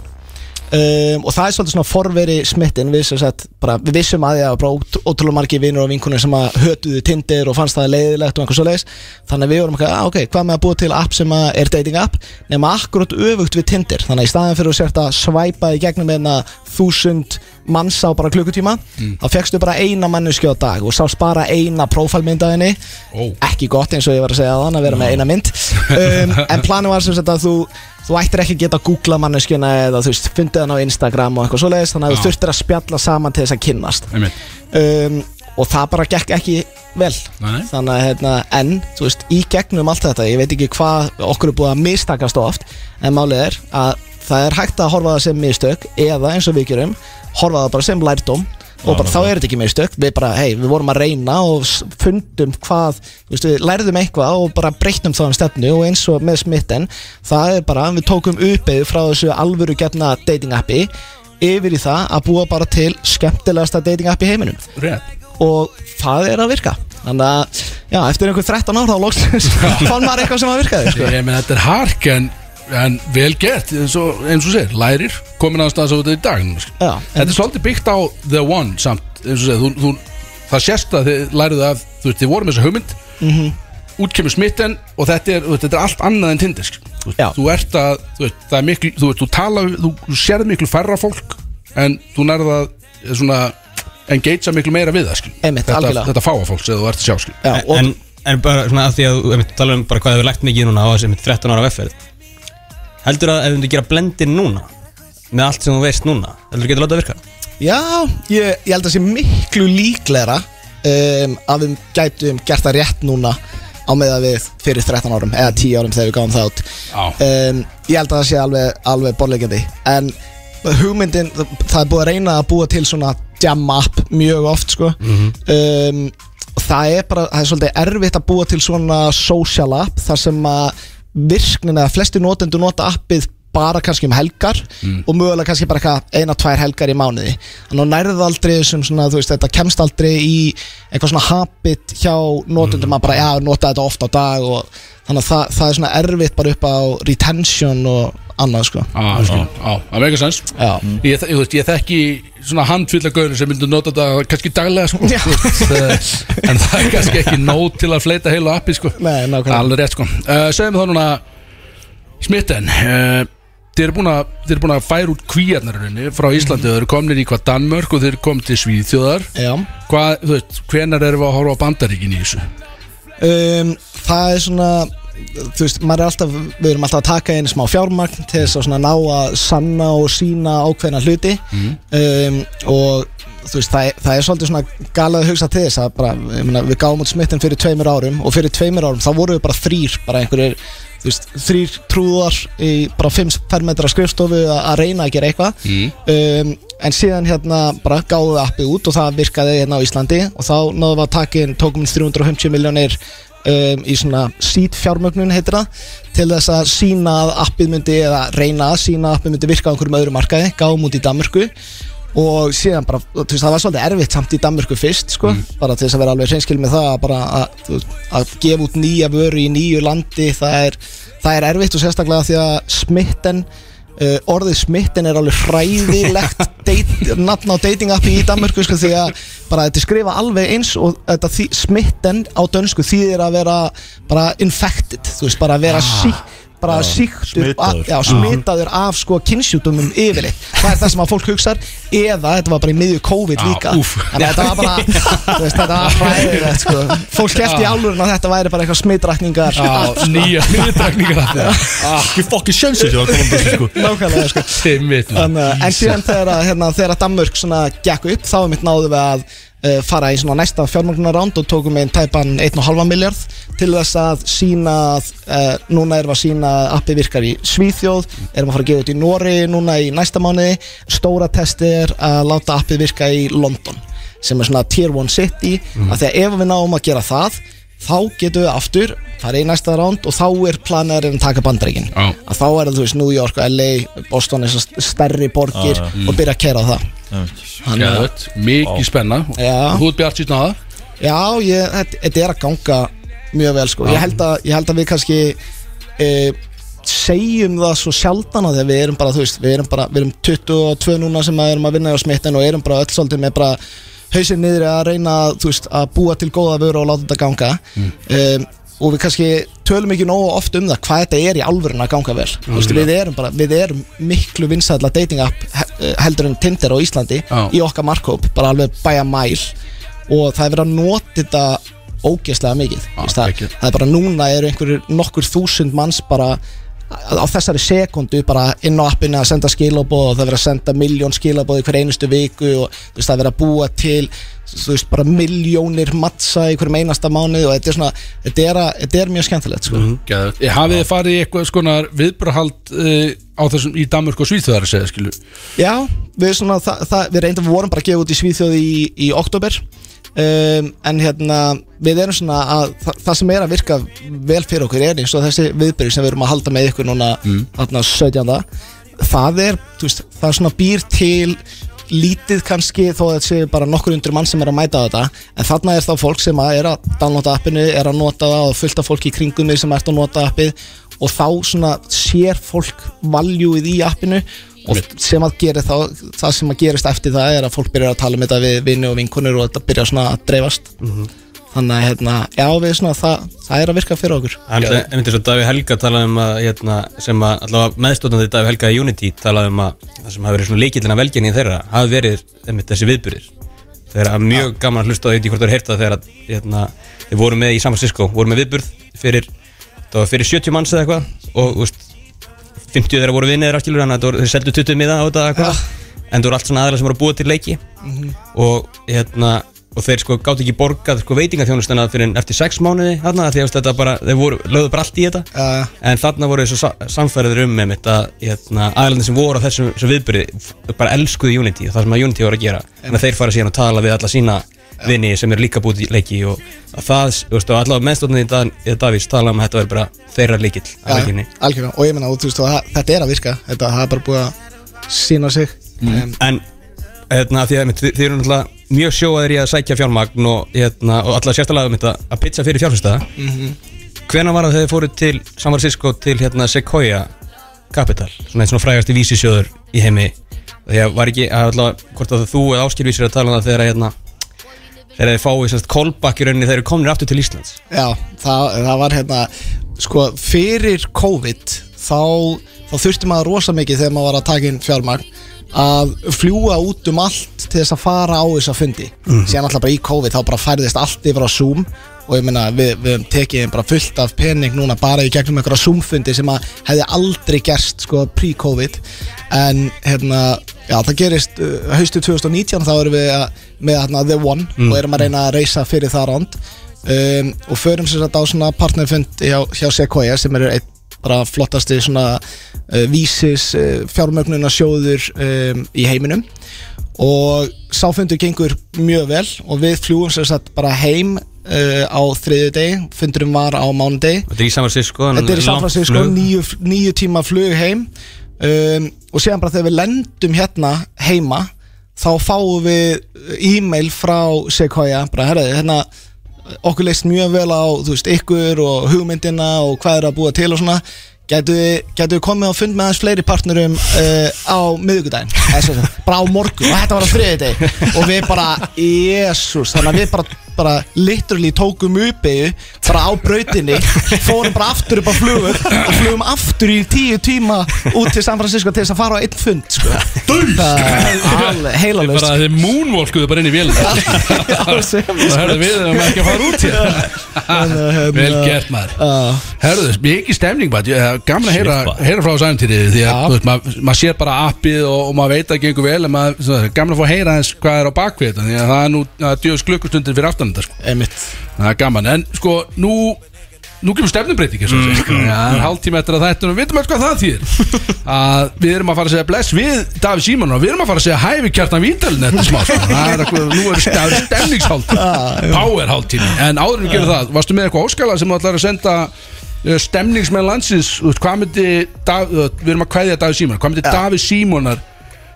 [SPEAKER 5] Um, og það er svolítið svona forveri smittin. Við, sagt, bara, við vissum að að bara ót- ótrúlega margir vinnur og vinkunir sem að hötuðu Tinder og fannst það leiðilegt og einhver svo leiðis þannig að við vorum ekki, ah, ok, hvað með að búa til app sem að er dating app? Nema akkurat öfugt við Tinder. Þannig að í staðin fyrir að sért að svæpa í gegnum einna þúsund manns á bara klukkutíma þá fegstu bara eina manneski á dag og sást bara eina prófælmyndaðinni
[SPEAKER 1] Ó.
[SPEAKER 5] ekki gott eins og ég var að segja þann að vera með eina mynd. Um, en planið var sem sagt að þú þú ættir ekki að geta að googla manneskjuna eða þú veist, fundið hann á Instagram og eitthvað svoleiðis þannig að þú þurftir að spjalla saman til þess að kynnast. Um, og það bara gekk ekki vel.
[SPEAKER 1] Nei,
[SPEAKER 5] þannig að hérna, en þú veist, í gegnum allt þetta ég veit ekki hvað okkur er búið að mistakast oft en málið er að það er hægt að horfa það sem mistök eða eins og við gerum, horfa það bara sem lærdóm og bara, þá er þetta ekki mistök við bara, hei, við vorum að reyna og fundum hvað, við lærðum eitthvað og bara breyttum það um stefnu og eins og með smitten, það er bara við tókum uppeyðu frá þessu alvöru getna dating appi yfir í það að búa bara til skemmtilegasta dating app í heiminum.
[SPEAKER 1] Rétt.
[SPEAKER 5] Og það er að virka. Þannig að, já, eftir einhver 13 ár þá loksins fann maður eitthvað sem að virka sko.
[SPEAKER 1] Ég meina þetta er hark en, en vel gert eins og, eins og segir, lærir komin að staðs á þetta í dag núna, sko.
[SPEAKER 5] Já,
[SPEAKER 1] Þetta er svolítið byggt á The One samt eins og segir, þú, þú, það sést að þið læriðu að þú veist, þið voru með þessa hugmynd
[SPEAKER 5] Mhm.
[SPEAKER 1] útkemur smitten og þetta er, þetta er allt annað en Tinder sko. þú, þú ert að, þú veist, það er miklu þú veist, þú tala, þú, þú sérð miklu færra fólk en þú nærð að eh, svona engagea miklu meira við það sko.
[SPEAKER 5] Einmitt,
[SPEAKER 1] þetta, þetta fáa fólk sem þú ert að sjá sko.
[SPEAKER 5] já, og
[SPEAKER 2] en, en bara svona að því að þú tala um bara hvað hefur lægt mikið núna á þessi einmitt 13 ára vefferð heldur að ef þú myndir gera blendin núna með allt sem þú veist núna heldur þú getur látað að virka?
[SPEAKER 5] Já, ég, ég held að sé miklu líklegra um, að við gætum gert það rétt núna á meða við fyrir 13 árum eða 10 árum þegar við gáum það
[SPEAKER 1] Já.
[SPEAKER 5] um, Ég held að það sé alveg, alveg borlegjandi en hugmyndin, það er búið að reyna að búa til svona jam app mjög oft sko. Um, og það er bara, það er svolítið erfitt að búa til svona social app þar sem að virknin eða flesti notendur nota appið bara kannski um helgar og mögulega kannski bara eitthvað eina, tvær helgar í mánuði. Þannig að nærðu aldrei sem svona, þú veist, þetta kemst aldrei í eitthvað svona habit hjá notendum að bara, já, nota þetta ofta á dag og þannig að það, það er svona erfitt bara upp á retention og annað, sko.
[SPEAKER 1] Það meika sens Ég, ég, ég þekki svona handfylla gauður sem myndu nota þetta kannski daglega sko. Eh, en það er kannski ekki nóg til að fleita heilu appi sko.
[SPEAKER 5] Nei, nákvæmlega.
[SPEAKER 1] alveg rétt sko. uh, segjum þá núna smitten uh, þeir eru búin að eru búin að færa út kvíarnarinnu frá Íslandi. Þeir eru komnir í hvað Danmörk og þeir eru komið til Svíþjóðar.
[SPEAKER 5] Já.
[SPEAKER 1] Hvað, þú veist, hvenar erum við að horfa á bandaríkin í þessu?
[SPEAKER 5] Um, það er svona þú veist, er alltaf, við erum alltaf að taka inn smá fjármagn til þess að svona ná að sanna og sína ákveðna hluti. Um, og veist, það er, það er svolítið svona galið að hugsa til þess að bara, ég meina, við gáum út smittin fyrir tveimur árum og fyrir tveimur árum þá voru við bara þrýr, bara einhverjir veist, þrýr trúðar í bara 5 fermetra skrifstofu að reyna að gera eitthvað. Um, en síðan hérna bara gáðum við appið út og það virkaði hérna á Íslandi og þá náðum við að taka inn, tókum inn 350 miljónir um, í svona seed fjármögnun heitir það til þess að sína að appið myndi eða reyna að sína að appið myndi virka á einhverjum öðrum markaði, gáum út í Danmörku og síðan bara, þú veist, það var svolítið erfitt samt í Danmörku fyrst, sko, bara til þess að vera alveg hreinskil með það, að bara að, að gefa út nýja vöru í nýju landi það er, það er erfitt og sérstaklega því að smitten uh, orðið smitten er alveg hræðilegt nafn á dating appi í Danmörku sko, því að bara þetta er skrifa alveg eins og smitten á dönsku þýðir að vera bara infected, þú veist, bara að vera sík bara síktur,
[SPEAKER 3] smitaður.
[SPEAKER 5] af sko kynnsjútumum yfirleitt. Það er það sem að fólk hugsar. Eða þetta var bara í miðju COVID líka. þannig að þetta var bara veist, þetta var hræðilegt sko. fólk skellti í álurinn að þetta væri bara eitthvað smitrakningar.
[SPEAKER 1] Nýja
[SPEAKER 3] Ekki fokkin sjönsir sem var komað þessu sko.
[SPEAKER 5] Nákvæmlega sko. en, en síðan þegar, að, hérna, þegar að Danmörk gekk upp þá mitt náðu við að fara í svona næsta fjármögnunaránd og tókum við tæpan 1,5 miljard til þess að sína uh, núna erum við að sína appi virkar í Svíþjóð erum að fara að gefa út í Nóri núna í næsta mánuði. Stóra testi er að láta appið virka í London sem er svona tier 1 city af því að ef við náum að gera það þá getum við aftur farið í næsta ránd og þá er planið að taka bandaríkin.
[SPEAKER 1] Já.
[SPEAKER 5] að þá er það, þú veist, New York, LA Boston, þessar stærri borgir og byrja að kera á það Þannig að-
[SPEAKER 1] Geðvett, mikið spenna.
[SPEAKER 5] Já.
[SPEAKER 1] Þú ert bjart síðan á það?
[SPEAKER 5] Já, ég, þetta, þetta er að ganga mjög vel sko. ég, held að, ég held að við kannski e, segjum það svo sjaldan að við erum bara, þú veist, við erum bara við erum 22 núna sem að erum að vinna á smitten og erum bara öll svolítið með bara hausinn niður að reyna, veist, að búa til góða vöru og láta þetta ganga mm. og við kannski tölum ekki nógu oft um það hvað þetta er í alvörun að ganga vel mm. veist, við, erum bara, við erum miklu vinsæðla dating app he- heldur en Tinder á Íslandi
[SPEAKER 1] Já.
[SPEAKER 5] í okkar markkóp, bara alveg bæja mæl og það er verið að nota þetta ógeðslega mikið Veist það, það er bara núna eru einhverjur nokkur þúsund manns bara á þessari sekundu bara inn á appinu að senda skilabóð og það er verið að senda miljón skilabóð í hver einustu viku og þú veist, það er verið að búa til þú veist, bara miljónir mattsa í hverjum einasta mánuð og þetta er svona þetta er, að, þetta er mjög skemmtilegt sko.
[SPEAKER 1] Geðvett Ég hafið þið farið í eitthvað skonar viðbrahald uh, á þessum í Danmörk og Svíþjóðar að segja, skilu
[SPEAKER 5] Já, við, svona, það, það, við reyndum vorum bara að gefa út í Svíþjóði í, í oktober um, en hérna við erum svona að það, það sem er að virka vel fyrir okkur er eins og þessi viðbyrju sem við erum að halda með ykkur núna þarna 17. það er, veist, það er svona býr til lítið kannski þó að þetta sé bara nokkur undir mann sem er að mæta á þetta. En þarna er þá fólk sem að er að downloada appinu, er að nota það og fullt af fólki í kringum sem ert að nota appið. Og þá svona sér fólk valjúið í appinu og sem að gera þá, það sem að gerist eftir það er að fólk byrjar að tala um þetta við vinni og vinkunur og þetta byrjar svona að dreifast. Þannig að hérna, já við svona það, það er að virka fyrir okkur.
[SPEAKER 2] En er svo Daví Helga talaði um að hérna, sem að allavega meðstóðandi Daví Helga í Unity talaði um að það sem hafi verið svona leikillina velginni þeirra hafi verið einmitt þessi viðbyrðir þeir hafa mjög gaman að hlusta á því hvort þú er heyrta þegar að hérna, þeir voru með í San Francisco voru með viðbyrð fyrir, það var fyrir 70 manns eða eitthvað og þú veist, 50 þeirra voru vinnir afskilur þannig að þeir seldu 20 miða á þetta en það voru allt svona aðra sem voru búa til leiki. Og hérna og þeir sko gátt ekki borgað sko veitingaþjónustuna fyrir eftir 6 mánuði þarna því að bara, þeir voru, lögðu bara allt í þetta.
[SPEAKER 5] Uh,
[SPEAKER 2] en þarna voru þessu sa- samfæriður um með mitt að hérna, aðlandi sem voru á þessum, viðbyrði bara elskuðu Unity og það sem að Unity voru að gera. En þeir fara síðan að tala við alla sína vini sem eru líka búið leiki og að það, þú veist, og allavega meðstofnið í dag, Davís tala um að þetta verður bara þeirra líkill að leikinni
[SPEAKER 5] algjörlega, og ég meina, og þú veist, þetta er að virka. Þetta er bara búið að sína sig. Um,
[SPEAKER 2] En hérna, því að þið, eru náttúrulega mjög sjóaðir í að sækja fjármagn og, hérna, og allavega sérstæðlega um þetta að pizza fyrir fjárfæstaða þegar þið fáið semst callback í rauninni þegar þið komnir aftur til Íslands.
[SPEAKER 5] Já, það, það var hérna sko, fyrir COVID þá, þá þurfti maður rosa mikið þegar maður var að taka inn fjármagn að fljúa út um allt til þess að fara á þessa fundi. Síðan alltaf bara í COVID þá bara færðist allt yfir á Zoom og ég meina við, við höfum tekið bara fullt af pening núna bara í gegnum einhverja Zoom fundi sem að hefði aldrei gerst sko pre-COVID. En hérna já það gerist uh, haustu 2019 þá erum við að, með hérna The One og erum að reyna að reysa fyrir það ránd um, og förum sér þetta á svona partnerfund hjá, hjá Sequoia sem eru einn bara flottasti svona uh, vísis uh, fjármögnuna sjóður um, í heiminum. Og sáfundur gengur mjög vel og við fljúum sér satt bara heim uh, á þriðju degi, fundurum var á mánudegi.
[SPEAKER 2] Þetta er í San Francisco
[SPEAKER 5] Þetta er í San Francisco, níu, níu tíma flug heim. Um, og síðan bara þegar við lendum hérna heima þá fáum við e-mail frá Sequoia bara herraði, hérna okkur leist mjög vel á þú veist, ykkur og hugmyndina og hvað er að búa til og svona. Gætu við, komið á fund með aðeins fleiri partnerum uh, á sagt, bara á morgun og þetta var á þriði deg og við bara, jésús þannig að við bara, bara literally tókum uppeyju bara á brautinni fórum bara aftur upp á flugur og flugum aftur í tíu tíma út til San Francisco til þess að fara á einn fund sko. Það er heilalust
[SPEAKER 1] Bara þið moonwalkuðu bara inn í vélina. Það hörðu við um ekki að fara út hér. Vel gert maður. Hörðu, mikið stemning Ég- Gaman að heyra,
[SPEAKER 3] maður.
[SPEAKER 1] heyra frá sæmtýri Því að maður mað sér bara appið og, og maður veit að gengur vel En maður, svona, gaman að fá að heyra eins hvað er á bakvið þetta Því að það er nú djöðs klukkustundir fyrir aftan þetta sko.
[SPEAKER 5] Einmitt.
[SPEAKER 1] Það er gaman, en sko nú nú kemur stefnumbreyting mm, ja, hálftíma eftir að þetta við veitum eitthvað það þýr að við erum að fara að segja bless við Davíð Símon og við erum að fara að segja hæfi kjartan Vítalin þetta smá. Sko. það er eitthvað, nú er stefn- stemningshálftíma. Power hálftíma. En áður en við gerum það, varstu með eitthvað óskala sem þú ætlar að senda uh, stemningsmenn landsins? Þú veist, hvað myndi Dav, við erum að kvæðja Davíð Símon hvað myndi Davíð Símonar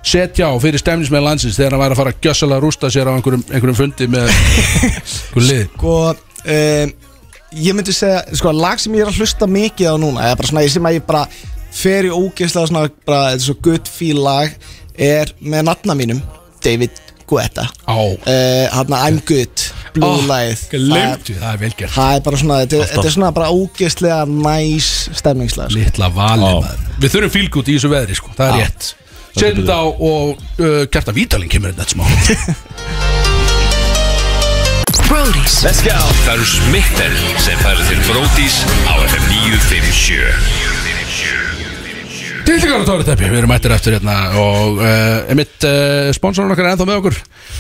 [SPEAKER 1] setja á fyrir stemningsmenn landsins þegar hann væri að fara að gjössalega rústa sér á einhverjum, einhverjum fundi með einhverjum lið.
[SPEAKER 5] Sko um, Ég myndi segja Sko lag sem ég er að hlusta mikið á núna Er bara svona Ég sem að ég bara Fer í ógeðslega svona bara Þetta er svo good feel lag Er með nafna mínum David Guetta.
[SPEAKER 1] Á.
[SPEAKER 5] Uh, Hann I'm good Blue
[SPEAKER 1] Ó,
[SPEAKER 5] lagið.
[SPEAKER 1] glemdu, það er vel gert.
[SPEAKER 5] Það er bara svona Þetta, er svona bara ógeðslega Næs stemningslag sko.
[SPEAKER 1] Littla valið maður. Við þurfum fílgút í þessu veðri sko, það er rétt Setjum þetta á og uh, Kjartan Vítalin kemur þetta smá.
[SPEAKER 6] Brody's Let's go Það eru smittel sem færa til Bródís á FM 957
[SPEAKER 1] Tiltingar á Tóri Teppi, við erum mættir eftir hérna og uh, emitt uh, sponsorinn okkar er ennþá með okkur.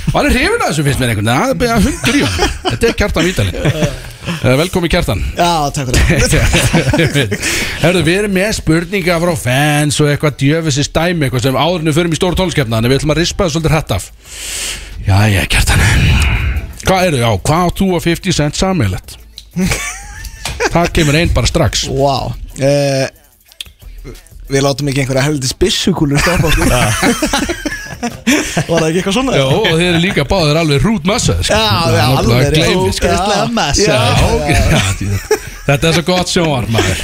[SPEAKER 1] Og hann er hrifin að þessu fyrst með einhvern veginn, það er hundur í hann Þetta er Kjartan Vítalin uh, Velkomi Kjartan.
[SPEAKER 5] Já, takk fyrir.
[SPEAKER 1] Herðu, við erum með spurninga frá fans og eitthvað djöfisins dæmi eitthvað sem áðurinu förum í stóru tólskefna þannig við ætlum að rispa það svolítið hrætt af. Jæja, Kjartan. Hvað eru, já, hvað átt þú að 50 cent sammeilett? Það kemur einn bara strax.
[SPEAKER 5] Wow Við látum ekki einhverja heldur spissukúlur stoppa okkur. Var það ekki eitthvað svona?
[SPEAKER 1] Já, og þeir eru líka báðir alveg rút massa sko.
[SPEAKER 5] Já,
[SPEAKER 1] Það er
[SPEAKER 5] alveg
[SPEAKER 1] sko. Já, því- Þetta er svo gott sjónvar maður.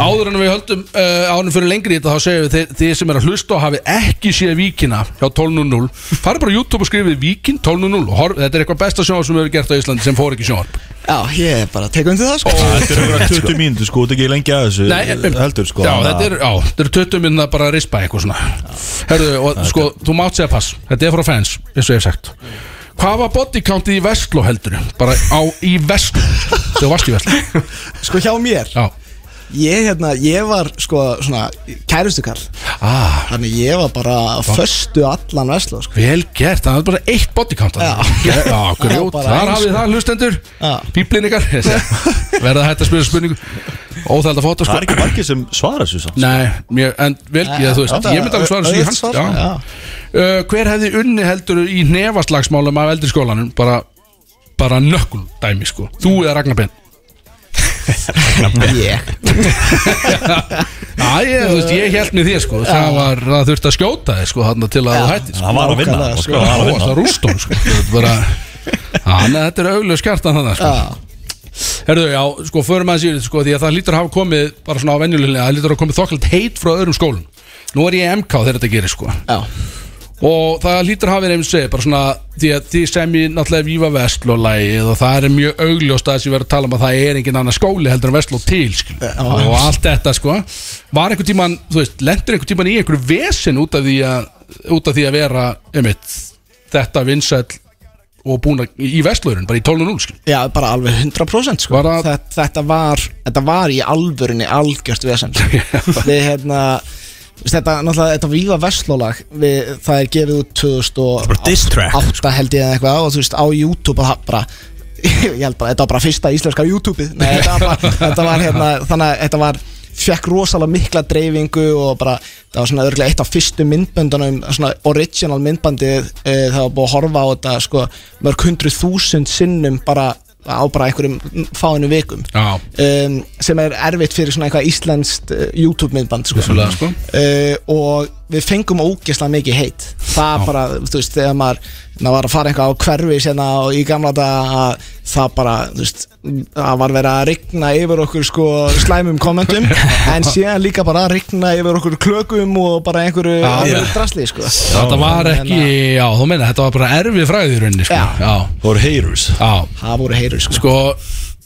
[SPEAKER 1] Áður en við höldum uh, en fyrir lengri þetta þá segjum við þið, þið sem er að hlusta og hafið ekki séð Víkina hjá 12.00 farið bara YouTube og skrifið Víkin 12.00 og horf, þetta er eitthvað besta sjónvar sem við hefur gert á Íslandi sem fór ekki sjónvar
[SPEAKER 5] Já, ég er bara að teka undir það sko.
[SPEAKER 3] Þetta er einhverja 20 mínútur sko, þetta er ekki lengi að þessu.
[SPEAKER 1] Nei,
[SPEAKER 3] heldur. Sko.
[SPEAKER 1] Já, þetta
[SPEAKER 3] að-
[SPEAKER 1] er, já, þetta er 20 minna bara að rispa eitthvað svona. Herðu, og sko, þú mátt segja pass. Þetta er frá fans, eins og ég hef sagt. Hvað var bodycountið í Vestló heldur Bara á, í Vestló. Þegar varst í Vestló.
[SPEAKER 5] Sko hjá mér?
[SPEAKER 1] Já,
[SPEAKER 5] Ég, hérna, ég var sko svona kærustukall.
[SPEAKER 1] Ah,
[SPEAKER 5] Þannig ég var bara að föstu allan veslu sko.
[SPEAKER 1] vel gert Það er bara eitt bodycount
[SPEAKER 5] Já.
[SPEAKER 1] Já, grjót, þar hafið það hlustendur.
[SPEAKER 5] Já.
[SPEAKER 1] Bíblin ykkar. Verða hægt að spyrja spurningu. Óþæld að fóta
[SPEAKER 3] Það
[SPEAKER 1] sko
[SPEAKER 3] er ekki margir sem svara þessu samt.
[SPEAKER 1] Nei, mjög, en vel, ég, þú veist, ég myndi alveg svara þessu í hans
[SPEAKER 5] svar,
[SPEAKER 1] já.
[SPEAKER 5] já.
[SPEAKER 1] Uh, Hver hefði unni heldur í nefaslagsmálum af eldri skólanum? Bara, bara nökkul dæmi sko. Þú eða Ragnar Ben
[SPEAKER 5] Ég.
[SPEAKER 1] Já, ég, þú veist, ég held með þér sko. Það var, það þurfti að skjóta þig sko þarna til að þú hættir sko.
[SPEAKER 3] Það var að vinna sko, það var að vinna.
[SPEAKER 1] rústón sko. Þetta er bara Já, nei, þetta er auðvitað skjartan þannig sko.
[SPEAKER 5] Já,
[SPEAKER 1] Herðu, já, sko, förum að síðan sko Því að það lítur að hafa komið bara svona á venjuleglega Það lítur að hafa komið þokkalt heit frá öðrum skólum. Nú er ég í MK þegar þetta gerir sko.
[SPEAKER 5] Já
[SPEAKER 1] og það lítur að hafa verið einmitt segið bara svona því að því sem ég náttúrulega Víva Vestló lægið og það er mjög augljóst að þess að ég verið að tala um að það er engin annar skóli heldur en Vestló til skil og allt þetta sko. Var einhvern tíman, þú veist, lendur einhvern tíman í einhverju vesen út af því að út af því að vera, einmitt þetta vinsæll og búin að í Vestlóðurinn, bara í 12.0 skil
[SPEAKER 5] Já, bara alveg 100% sko.
[SPEAKER 1] Var
[SPEAKER 5] þetta, þetta, var, þetta var í vesen. Við hérna Þetta, náttúrulega, þetta víva vestlólag við, það er gefið út
[SPEAKER 2] Bara diss track,
[SPEAKER 5] 2008 held ég eða eitthvað og þú veist á YouTube og bara ég held bara, þetta var bara fyrsta íslenska YouTubeið. Nei, þetta var, bara, þetta var hérna þannig að þetta var, fekk rosalega mikla dreifingu og bara, það var svona örgulega eitt af fyrstu myndböndunum, svona original myndbandið, e, það var búið að horfa á þetta sko, mörg hundruð þúsund sinnum bara á bara einhverjum fáinu vikum. Um, sem er erfitt fyrir svona eitthvað íslenskt uh, YouTube myndband sko. uh, og við fengum ógeðslega mikið heit það bara, þú veist, þegar maður maður var að fara eitthvað á hverfi sérna og í gamla daga að það bara þú veist, það var verið að rigna yfir okkur sko slæmum kommentum en síðan líka bara að rigna yfir okkur klökum og bara einhverju
[SPEAKER 1] Já,
[SPEAKER 5] alvöru
[SPEAKER 1] já.
[SPEAKER 5] drasli sko.
[SPEAKER 1] Þetta var ekki já, þú meina, þetta var bara erfið rauninni sko.
[SPEAKER 5] Já.
[SPEAKER 1] Já,
[SPEAKER 3] Það voru haters.
[SPEAKER 1] Já,
[SPEAKER 5] það voru heyrur sko,
[SPEAKER 1] sko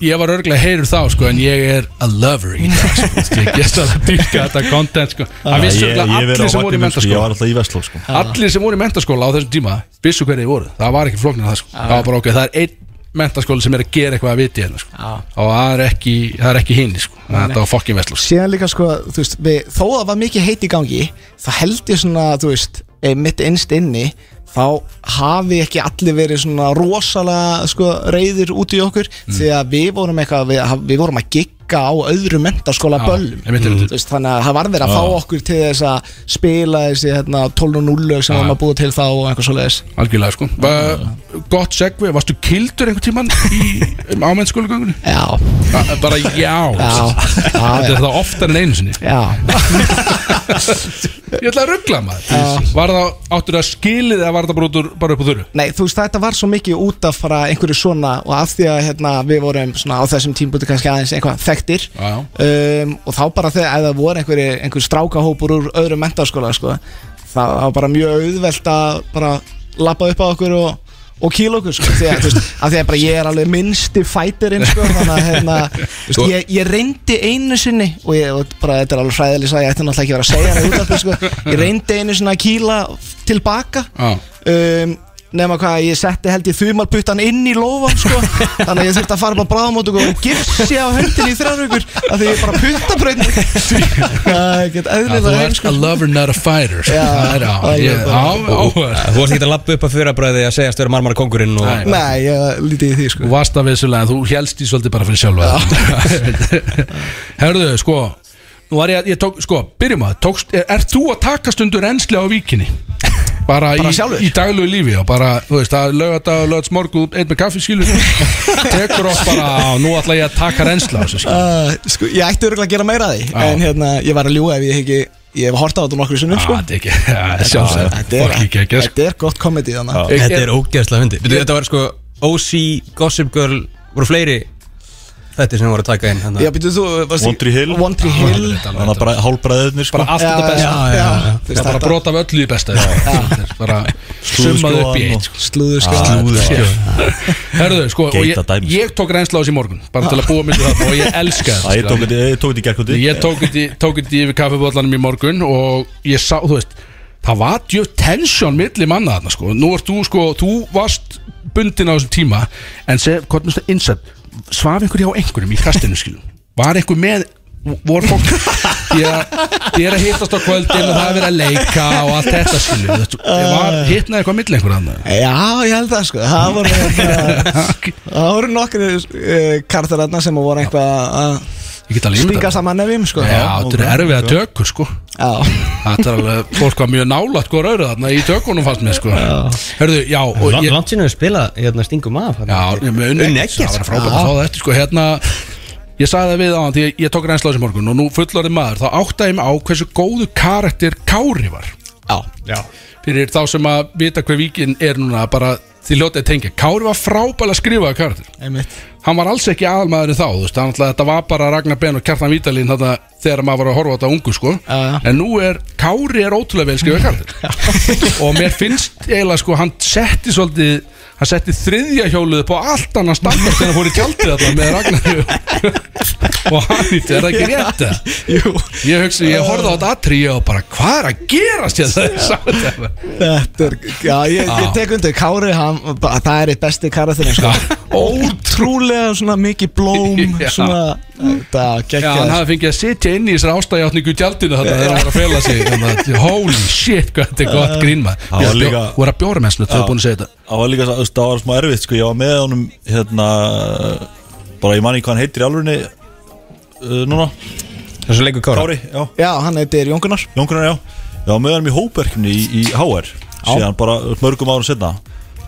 [SPEAKER 1] ég var örglega heyrur þá sko en ég er a lover í dag sko ég gest að dyrka þetta content sko. Það vissu
[SPEAKER 3] Ég-
[SPEAKER 1] örglega allir sem voru í
[SPEAKER 3] sko, Ég
[SPEAKER 1] mentaskóla
[SPEAKER 3] var alltaf í Vestló sko.
[SPEAKER 1] Allir sem voru í mentaskóla á þessum tíma vissu hverju þið voru, það var ekki flóknir það sko. Það var bara ok, það er einn mentaskóla sem er að gera eitthvað að viti hérna sko.
[SPEAKER 5] Já.
[SPEAKER 1] og það er ekki, það er ekki hinn sko. Þetta var fokkin vestlú
[SPEAKER 5] síðan líka sko, þú veist, við, þó að það var mikið heit í gangi þá held ég svona, þú veist, eh, mitt innst inni þá hafi ekki allir verið svona rosalega sko, reyðir út í okkur. Því að við vorum eitthvað við, við vorum að gigga á öðru mentaskóla böllum.
[SPEAKER 1] einmitt, einmitt.
[SPEAKER 5] Þú veist, þannig að það var verið að fá okkur til þess að spila þessi hérna, 12.0 lög sem við varum að búa til þá og eitthvað svoleiðis.
[SPEAKER 1] Algjörlega sko. Uh, Gott segvi, varstu kildur einhvern tíman í ámennskólagöngunni?
[SPEAKER 5] Já,
[SPEAKER 1] Bara já,
[SPEAKER 5] já,
[SPEAKER 1] Þetta er það oftar en einu sinni.
[SPEAKER 5] Já.
[SPEAKER 1] Ég ætla að ruggla maður. Var það áttur að skilið eða var það bara, út bara upp á þurru?
[SPEAKER 5] Nei, þú veist, þetta var svo mikið út af bara einhverju svona og af því að hérna, við vorum svona á þessum tímbúti kannski aðeins eitthvað þekktir. Um, og þá bara þegar það voru einhverju, einhverju strákahópur úr öðrum mentaskóla sko, það var bara mjög auðvelt að bara lappa upp á okkur og og kýla okkur sko, því að, veist, að því að bara ég er alveg minnsti fætirinn sko, þannig að hérna, veist, ég, ég reyndi einu sinni og ég, og bara þetta er alveg hræðileg að ég ætti náttúrulega ekki að vera að segja það út af því sko, ég reyndi einu sinni að kýla tilbaka um, nema hvað ég setti held ég þumalputtan inn í lófan sko. Þannig að ég þurfti að fara bara bráðamót og gifsi á höndinni í þrjárvíkur af því ég bara er eðlilega
[SPEAKER 1] Þú ert
[SPEAKER 5] sko
[SPEAKER 1] a lover not a fighter. Það er á.
[SPEAKER 2] Þú varst ekki að lappa upp að fyrrabræði að segja að stöður marmara kongurinn og
[SPEAKER 1] Nei.
[SPEAKER 5] Ég lítið í því sko.
[SPEAKER 1] Þú varst að vissulega, þú helst í svolítið bara fyrir sjálfa Herðu, sko Nú var ég, ég tók, sko, byrjum að tókst, er, er þú að taka stundur ensli á víkinni? Bara,
[SPEAKER 5] Bara
[SPEAKER 1] í, í daglegu lífi og bara, þú veist, að lögata lögats morgu, einn með kaffi skilur tekur oft bara, á, nú ætla ég að taka á skilur.
[SPEAKER 5] Uh, sko, ég ætti örgulega að gera meira af því
[SPEAKER 1] Já.
[SPEAKER 5] En hérna, ég var að ljúga ef ég hef ekki Ég hef hortað á þetta nokkru sinnum sko.
[SPEAKER 1] Ah, Þetta er ekki, ja, sjálfsagt.
[SPEAKER 5] Þetta er,
[SPEAKER 1] Fokk ekki ekki, sko.
[SPEAKER 5] þetta er gott komedi þannig
[SPEAKER 2] Þetta er ógeðslega hundi Þetta var sko OC, Gossip Girl voru fleiri þetta sem voru að taka inn.
[SPEAKER 5] Já, býttu þú varstu-
[SPEAKER 3] One Tree Hill.
[SPEAKER 5] One Tree Hill.
[SPEAKER 3] Þannig að bara hálbræðurnir sko.
[SPEAKER 1] Bara allt þetta besta.
[SPEAKER 5] já,
[SPEAKER 2] já,
[SPEAKER 5] já,
[SPEAKER 1] Það er bara
[SPEAKER 5] þetta-
[SPEAKER 1] brot af öllu í besta Þetta er bara summað upp í eitt sko.
[SPEAKER 5] Slúður sko
[SPEAKER 1] Herðu, sko, og ég,
[SPEAKER 3] Geita dæmis.
[SPEAKER 1] ég tók reynsla á þessi í morgun Bara til að búa mig til það Og ég elska þetta
[SPEAKER 3] Ég tók þetta ég tók þetta í gerkvöldi
[SPEAKER 1] Ég tók þetta í- tók þetta í yfir kaffibóllanum í morgun Og ég sá, þú veist Það var djöf tensjón milli manna þarna sko. Nú ert þú sko, þú varst bundin á þessum tíma En seg, hvað er það innsett Svaf einhver hjá einhverjum í kastinu skilum Var einhver með voru fólk? Ég, er að hittast á kvöldin og það er verið að leika og allt þetta ég var hittnaði eitthvað milli einhver annar
[SPEAKER 5] Já, ég held það sko. Það voru, nokkri uh, kartararna sem voru eitthvað að
[SPEAKER 1] ég get alveg
[SPEAKER 5] stinga
[SPEAKER 1] ímyndað
[SPEAKER 5] saman nefjum sko.
[SPEAKER 1] Já, þetta er erfið að tökur sko.
[SPEAKER 5] Já.
[SPEAKER 1] Þetta er alveg, fólk var mjög nálægt góð rauðu þarna í tökunum fannst mér sko. Hörðu, já,
[SPEAKER 2] að spila hérna, stingum af
[SPEAKER 1] Já, ekki Það var frábært að fá það eftir sko. Hérna, ég sagði það við á hann Því ég, ég tók reynsla á þessi morgun Og nú fullorði maður, þá áttaði ég mig á hversu góðu karakter Kári var.
[SPEAKER 5] Já.
[SPEAKER 2] Já.
[SPEAKER 1] Fyrir þá sem að vita hver víkin er núna Bara því ljótið tengja. Kári var frábælega skrifaði karakter.
[SPEAKER 5] Einmitt
[SPEAKER 1] hann var alls ekki aðalmaðurinn þá veist, hann, ætlaði- þetta var bara Ragnar Ben og Kjartan Vítalín þegar maður var að horfa á þetta ungu sko.
[SPEAKER 5] Já.
[SPEAKER 1] en nú er Kári er ótrúlega vel skrifað karakter. Og mér finnst eiginlega sko hann setti svolítið hann setti þriðja hjóluð på allt annan standard þegar hann fór í tjaldið þarna með Ragnar. Og hann er það ekki rétt ég hugsi, ég horfði á þetta aðri og bara hvað er að gerast ég ég sá þetta
[SPEAKER 5] er, já, ég, ég tek undir Kári, hann, það er eitt besti karakterin sko. Ótrúlega svona mikið blóm. Svona, þetta
[SPEAKER 1] Já, hann
[SPEAKER 5] geggjaði
[SPEAKER 1] hafði fengið að sitja inn í þessari ástæðjátningu í tjaldinu þarna þegar hann var að fela sig þannig að, Holy shit, hvað þetta er gott grín maður.
[SPEAKER 3] Það var
[SPEAKER 1] Ég
[SPEAKER 3] líka-
[SPEAKER 1] Þú er að bjóra mennslu, þau er búin að segja þetta.
[SPEAKER 3] Það var líka, þú veist, það var smá erfitt sko. Ég var með honum hérna Bara ég man ekki hvað hann heitir í alvörinni uh, Núna,
[SPEAKER 2] Þessu leikur Kára?
[SPEAKER 3] Kári, já.
[SPEAKER 5] Já, hann heitir Jón Gunnar
[SPEAKER 3] Jónkunar, já. Ég var með honum í hópverkjumni í, í HR Síðan bara mörgum árum setna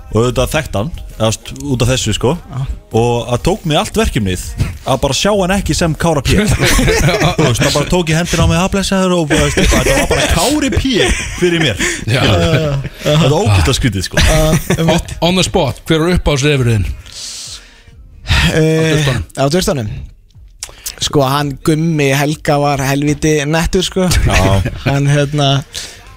[SPEAKER 3] Og auðvitað þekkt hann eðast, Út af þessu sko. Og það tók mig allt verkefnið Að bara sjá hann ekki sem Kára P. Það bara tók ég hendina á mig Haflesaður og bara, veist, eitthvað, þetta var bara Kári P. Fyrir mér. Þetta var ógæst að skrítið sko.
[SPEAKER 1] On- On the spot, hver er upp á srefurinn?
[SPEAKER 5] uh, Á dvörstunum Sko, hann Gummi Helga var helviti nettur sko. Hann hérna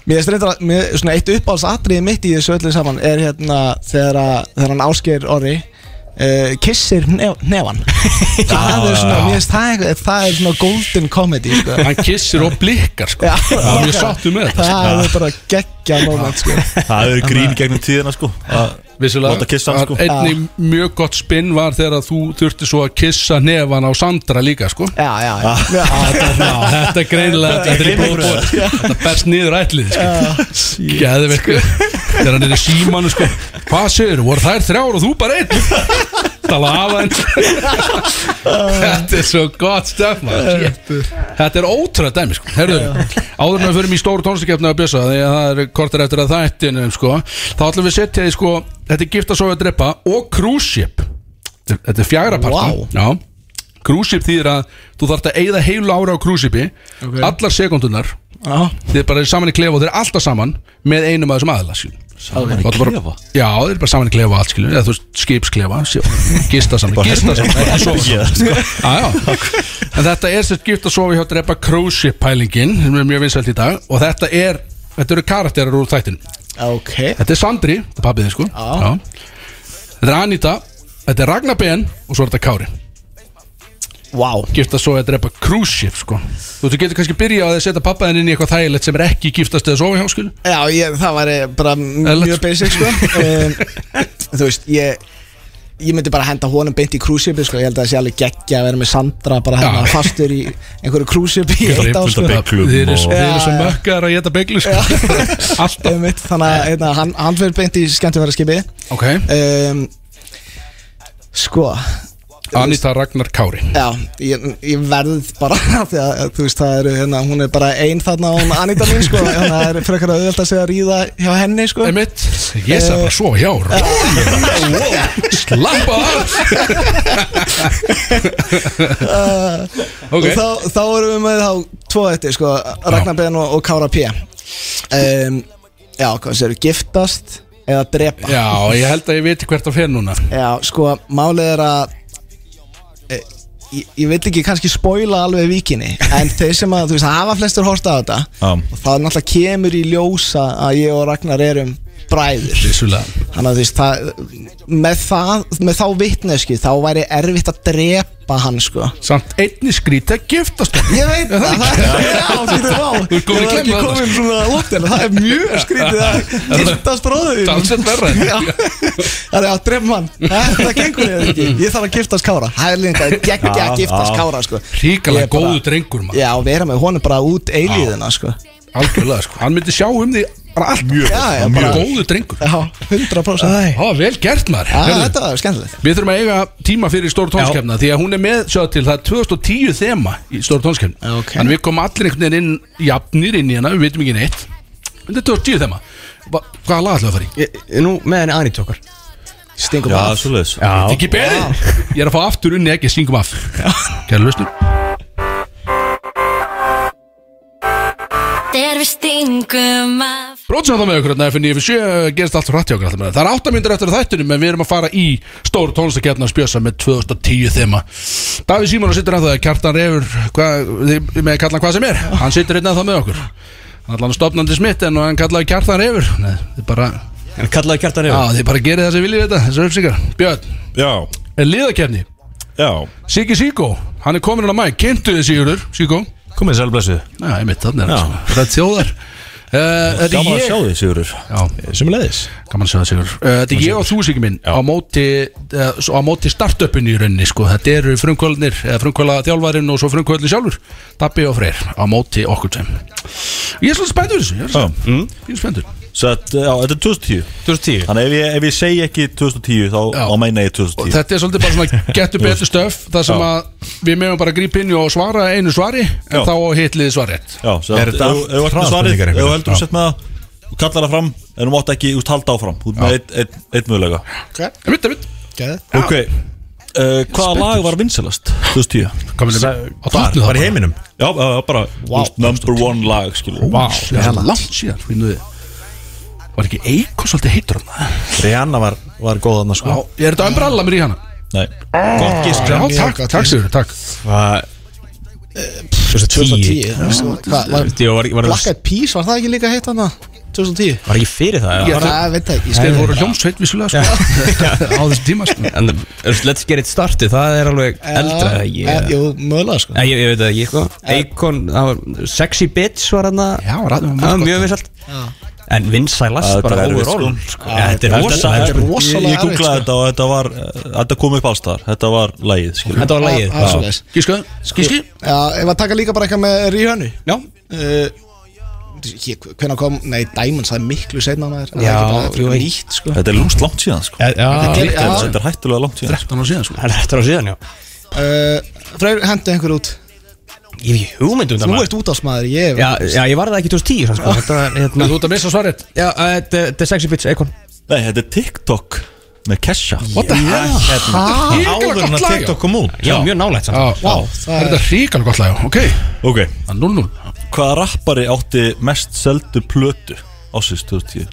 [SPEAKER 5] Mér er streyndar að, eitt uppáhalds atriði mitt í þessu öllu saman er hérna þegar, að, þegar hann ásker orri uh, kissir nef, nefan það er svona, mér finnst það, eitthvað- það er svona golden comedy sko.
[SPEAKER 1] Hann kissir og blikkar sko
[SPEAKER 5] Já.
[SPEAKER 1] Það er mjög sattu með þetta sko.
[SPEAKER 5] það er bara geggja moment sko.
[SPEAKER 3] Það verið grín gegnum tíðina sko að
[SPEAKER 1] Vissulega,
[SPEAKER 3] sko.
[SPEAKER 1] var einnig mjög gott spinn var þegar þú þurfti svo að kissa nefan á Sandra líka sko.
[SPEAKER 5] Já, já, já, já.
[SPEAKER 1] Þetta, er greinilega Þetta er í blóðbóð Þetta berst niður ætlið sko. Geðveikur Þegar hann er í símanu sko. Hvað segir, voru þær þrjár og þú bara einn? Tala af hann Þetta er svo gott stöf. Þetta er ótrúlega dæmi sko. Áður en við förum í stóru tónlistakefni að bjösa Því að það er kortar eftir að þættinum sko Þá ætlum við að setja því sko Þetta er gifta svo að drepa og cruise ship. Þetta er fjagra
[SPEAKER 5] Vá.
[SPEAKER 1] Já. Cruise ship þýðir að þú þarft að eigða heilu ára á cruise shipi Allar sekundunar Þið er bara saman í klefa og þeir eru alltaf saman Með einum af þessum aðla
[SPEAKER 3] Saman í klefa?
[SPEAKER 1] Já, þeir eru bara saman í klefa og allt skilur Eða þú veist, skipsklefa, gista saman Gista saman, sofa En þetta er sérst gift að sofa hjá drepa cruise ship pælingin sem er mjög vinsælt í dag. Og þetta er, þetta eru karakterar úr þættin
[SPEAKER 5] ok.
[SPEAKER 1] Þetta er Sandri, þetta er pappið þið sko. Já. Þetta er Anita, þetta er Ragnar Ben og svo er þetta Kári.
[SPEAKER 5] Vá.
[SPEAKER 1] Gift að sofa að drepa cruise ship sko. Þú þú getur kannski byrja á því að setja pappaðin inn í eitthvað þægilegt sem er ekki giftast eða sofa hjá skil
[SPEAKER 5] Já, ég, það væri bara mjög
[SPEAKER 1] sko.
[SPEAKER 5] basic sko. Um, Þú veist, ég Ég myndi bara henda honum beint í krúsipi sko. Ég held að það sé alveg geggja að vera með Sandra bara hérna
[SPEAKER 1] Já.
[SPEAKER 5] fastur í einhverju krúsipi í eitt
[SPEAKER 3] fullt
[SPEAKER 5] sko.
[SPEAKER 1] Þið eru svo mökkar að geta beglu sko.
[SPEAKER 5] Þannig að hérna, hann, hann fyrir beint í skemmtifæra
[SPEAKER 1] Ok,
[SPEAKER 5] um, Sko
[SPEAKER 1] Anita Ragnar Kári.
[SPEAKER 5] Já, ég, ég verð bara því að þú veist það eru, hérna, hún er bara ein þarna hún Anita mín sko, hérna það er frekar að auðvitað að segja að ríða hjá henni sko.
[SPEAKER 1] Einmitt, ég sagði bara svo hjá Slappa af. Ok.
[SPEAKER 5] og þá, þá erum við með þá tvo eftir sko, Ragnar Ben og, og Kára P. Um, Já, hvað séu, giftast eða drepa?
[SPEAKER 1] Já, ég held að ég viti hvert að fer núna.
[SPEAKER 5] Já, sko, málið er að ég, ég vil ekki kannski spoila alveg vikinni en þeir sem að, þú veist, hafa flestur horst á þetta og það náttúrulega kemur í ljósa að ég og Ragnar erum bræður. Þannig að þú veist, það, með, það, með þá vitneski þá væri erfitt að drepa hann sko.
[SPEAKER 1] Samt einni skrít að giftast.
[SPEAKER 5] Ég veit það, það. er, er mjög skrítið að giftast bróður það er að drepa hann. Það gengur ég ekki, ég þarf að giftast Kára. Það er líka geggja
[SPEAKER 3] Já,
[SPEAKER 5] að giftast. Kára sko. Bara-
[SPEAKER 1] góðu drengur
[SPEAKER 5] Já, og vera með honum bara út eilíðina sko.
[SPEAKER 1] Algjörlega sko. Hann myndi sjá um því Mjög,
[SPEAKER 5] Já, já,
[SPEAKER 1] mjög
[SPEAKER 5] bara-
[SPEAKER 1] góðu drengur.
[SPEAKER 5] Já, 100% Já,
[SPEAKER 1] Há, vel gert maður. Heyrðu,
[SPEAKER 5] þetta var skemmtilegt.
[SPEAKER 1] Við þurfum að eiga tíma fyrir stóru tónskefna Því að hún er með, sjáðu til, það er 2010 þema í stóru tónskefna
[SPEAKER 5] Já, ok.
[SPEAKER 1] Þannig við komum allir einhvern veginn inn Jafnir inn í hana, við veitum ekki neitt. En þetta er 2010 þema. Va, Hvaða lag ætlaðu að fara í?
[SPEAKER 2] Ég- Nú með henni Anit okkar.
[SPEAKER 5] Stingum
[SPEAKER 3] Já,
[SPEAKER 5] af.
[SPEAKER 3] svoleiðis.
[SPEAKER 1] Ekki beðið. Ég er að fá aftur unni ekki, syngum af. Kæra lustur
[SPEAKER 7] Þegar við stingum af
[SPEAKER 1] Bróðsson það með okkur hérna F957 gerist allt svo hrætt hjá okkur alltaf með það. Það er áttamyndir eftir þættunum en við erum að fara í stóru tónlistakjarnar spjösa með 2010 þema. Davíð Símónar sittur ennþá Kjartan Refur hvað, þið- með kallan hvað sem er. Hann sittur einn ennþá með okkur. Allan stopnandi smitt en hann kallaði Kjartan Refur. Nei, þið bara,
[SPEAKER 2] Hann kallaði kjartan
[SPEAKER 1] já,
[SPEAKER 2] yfir
[SPEAKER 1] þið bara gerir það sem viljið þetta þessu uppsingar Björn, Er er
[SPEAKER 3] Komið sæl blessuð.
[SPEAKER 1] Já, ég mitt þannig er það þjóðar. Uh, þetta er
[SPEAKER 3] Gaman að
[SPEAKER 1] ég.
[SPEAKER 3] sjá þig, Sigurður.
[SPEAKER 1] Já,
[SPEAKER 3] Sumulegis
[SPEAKER 1] Gaman að segja það sigur uh, Þetta er ég og þú sigur minn á móti, uh, á móti startupinu í rauninni sko. Þetta eru frumkvöldnir eða frumkvölda þjálfarinn og svo frumkvöldin sjálfur Dabbi og Freyr á móti okkur tveim. Ég er svolítið spenntur þessu Ég er
[SPEAKER 3] Já.
[SPEAKER 1] mm. fín spenntur
[SPEAKER 3] Svo að, já, þetta er 2010
[SPEAKER 2] 2010
[SPEAKER 3] Þannig ef ég, ef ég segi ekki 2010 þá,
[SPEAKER 1] Já.
[SPEAKER 3] þá meina ég
[SPEAKER 1] Og
[SPEAKER 3] 2010
[SPEAKER 1] þetta er svolítið bara svona getur betur stöf Það sem
[SPEAKER 3] Já.
[SPEAKER 1] að við meðum bara grípa inn í og svara einu svari En
[SPEAKER 3] Já.
[SPEAKER 1] þá á hitliði svar rétt.
[SPEAKER 3] Já, svo
[SPEAKER 8] Er
[SPEAKER 3] að
[SPEAKER 8] þetta
[SPEAKER 3] ef ef þú ert með svarið
[SPEAKER 8] hraðspurningar
[SPEAKER 3] Ef þú
[SPEAKER 8] einhverjar?
[SPEAKER 3] heldur að setja með það Þú kallar það fram En þú mátt ekki, þú mátt halda áfram. Þú ert með einn ein, ein mögulega
[SPEAKER 1] Ég veit, ég veit
[SPEAKER 3] Ok. Uh, Hvaða lag var vinsalast 2010?
[SPEAKER 1] Hvað minnum við? Á
[SPEAKER 8] Bara,
[SPEAKER 1] tóknu
[SPEAKER 8] bara í heiminum?
[SPEAKER 3] Já, já, já, bara wow. Number one lag, skilur
[SPEAKER 1] Vá, það er langt síðan finnu við Var ekki Eiko svolítið heitur hann?
[SPEAKER 8] Rihanna var, var góð hann
[SPEAKER 1] Já,
[SPEAKER 8] sko
[SPEAKER 1] er þetta umbralla mér í hana?
[SPEAKER 3] Nei.
[SPEAKER 8] Gott gisk
[SPEAKER 1] Já,
[SPEAKER 5] mjög
[SPEAKER 1] takk,
[SPEAKER 5] gott
[SPEAKER 1] takk. Sigur, takk
[SPEAKER 5] 2010 Hvað, var-
[SPEAKER 2] Því var, var,
[SPEAKER 5] Black Eyed Peas, var það ekki líka heitt hann 2010?
[SPEAKER 2] var ekki fyrir það
[SPEAKER 1] Ég-
[SPEAKER 2] já.
[SPEAKER 5] Bara, ég veit það ekki
[SPEAKER 1] Þeir voru hljómsveit vissulega sko. Á þessum tíma sko.
[SPEAKER 2] En uh, Let's Get It Started, það er alveg eldra
[SPEAKER 5] Já,
[SPEAKER 2] ég,
[SPEAKER 5] eh, Jú, mögulega sko.
[SPEAKER 2] Nei, ég, ég veit það ekki, sko. Akon, það var Sexy Bitch var hann
[SPEAKER 1] Já, var það-
[SPEAKER 2] Það var mjög vinsalt En vinsælast bara
[SPEAKER 3] er
[SPEAKER 2] overall.
[SPEAKER 3] sko.
[SPEAKER 2] sko. Þetta er
[SPEAKER 3] Þetta-
[SPEAKER 2] rosalega
[SPEAKER 5] er
[SPEAKER 3] Ég,
[SPEAKER 5] rosalega
[SPEAKER 3] ég googlaði
[SPEAKER 5] erfitt,
[SPEAKER 3] þetta og þetta var uh, Þetta kom upp alls þar Þetta var lagið, skilur
[SPEAKER 2] Þetta var
[SPEAKER 5] svoleiðis.
[SPEAKER 1] Gíska, gíski
[SPEAKER 5] Já, ef að taka líka bara eitthvað með Rihannu
[SPEAKER 2] Já,
[SPEAKER 5] uh, Hvenær kom, nei, Diamonds, það er miklu setna maður. Er sko.
[SPEAKER 3] Þetta er lúmst langt síðan sko.
[SPEAKER 5] Þetta er-
[SPEAKER 3] er hættulega langt síðan
[SPEAKER 1] 13 ára síðan sko
[SPEAKER 2] Það er eftir á síðan, já.
[SPEAKER 5] Uh, Freyr, hendu einhver út
[SPEAKER 2] Ég hef hugmynd um það
[SPEAKER 5] Þú
[SPEAKER 2] maður.
[SPEAKER 5] ert útásmaður, ég
[SPEAKER 2] Já, já, ég var það ekki 2010 sann, sko. Þetta er, hérna
[SPEAKER 1] Þú ert að missa svarið.
[SPEAKER 2] Já, uh, þetta þetta er sexy bitch, Eikon.
[SPEAKER 3] Nei, þetta er TikTok með Kesha.
[SPEAKER 1] What the hell? Ríkala
[SPEAKER 8] Áður en
[SPEAKER 1] gott
[SPEAKER 8] að
[SPEAKER 1] lag
[SPEAKER 8] TikTok kom út.
[SPEAKER 2] Já, mjög nálægt
[SPEAKER 1] Já,
[SPEAKER 2] samt
[SPEAKER 1] já,
[SPEAKER 5] það
[SPEAKER 1] það er þetta ríkala gott lag, já, ok.
[SPEAKER 3] Ok,
[SPEAKER 1] Það er 0-0
[SPEAKER 3] hvaða rappari átti mest seldu plötu ásins 2010?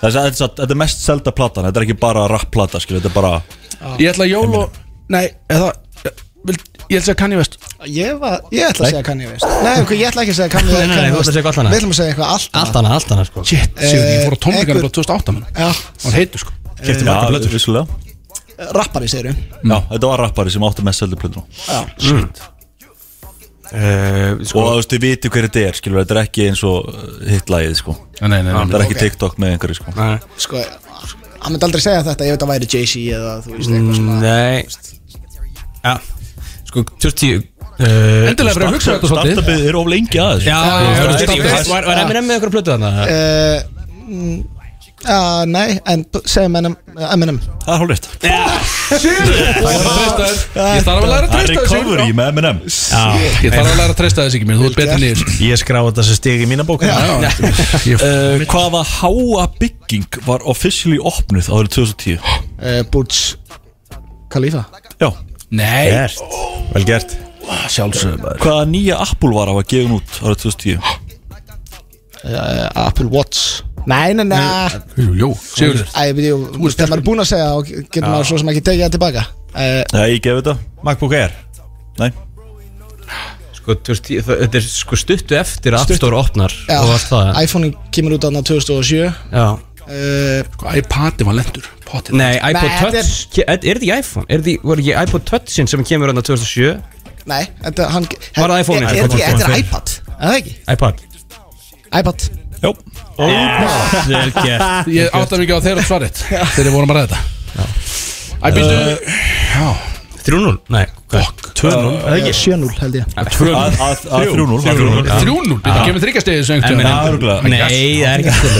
[SPEAKER 3] Þetta er, þetta er- þetta er mest selda platan, þetta er ekki bara rapplata, skilur, þetta er bara
[SPEAKER 1] Ég ætla að jól og Nei, eða vil, Ég ætla að segja Kanye West.
[SPEAKER 5] Ég, var, ég ætla að segja Kanye West. Nei, ok, ég ætla ekki að segja Kanye,
[SPEAKER 2] Nei, nei, nei,
[SPEAKER 5] Kanye
[SPEAKER 2] þú ætlar að
[SPEAKER 5] West
[SPEAKER 2] segja eitthvað allt annað.
[SPEAKER 5] Við ætlum að segja eitthvað allt
[SPEAKER 2] Allt annað, allt annað, sko.
[SPEAKER 1] Shit, Sigur, ég fór á tónleikana bara 2008 menn
[SPEAKER 5] Já,
[SPEAKER 1] Hann heitur sko.
[SPEAKER 8] Kefti marga blöður
[SPEAKER 3] vissulega.
[SPEAKER 5] Rappari segir við
[SPEAKER 3] Já, þetta var rappari sem átti mest seldu plötuna
[SPEAKER 2] Uh,
[SPEAKER 3] Og þú veist, þið viti hver þetta er, skilur, þetta er ekki eins og hitlagið, sko.
[SPEAKER 1] Nei, nei, nei,
[SPEAKER 3] Þetta er ekki
[SPEAKER 5] Ok.
[SPEAKER 3] TikTok með einhverju, sko.
[SPEAKER 2] Nei,
[SPEAKER 5] Sko, hann myndi aldrei segja þetta Ég veit að væri Jay-Z eða þú veist eitthvað svona.
[SPEAKER 2] Nei. Já Sko, 2010 uh,
[SPEAKER 1] Endilega fyrir að hugsa þetta svolítið.
[SPEAKER 3] Startupið er of lengi aðeins
[SPEAKER 2] Já,
[SPEAKER 1] já,
[SPEAKER 2] já,
[SPEAKER 1] já,
[SPEAKER 2] já,
[SPEAKER 1] já.
[SPEAKER 2] Var var Eminem með eitthvað plötu þarna?
[SPEAKER 5] Uh, mm, Já, nei, en segjum Eminem Eminem
[SPEAKER 3] Það er rétt
[SPEAKER 1] Ég þarf að læra að
[SPEAKER 3] Það er
[SPEAKER 1] treysta þessu
[SPEAKER 3] recovery með M&M.
[SPEAKER 1] Ég þarf að læra að treysta þessu ekki mér Þú ert betur nýr
[SPEAKER 8] Ég skráði þetta sem stig í mína bók.
[SPEAKER 1] Ég
[SPEAKER 3] uh, Hvaða háa bygging var officially opnuð árið 2010?
[SPEAKER 5] uh, Burj Khalifa.
[SPEAKER 3] Já
[SPEAKER 1] Nei.
[SPEAKER 8] Gert. Vel gert.
[SPEAKER 1] Sjálfsögum
[SPEAKER 3] Hvaða nýja Apple vara var gefin út árið 2010?
[SPEAKER 5] uh, Apple Watch. Nei, nei, nei.
[SPEAKER 1] Jú, jú Sigurður.
[SPEAKER 5] Æ, við, jú, þegar maður er búinn að segja og getur maður svo sem ekki tekið það tilbaka. Uh,
[SPEAKER 3] Nei, ég gef þetta.
[SPEAKER 8] MacBook Air.
[SPEAKER 3] Nei.
[SPEAKER 2] Sko, 2010 það- þetta er sko stuttu eftir að App Store opnar
[SPEAKER 5] Já,
[SPEAKER 2] og allt það.
[SPEAKER 5] iPhone kemur út aðna 2007 uh,
[SPEAKER 2] Já
[SPEAKER 1] Hvað, iPadin var lendur
[SPEAKER 2] Nei, iPod Touch. Er er þetta ekki iPhone? Er þetta var ekki iPod Touchin sem kemur þarna 2007?
[SPEAKER 5] Nei, þetta hann
[SPEAKER 2] Var það iPhone-ið?
[SPEAKER 5] Er
[SPEAKER 2] sem kom
[SPEAKER 5] þetta þetta er
[SPEAKER 8] 2005?
[SPEAKER 5] iPad Er það ekki?
[SPEAKER 2] iPod.
[SPEAKER 5] iPad
[SPEAKER 3] Jó.
[SPEAKER 2] Vel gert.
[SPEAKER 1] Ég áttar mikið á þeirra svarit Þegar við vorum að ræða þetta. Æ, býttu Já
[SPEAKER 2] 3-0? Nei, hvað?
[SPEAKER 8] 2-0
[SPEAKER 5] Er það ekki? 7-0 held ég.
[SPEAKER 3] Að 3-0
[SPEAKER 8] 3-0.
[SPEAKER 1] 3-0 Býttu, kemur
[SPEAKER 3] örgulega
[SPEAKER 2] Nei, það er ekki alltaf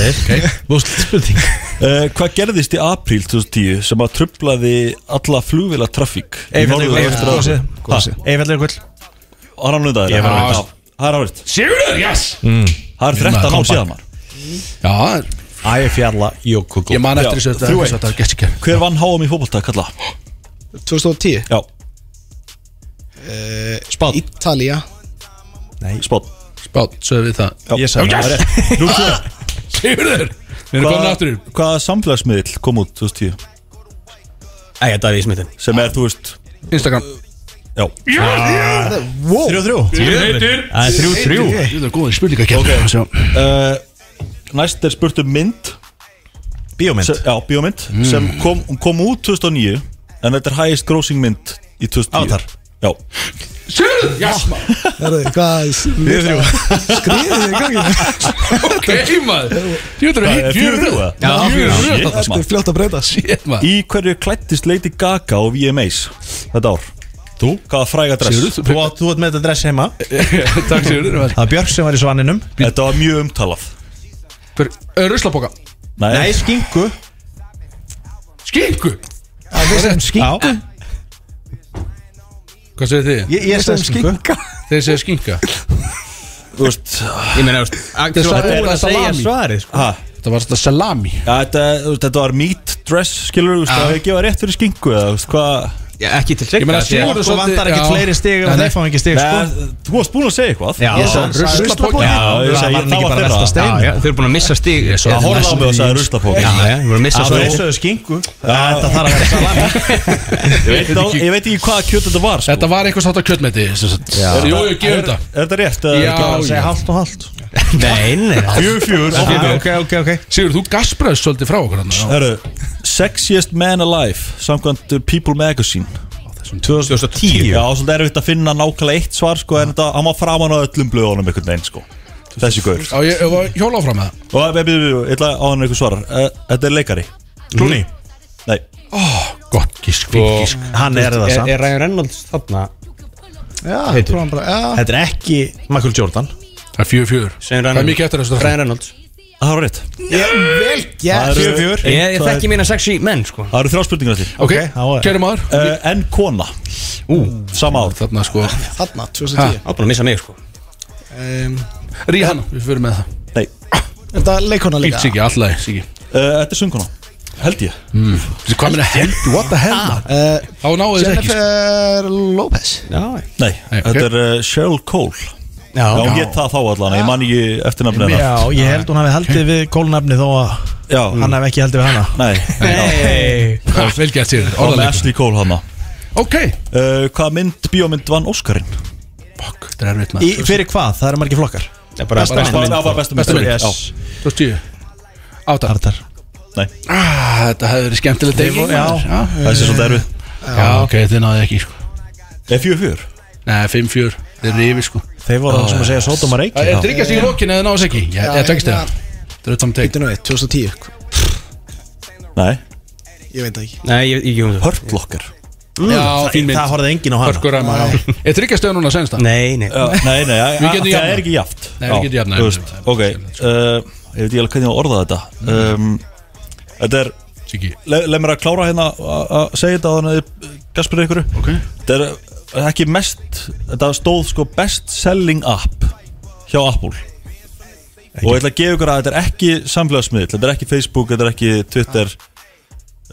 [SPEAKER 8] Búst spurning.
[SPEAKER 3] Uh, Hvað gerðist í apríl 2010 sem að trublaði alla flugvila trafík þér?
[SPEAKER 8] var
[SPEAKER 3] Já, Það er árið
[SPEAKER 1] Sigurður, yes!
[SPEAKER 3] Það er 13 ár síðan maður.
[SPEAKER 1] Já, það er-
[SPEAKER 8] Æfjalla Jókugu
[SPEAKER 1] ég man eftir þessu er
[SPEAKER 3] Hver vann HM í fótbolta, kalla?
[SPEAKER 5] 2010
[SPEAKER 3] Já,
[SPEAKER 5] uh,
[SPEAKER 8] Spátt
[SPEAKER 5] Ítalía.
[SPEAKER 3] Spátt
[SPEAKER 1] Spátt, sögum við það.
[SPEAKER 8] Ég sagði
[SPEAKER 3] Það er rétt.
[SPEAKER 1] Sigurður Við erum komin aftur.
[SPEAKER 3] Hvaða samfélagsmiðl kom út 2010
[SPEAKER 2] Æ, þetta er í smittin
[SPEAKER 3] sem er, þú veist
[SPEAKER 1] Instagram.
[SPEAKER 3] Já,
[SPEAKER 5] Wow.
[SPEAKER 8] 3-3
[SPEAKER 1] Heitir
[SPEAKER 2] Það er 3-3
[SPEAKER 1] góðið spurninga
[SPEAKER 3] Ok.
[SPEAKER 1] okay.
[SPEAKER 3] uh, Næst er spurt um mynd.
[SPEAKER 8] Bíómynd.
[SPEAKER 3] Já, bíómynd. Sem kom, hún kom út 2009 en þetta er highest grossing mynd í 2010
[SPEAKER 8] Avatar.
[SPEAKER 3] Já,
[SPEAKER 1] Sigurður, yes maður
[SPEAKER 5] Herðu, Hvað
[SPEAKER 8] Við þrjú.
[SPEAKER 5] Skriðið í gangi?
[SPEAKER 1] Ok, maður.
[SPEAKER 3] Það
[SPEAKER 1] er
[SPEAKER 3] er fjögur þrjú, eða?
[SPEAKER 1] Já, fjögur þrjú
[SPEAKER 3] Shit,
[SPEAKER 5] Þetta er fljótt að breyta
[SPEAKER 1] Shit, maður.
[SPEAKER 3] Í hverju klættist Lady Gaga og VMAs þetta ár? Þú? Hvaða fræga dress?
[SPEAKER 1] Sigurður,
[SPEAKER 8] Þú átt- þú ert með þetta dress heima.
[SPEAKER 1] Takk Sigurður
[SPEAKER 8] Það var Björk sem var í svaninum
[SPEAKER 3] Þetta var mjög umtalað.
[SPEAKER 1] Ruslaboka
[SPEAKER 8] Nei, skingu
[SPEAKER 1] Skinku
[SPEAKER 5] Við segjum skinka
[SPEAKER 8] Já.
[SPEAKER 1] Hvað segir þið?
[SPEAKER 8] Ég, ég sagði skingu
[SPEAKER 1] Þeir segja skinka?
[SPEAKER 3] Þú veist
[SPEAKER 2] Ég meina, þú veist,
[SPEAKER 1] sagði
[SPEAKER 2] búin að segja
[SPEAKER 1] salami.
[SPEAKER 2] svarið sko.
[SPEAKER 3] ha,
[SPEAKER 1] Það var þetta salami.
[SPEAKER 3] Ja, þetta, veist, þetta var meat dress Skilur þú veist, það hefur gefað rétt fyrir skingu eða þú veist, hvað
[SPEAKER 2] Já, ekki til
[SPEAKER 1] Sigurður
[SPEAKER 8] Svo vantar ekki fleiri stig og þeir fá ekki stig sko.
[SPEAKER 3] Þú varst búin að segja eitthvað.
[SPEAKER 2] Þau eru búin að missa stig.
[SPEAKER 3] Það horfði á mig og sagði ruslapók
[SPEAKER 2] já, þau eru búin að missa
[SPEAKER 8] Það sögðu skingu Þetta þarf að vera salami
[SPEAKER 3] ég, veit, á- ég veit ekki hvaða kjöt þetta var sko.
[SPEAKER 1] Þetta var eitthvað sátt að kjötmeti.
[SPEAKER 3] Er
[SPEAKER 1] Jú,
[SPEAKER 3] þetta- rétt?
[SPEAKER 8] segja halvt og halvt
[SPEAKER 2] Nei, nei
[SPEAKER 3] Fjögur, fjögur.
[SPEAKER 8] Ok, ok, ok
[SPEAKER 1] Sigur, þú gaspraðist svolítið frá okkur
[SPEAKER 3] Herru, sexiest man alive Samkvæmt People Magazine
[SPEAKER 2] 2010
[SPEAKER 3] Já, svolítið erfitt að finna nákvæmlega eitt svar sko, En þetta, hann var framan á öllum blöðunum einhvern veginn sko. Þessi gaur.
[SPEAKER 1] Já, ég ég var hjóla áfram með það.
[SPEAKER 3] Og við byrjum, ég ætla á hann eitthvað svarar. Uh, Þetta er leikari.
[SPEAKER 8] Clooney
[SPEAKER 3] Nei,
[SPEAKER 1] Gott gísk, fínt gísk.
[SPEAKER 8] Hann er það samt.
[SPEAKER 2] er Ryan Reynolds þarna?
[SPEAKER 5] Já,
[SPEAKER 2] Heitur.
[SPEAKER 5] prófum bara Já.
[SPEAKER 8] Þetta er ekki Michael Jordan.
[SPEAKER 1] Það er fjögur fjögur.
[SPEAKER 2] Segjum
[SPEAKER 1] Það er mikið eftir þessu
[SPEAKER 2] Ryan Reynolds
[SPEAKER 3] Það var rétt.
[SPEAKER 5] Ég, vel gert.
[SPEAKER 2] Ég, ég þekki mína sexy menn sko.
[SPEAKER 3] Það eru þrjá spurningar til
[SPEAKER 1] Ok,
[SPEAKER 8] er-
[SPEAKER 1] kæri maður.
[SPEAKER 3] Uh, En kona. Ú, sama ár.
[SPEAKER 1] Þarna sko.
[SPEAKER 5] Þarna, 2010
[SPEAKER 2] Á búin að missa mig sko.
[SPEAKER 5] Um,
[SPEAKER 1] Ríhanna, við fyrir með það.
[SPEAKER 3] Nei,
[SPEAKER 5] Þetta leikona líka?
[SPEAKER 1] Ílt Siggi, allagi Siggi.
[SPEAKER 3] Uh, þetta er sönguna Held ég.
[SPEAKER 1] Þessi hvað minna held, what the hell
[SPEAKER 5] uh,
[SPEAKER 1] Þá náðu þess ekki sko.
[SPEAKER 5] Jennifer Lopez.
[SPEAKER 2] Já,
[SPEAKER 3] Nei, þetta er uh, Cheryl Cole
[SPEAKER 2] já,
[SPEAKER 3] Já, hún get það þá allan Ég man ekki eftirnafni hennar.
[SPEAKER 8] Já, ég held hún hafi haldið við kólnafni þó að
[SPEAKER 3] Já,
[SPEAKER 8] hann hafi ekki haldið við hana.
[SPEAKER 3] Nei
[SPEAKER 1] Vel gert sér,
[SPEAKER 3] Það var með
[SPEAKER 1] orðaleikur
[SPEAKER 3] Ashley Cole hana
[SPEAKER 1] Ok.
[SPEAKER 3] Uh, Hvað mynd, bíómynd vann Óskarinn?
[SPEAKER 1] Fuck, þetta er erfitt
[SPEAKER 8] Í,
[SPEAKER 1] maður
[SPEAKER 8] Fyrir hvað? Það eru margir flokkar.
[SPEAKER 2] Það er bara
[SPEAKER 5] Besta mynd.
[SPEAKER 3] Það var besta
[SPEAKER 1] Besta mynd. Þú stíu Átta
[SPEAKER 8] Artar.
[SPEAKER 3] Nei,
[SPEAKER 1] ah, Þetta hefði verið skemmtilegt
[SPEAKER 8] Já.
[SPEAKER 3] það er svolítið erfið
[SPEAKER 1] Já, ok, þið náðu ekki sko.
[SPEAKER 3] Er fjör fjör?
[SPEAKER 1] Nei, 5-4, þið er rifið sko.
[SPEAKER 8] Þeir voru það sem að segja Sodom að reiki
[SPEAKER 1] Það er tryggast í lokin eða náðu þess ekki Já, ég tekst það Það er utan
[SPEAKER 5] nú við, 2010
[SPEAKER 3] Nei,
[SPEAKER 5] Ég veit það ekki.
[SPEAKER 2] Nei, ég ég ekki um það
[SPEAKER 3] Hurt Locker
[SPEAKER 1] Já, fín mynd.
[SPEAKER 8] Það horfði enginn á hana.
[SPEAKER 1] Hörkur ræma, já. Er tryggast eða núna senst það?
[SPEAKER 2] Nei, nei.
[SPEAKER 3] Já, Nei, nei,
[SPEAKER 1] Við getum
[SPEAKER 3] það
[SPEAKER 1] jafnað.
[SPEAKER 3] er ekki jaft
[SPEAKER 1] Nei, við getum jafnað.
[SPEAKER 3] Ok, uh, ég veit ekki alveg hvernig ég á að orða þetta. Um, Þetta er
[SPEAKER 1] Siggi.
[SPEAKER 3] le- Leð mér að klára hérna að að segja þetta á þannig að Gaspar ykkur
[SPEAKER 1] Ok.
[SPEAKER 3] Þetta er ekki mest Þetta stóð sko best selling app Hjá Apple. Og ég ætla að gefa ykkur að þetta er ekki samfélagsmiðl Þetta er ekki Facebook, þetta er ekki Twitter.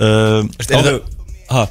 [SPEAKER 3] Um,
[SPEAKER 2] er það-
[SPEAKER 3] ha,